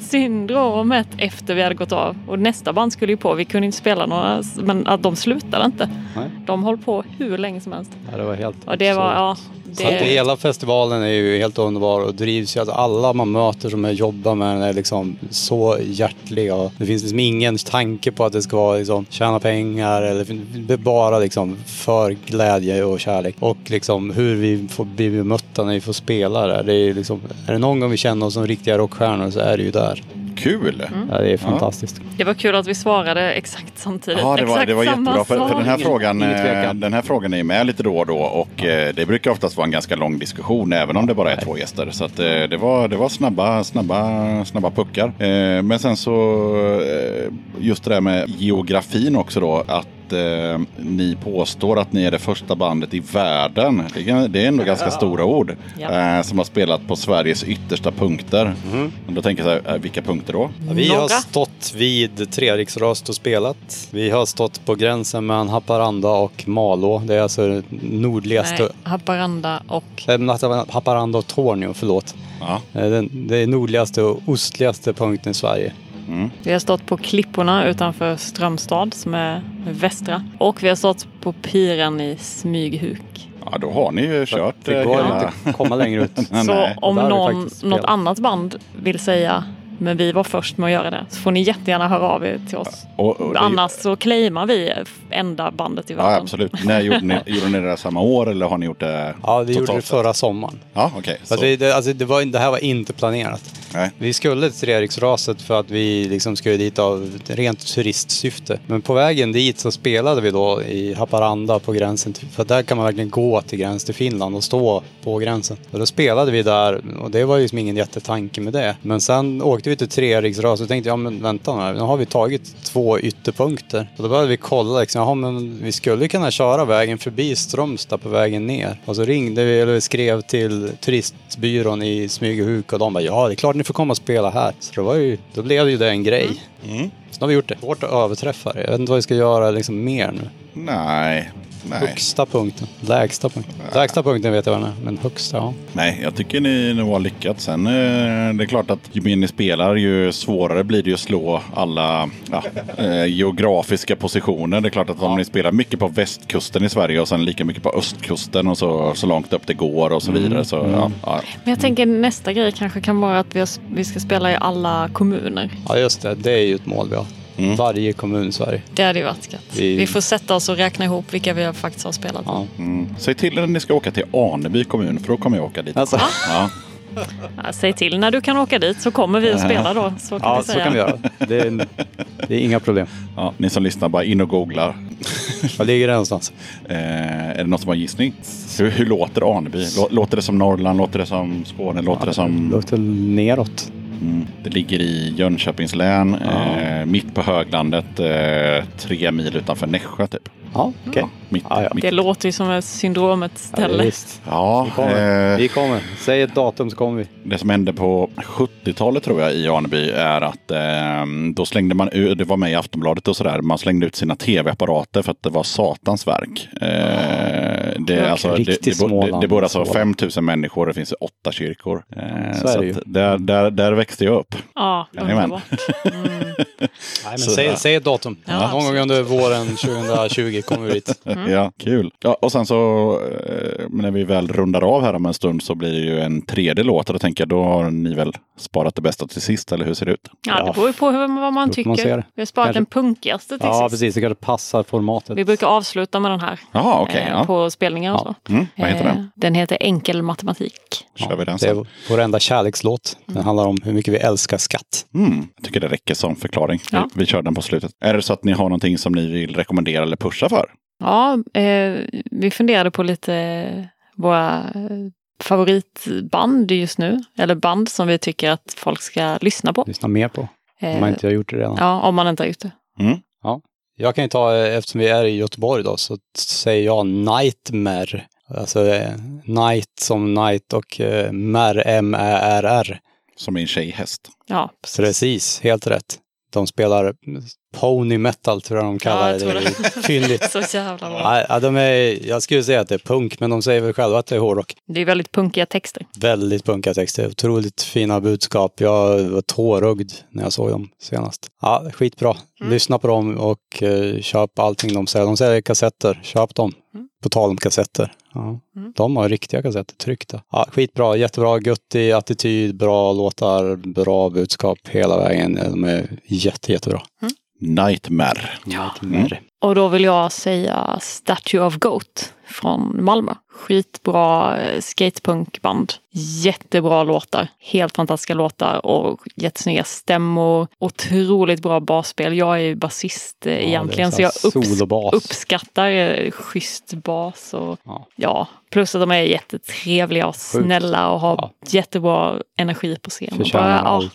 syndromet efter vi hade gått av. Och nästa band skulle ju på. Vi kunde inte spela några, men att de slutade inte. Nej. De höll på hur länge som helst. Ja, det var helt Och det var, absurt. Det... Så att hela festivalen är ju helt underbar och drivs ju. Alltså alla man möter som jag jobbar med den är liksom så hjärtliga. Och Det finns liksom ingen tanke på att det ska vara liksom tjäna pengar eller det är bara liksom för glädje och kärlek. Och liksom hur vi får bli bemötta när vi får spela där. Det är, liksom, är det någon gång vi känner oss som riktiga rockstjärnor så är det ju där. Kul! Ja, det är fantastiskt. det var kul att vi svarade exakt samtidigt. Ja, det var, exakt det var jättebra. För, för den, här frågan, eh, den här frågan är med lite då och då. Och eh, det brukar oftast vara en ganska lång diskussion, även om det bara är två gäster. Så att, eh, det var, det var snabba, snabba, snabba puckar. Men sen så, just det där med geografin också då. Att eh, ni påstår att ni är det första bandet i världen. Det är, det är ändå ganska stora ord. Ja. Eh, som har spelat på Sveriges yttersta punkter. Och då tänker jag så här, eh, vilka punkter då? Vi har stått vid Treriksröst och spelat. Vi har stått på gränsen mellan Haparanda och Malå. Det är alltså nordligaste... Nej, Haparanda och Eh, Haparanda och Tornio, förlåt. Ja. Eh, Den, det är nordligaste och ostligaste punkten i Sverige. Vi har stått på klipporna utanför Strömstad som är västra. Och vi har stått på piren i Smyghuk. ja, då har ni ju kört Det eh, går hela... inte komma längre ut. Så om någon, något annat band vill säga Men vi var först med att göra det. Så får ni jättegärna höra av er till oss. Och, och det- Annars så claimar vi enda bandet i Ja, världen. absolut. När gjorde ni, gjorde ni det där samma år eller har ni gjort det Ja, vi gjorde det förra sommaren. Ja. Fast Så- vi, det, alltså, det, var, det här var inte planerat. Nej. Vi skulle till Treriksraset för att vi liksom skulle dit av rent turistsyfte. Men på vägen dit så spelade vi då i Haparanda på gränsen. till- För där kan man verkligen gå till gränsen till Finland och stå på gränsen. Och då spelade vi där och det var ju liksom ingen jättetanke med det. Men sen åkte vi till Treriksraset och tänkte jag men vänta nu, nu har vi tagit två ytterpunkter. Och då började vi kolla liksom, jaha men vi skulle kunna köra vägen förbi Strömstad på vägen ner. Och så ringde vi eller skrev till turistbyrån i Smygehuk och de bara ja det är klart ni får komma och spela här. Så det var ju, då blev ju det en grej. Mm. Så nu har vi gjort det. Svårt att överträffa det. Jag vet inte vad vi ska göra liksom mer nu. Nej. Nej. Högsta punkten. Lägsta punkten. Lägsta punkten vet jag vad den är. Men högsta, ja. Nej, jag tycker ni nog har lyckats. Sen eh, det är klart att ju mer ni spelar ju svårare blir det ju att slå alla ja, eh, geografiska positioner. Det är klart att om ni spelar mycket på västkusten i Sverige och sen lika mycket på östkusten och så, så långt upp det går och så vidare. Så, ja, ja. Men jag tänker nästa grej kanske kan vara att vi, har, vi ska spela i alla kommuner. Ja just det, det är ju ett mål vi har. Mm. Varje kommun i Sverige. Det hade ju varit gött. Vi- Vi... får sätta oss och räkna ihop vilka vi faktiskt har spelat. Ja. Mm. Säg till när ni ska åka till Aneby kommun för då kommer jag åka dit. Alltså. Ja. Ja, säg till när du kan åka dit så kommer vi att spela då. Så kan Ja, vi så säga. kan vi göra. Det är, det är inga problem. Ja, ni som lyssnar, bara in och googla. Var ligger det någonstans? Eh, är det något som har gissning? Hur, hur låter Aneby? Lå- Låter det som Norrland? Låter det som Skåne? Låter det som... Låter neråt. Mm. Det ligger i Jönköpings län, eh, mitt på höglandet, eh, tre mil utanför Nässjö typ. Ja, okej. Ja, mitt, Ja, ja. mitt. Det låter ju som ett syndromet Ja, ställe. visst. Ja, Vi kommer. eh, Vi kommer. Säg ett datum så kommer vi. det som hände på 70-talet tror jag i Aneby är att eh, då slängde man ut, det var med i Aftonbladet och sådär, man slängde ut sina tv-apparater för att det var satans verk. Eh, det, är alltså, det, Riktigt det, det, det bor alltså Småland. 5000 människor, det finns åtta kyrkor. Eh, Så att där, där, där växte jag upp. Ja, underbart. Nej, men Så- säg, säg ett datum. Ja, Någon gång under våren 2020 kommer vi dit. Ja, kul. Ja, och sen så eh, när vi väl rundar av här om en stund så blir det ju en tredje låt. Och då tänker jag, då har ni väl sparat det bästa till sist, eller hur ser det ut? Ja, det Ja. beror ju på hur, vad man man tycker. det. Vi har sparat Kanske- den punkigaste till Ja, sist. precis. Det kanske passar formatet. Vi brukar avsluta med den här Jaha, okej. eh, ja. på spelningar och Ja. så. Mm, vad heter Eh, den? Den heter Enkel matematik. Kör vi den det är sen? vår enda kärlekslåt. Den handlar om hur mycket vi älskar skatt. Mm, jag tycker det räcker som förklaring. Ja. Vi, vi kör den på slutet. Är det så att ni har någonting som ni vill rekommendera eller pusha för? Ja, eh, vi funderade på lite eh, våra eh, favoritband just nu. Eller band som vi tycker att folk ska lyssna på. Lyssna mer på. Om Eh, man inte har gjort det redan. Ja, om man inte har gjort det. Jag kan ju ta, eh, eftersom vi är i Göteborg då, så säger jag Nightmare. Alltså eh, Night som Night och eh, Mer, M-Ä-R-R. Som är en tjejhäst. Ja, precis. Precis, helt rätt. De spelar pony metal tror jag de kallar Ja, jag det. det. Fyndigt. Så jävla bra. Ja, de är, jag skulle säga att det är punk, men de säger väl själva att det är hårdrock. Det är väldigt punkiga texter. Väldigt punkiga texter, otroligt fina budskap. Jag var tårögd när jag såg dem senast. Ja, skitbra. Mm. Lyssna på dem och eh, köp allting de säljer. De säljer kassetter, köp dem. Mm. På tal om kassetter. Ja. De har riktiga kassetter tryckta. Ja, skitbra, jättebra, guttig attityd, bra låtar, bra budskap hela vägen. De är jätte, jättebra. Nightmare. Mm. Och då vill jag säga Statue of Goat från Malmö. Skitbra eh, skatepunkband. Jättebra låtar. Helt fantastiska låtar och jättesnygga stämmor. Otroligt bra basspel. Jag är ju basist eh, egentligen så jag solobas. uppskattar eh, schysst bas. Och, Ja. ja. plus att de är jättetrevliga och snälla och har Ja. jättebra energi på scen. Förtjänar ja, allt.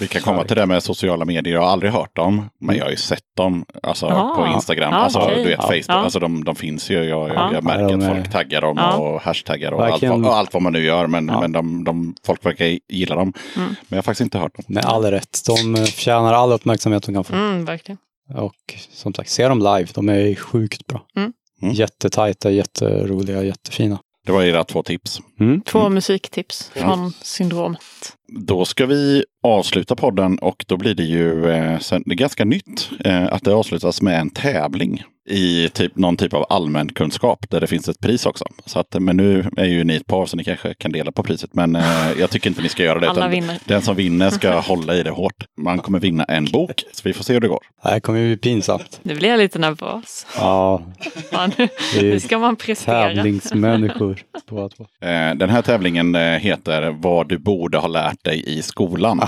Vi kan komma till det med sociala medier. Jag har aldrig hört dem, men jag har ju sett dem alltså, Ja. på Instagram. Ja, alltså, okej. du vet, Ja. Facebook. Ja. Alltså, de, de finns ju. Jag, Ja. jag märker Ja, de att folk taggar dem Ja. och hashtaggar och allt, och allt vad man nu gör. Men, men de, de, folk verkar gilla dem. Mm. Men jag har faktiskt inte hört dem. Med all rätt. De eh, förtjänar all uppmärksamhet de kan få. mm, verkligen. Och som sagt, se dem live. De är sjukt bra. Mm. Mm. Jättetajta, jätteroliga, jättefina. Det var era två tips. Mm. Två musiktips Ja. från syndromet. Då ska vi avsluta podden och då blir det ju eh, sen, det är ganska nytt eh, att det avslutas med en tävling. I typ någon typ av allmänkunskap där det finns ett pris också. Så att, men nu är ju ni ett par så ni kanske kan dela på priset. Men eh, jag tycker inte ni ska göra det. Alla utan vinner. Den som vinner ska hålla i det hårt. Man kommer vinna en bok, så vi får se hur det går. Det här kommer ju bli pinsamt. Nu blir jag lite nervös. Ja, Fan, nu, nu ska man prestera. tävlingsmänniskor. två. Eh, den här tävlingen eh, heter Vad du borde ha lärt dig i skolan.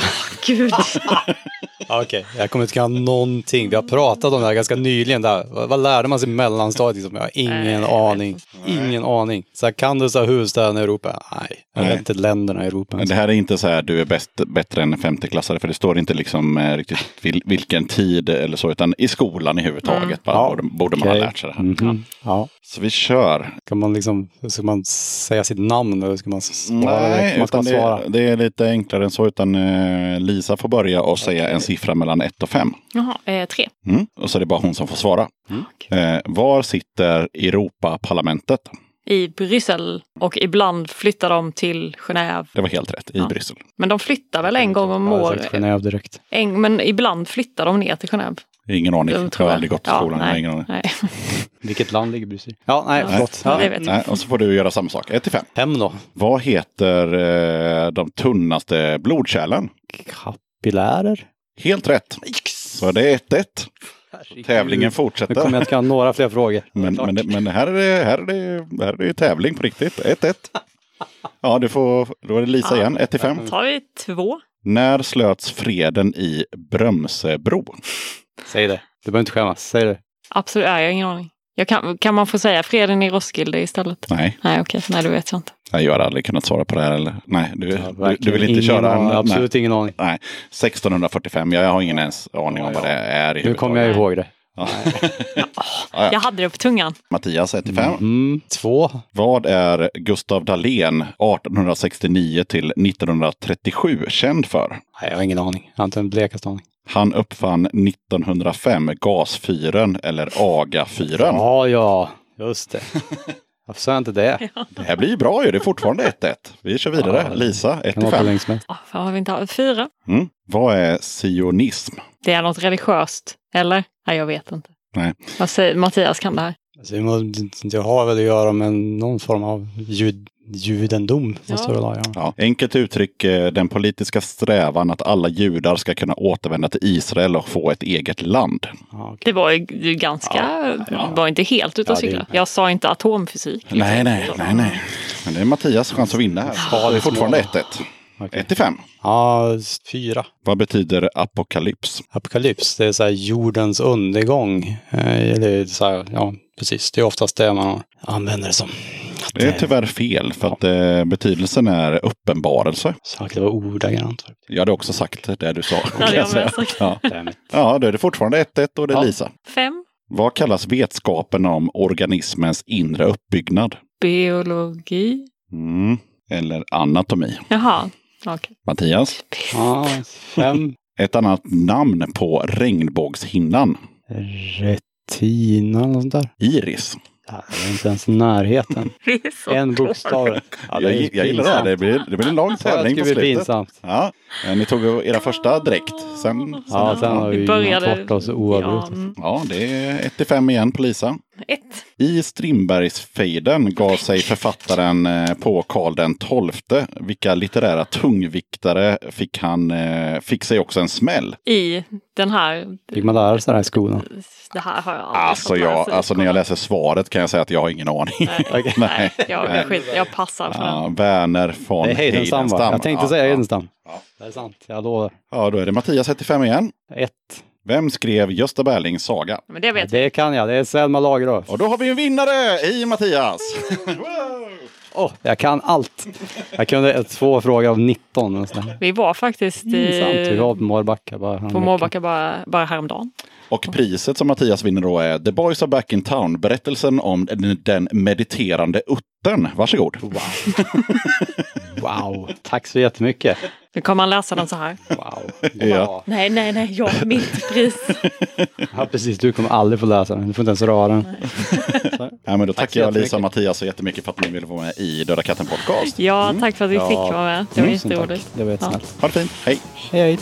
Gud. Ja, Okej, jag kommer inte kunna någonting. Vi har pratat om det här ganska nyligen. Där. Vad, vad lärde man sig i mellanstadiet? Liksom? Jag har ingen aning. Ingen aning. Så här, kan du så här huvudstäderna i Europa? Nej, jag Nej. vet inte länderna i Europa. Men det här är inte så här du är bäst, bättre än femteklassare. För det står inte liksom eh, riktigt vil, vilken tid eller så. Utan i skolan i huvudtaget. Bara, Ja, borde, borde man ha okej. lärt sig det här. Mhm. Ja. Så vi kör. Ska man liksom, ska man säga sitt namn eller ska man svara? Nej, man ska utan svara. det, det är lite enklare än så. Utan eh, Lisa får börja och säga en siffra mellan 1 och 5. Jaha, eh, tre. Mm. Och så är det bara hon som får svara. Eh, var sitter Europaparlamentet? I Bryssel och ibland flyttar de till Genève. Det var helt rätt, i Ja. Bryssel. Men de flyttar väl en gång om Ja, året? sagt Genève direkt. En, men ibland flyttar de ner till Genève. Ingen aning. Jag har jag. aldrig gått Ja, skolan. har nej, ingen aning. nej. Vilket land ligger Bryssel? Ja, nej, Ja. förlåt. Ja, Ja. jag. Nej, och så får du göra samma sak. 1 till 5. Fem då. Vad heter eh, de tunnaste blodkärlen? Kapillärer? Helt rätt. Så det är 1-1. Tävlingen Nu fortsätter. kommer jag inte kunna några fler frågor. Men, men, men här, är det, här, är det, här är det ju tävling på riktigt. 1-1. Ja, du får, då är det Lisa igen. 1 till 5. tar vi två. När slöts freden i Brömsebro? Säg det. Du behöver inte skämmas. Säg det. Absolut, jag har ingen aning. Jag kan, kan man få säga freden i Roskilde istället? Nej, Nej, okej. Nej, det vet jag inte. nej, jag har aldrig kunnat svara på det här. Eller? Nej, du, du, du vill inte Ingen köra aning, en... Absolut Nej, ingen aning. nej, 1645. Jag har ingen ens aning om vad det är. I Nu kommer jag ihåg det. Ja. Jag hade det på tungan. Mattias 1 till 5. Mm, två. Vad är Gustav Dalén 1869 till 1937 känd för? Nej, jag har ingen aning. Jag har inte en blekaste aning. Han uppfann 1905 gasfyren eller Agafyren. Ja, ja. Just det. Varför sa jag inte det? Det här blir ju bra ju. Det är fortfarande 1-1. Vi kör vidare. Ja. Lisa 1 Kan till vara för 5. länge som helst. Oh, vad har vi inte? Fyra. Mm. Vad är sionism? Det är något religiöst. Eller? Nej, jag vet inte. Nej. Vad säger, Mattias kan det här. Alltså, det har väl att göra med någon form av jud, judendom. Ja. ha, ja. Ja. Enkelt uttryck, eh, den politiska strävan att alla judar ska kunna återvända till Israel och få ett eget land. Ja, okej. Det var ju ganska, var inte helt ute och Ja, cykla. Jag sa inte atomfysik. Nej, nej, nej, nej. Men det är Mattias chans att vinna här. Det är fortfarande 1-1. Okej. 1 till 5. Ja, fyra. Vad betyder apokalyps? Apokalyps, det är så här jordens undergång. Eh, Eller så här, ja, precis. Det är oftast det man använder det som. Det är tyvärr fel för att eh, betydelsen är uppenbarelse. Sagt det var ordagrant. Jag hade också sagt det du sa. Ja, jag säga. Ja. Ja, då är det fortfarande 1-1 och det är Ja. Lisa. Fem. Vad kallas vetskapen om organismens inre uppbyggnad? Biologi. Mm. Eller anatomi. Jaha. Okej. Mattias? Ja, fem. Ett annat namn på regnbågshinnan. Retina eller något sånt där. Iris. Ja, det är inte ens i närheten. En bokstav. Ja, jag, jag gillar det här. Det blir, det blir en lång tävling Det på blir slutet. pinsamt. Ja, eh, ni tog era första direkt. Sen, Ja, sen har Vi vi började- började... oss Ja, oavbrutet. mm. ja, det är 1 till 5 igen på Lisa. Ett. I Strindbergsfejden gav sig författaren eh, på Karl den XII. Vilka litterära tungviktare fick han, eh, fick sig också en smäll. I den här. Fick man lära sig det här i skolan? Det här har jag aldrig Alltså, jag, alltså när jag läser svaret kan jag säga att jag har ingen aning. Nej, nej, jag, skit, jag passar för Ja, den. Verner von Det är Heidenstam? Jag tänkte Ja, säga ja. Heidenstam. Ja. Det är sant, jag lovar. Ja, då är det Mattias 1-5 igen. Ett. Vem skrev Gösta Berlings saga? Men det vet. Det kan jag, det är Selma Lagerlöf. Och då har vi en vinnare i Mattias! Åh, jag kan allt. Jag kunde två frågor av 19. Och sådär. Vi var faktiskt i, Sant, vi var på Mårbacka bara på häromveckan. Mårbacka bara, bara häromdagen. Och priset som Mattias vinner då är The Boys Are Back In Town. Berättelsen om den- den mediterande uttern. Varsågod. Wow, tack så jättemycket. Nu kommer han läsa den så här. Wow. Ja. Nej, nej, nej, jag, mitt pris. Ja, precis. Du kommer aldrig få läsa den. Du får inte ens röra den. Ja, men då Tack tackar jag Lisa och Mattias så jättemycket för att ni ville vara med i Döda katten podcast. Ja, tack för att vi fick Ja. vara med. Det var tack. jätteroligt. Det var Ja. jättesnällt. Ha det fint. Hej! Hej, hej.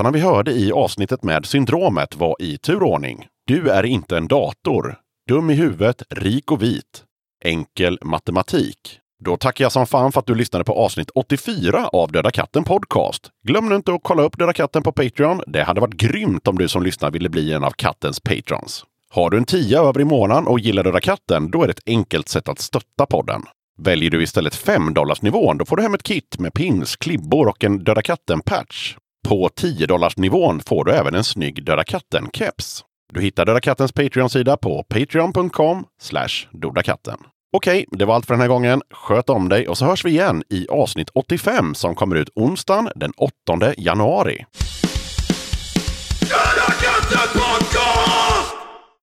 Låtarna vi hörde i avsnittet med Syndromet var i turordning. Du är inte en dator. Dum i huvudet, rik och vit. Enkel matematik. Då tackar jag som fan för att du lyssnade på avsnitt 84 av Döda katten Podcast. Glöm nu inte att kolla upp Döda katten på Patreon. Det hade varit grymt om du som lyssnar ville bli en av kattens patrons. Har du en tia över i månaden och gillar Döda katten, då är det ett enkelt sätt att stötta podden. Väljer du istället 5 nivån då får du hem ett kit med pins, klibbor och en Döda katten-patch. På 10 nivån får du även en snygg Döda katten-keps. Du hittar Döda kattens Patreon-sida på patreon.com dodakatten. Okej, det var allt för den här gången. Sköt om dig och så hörs vi igen i avsnitt 85 som kommer ut onsdagen den 8 januari. Döda katten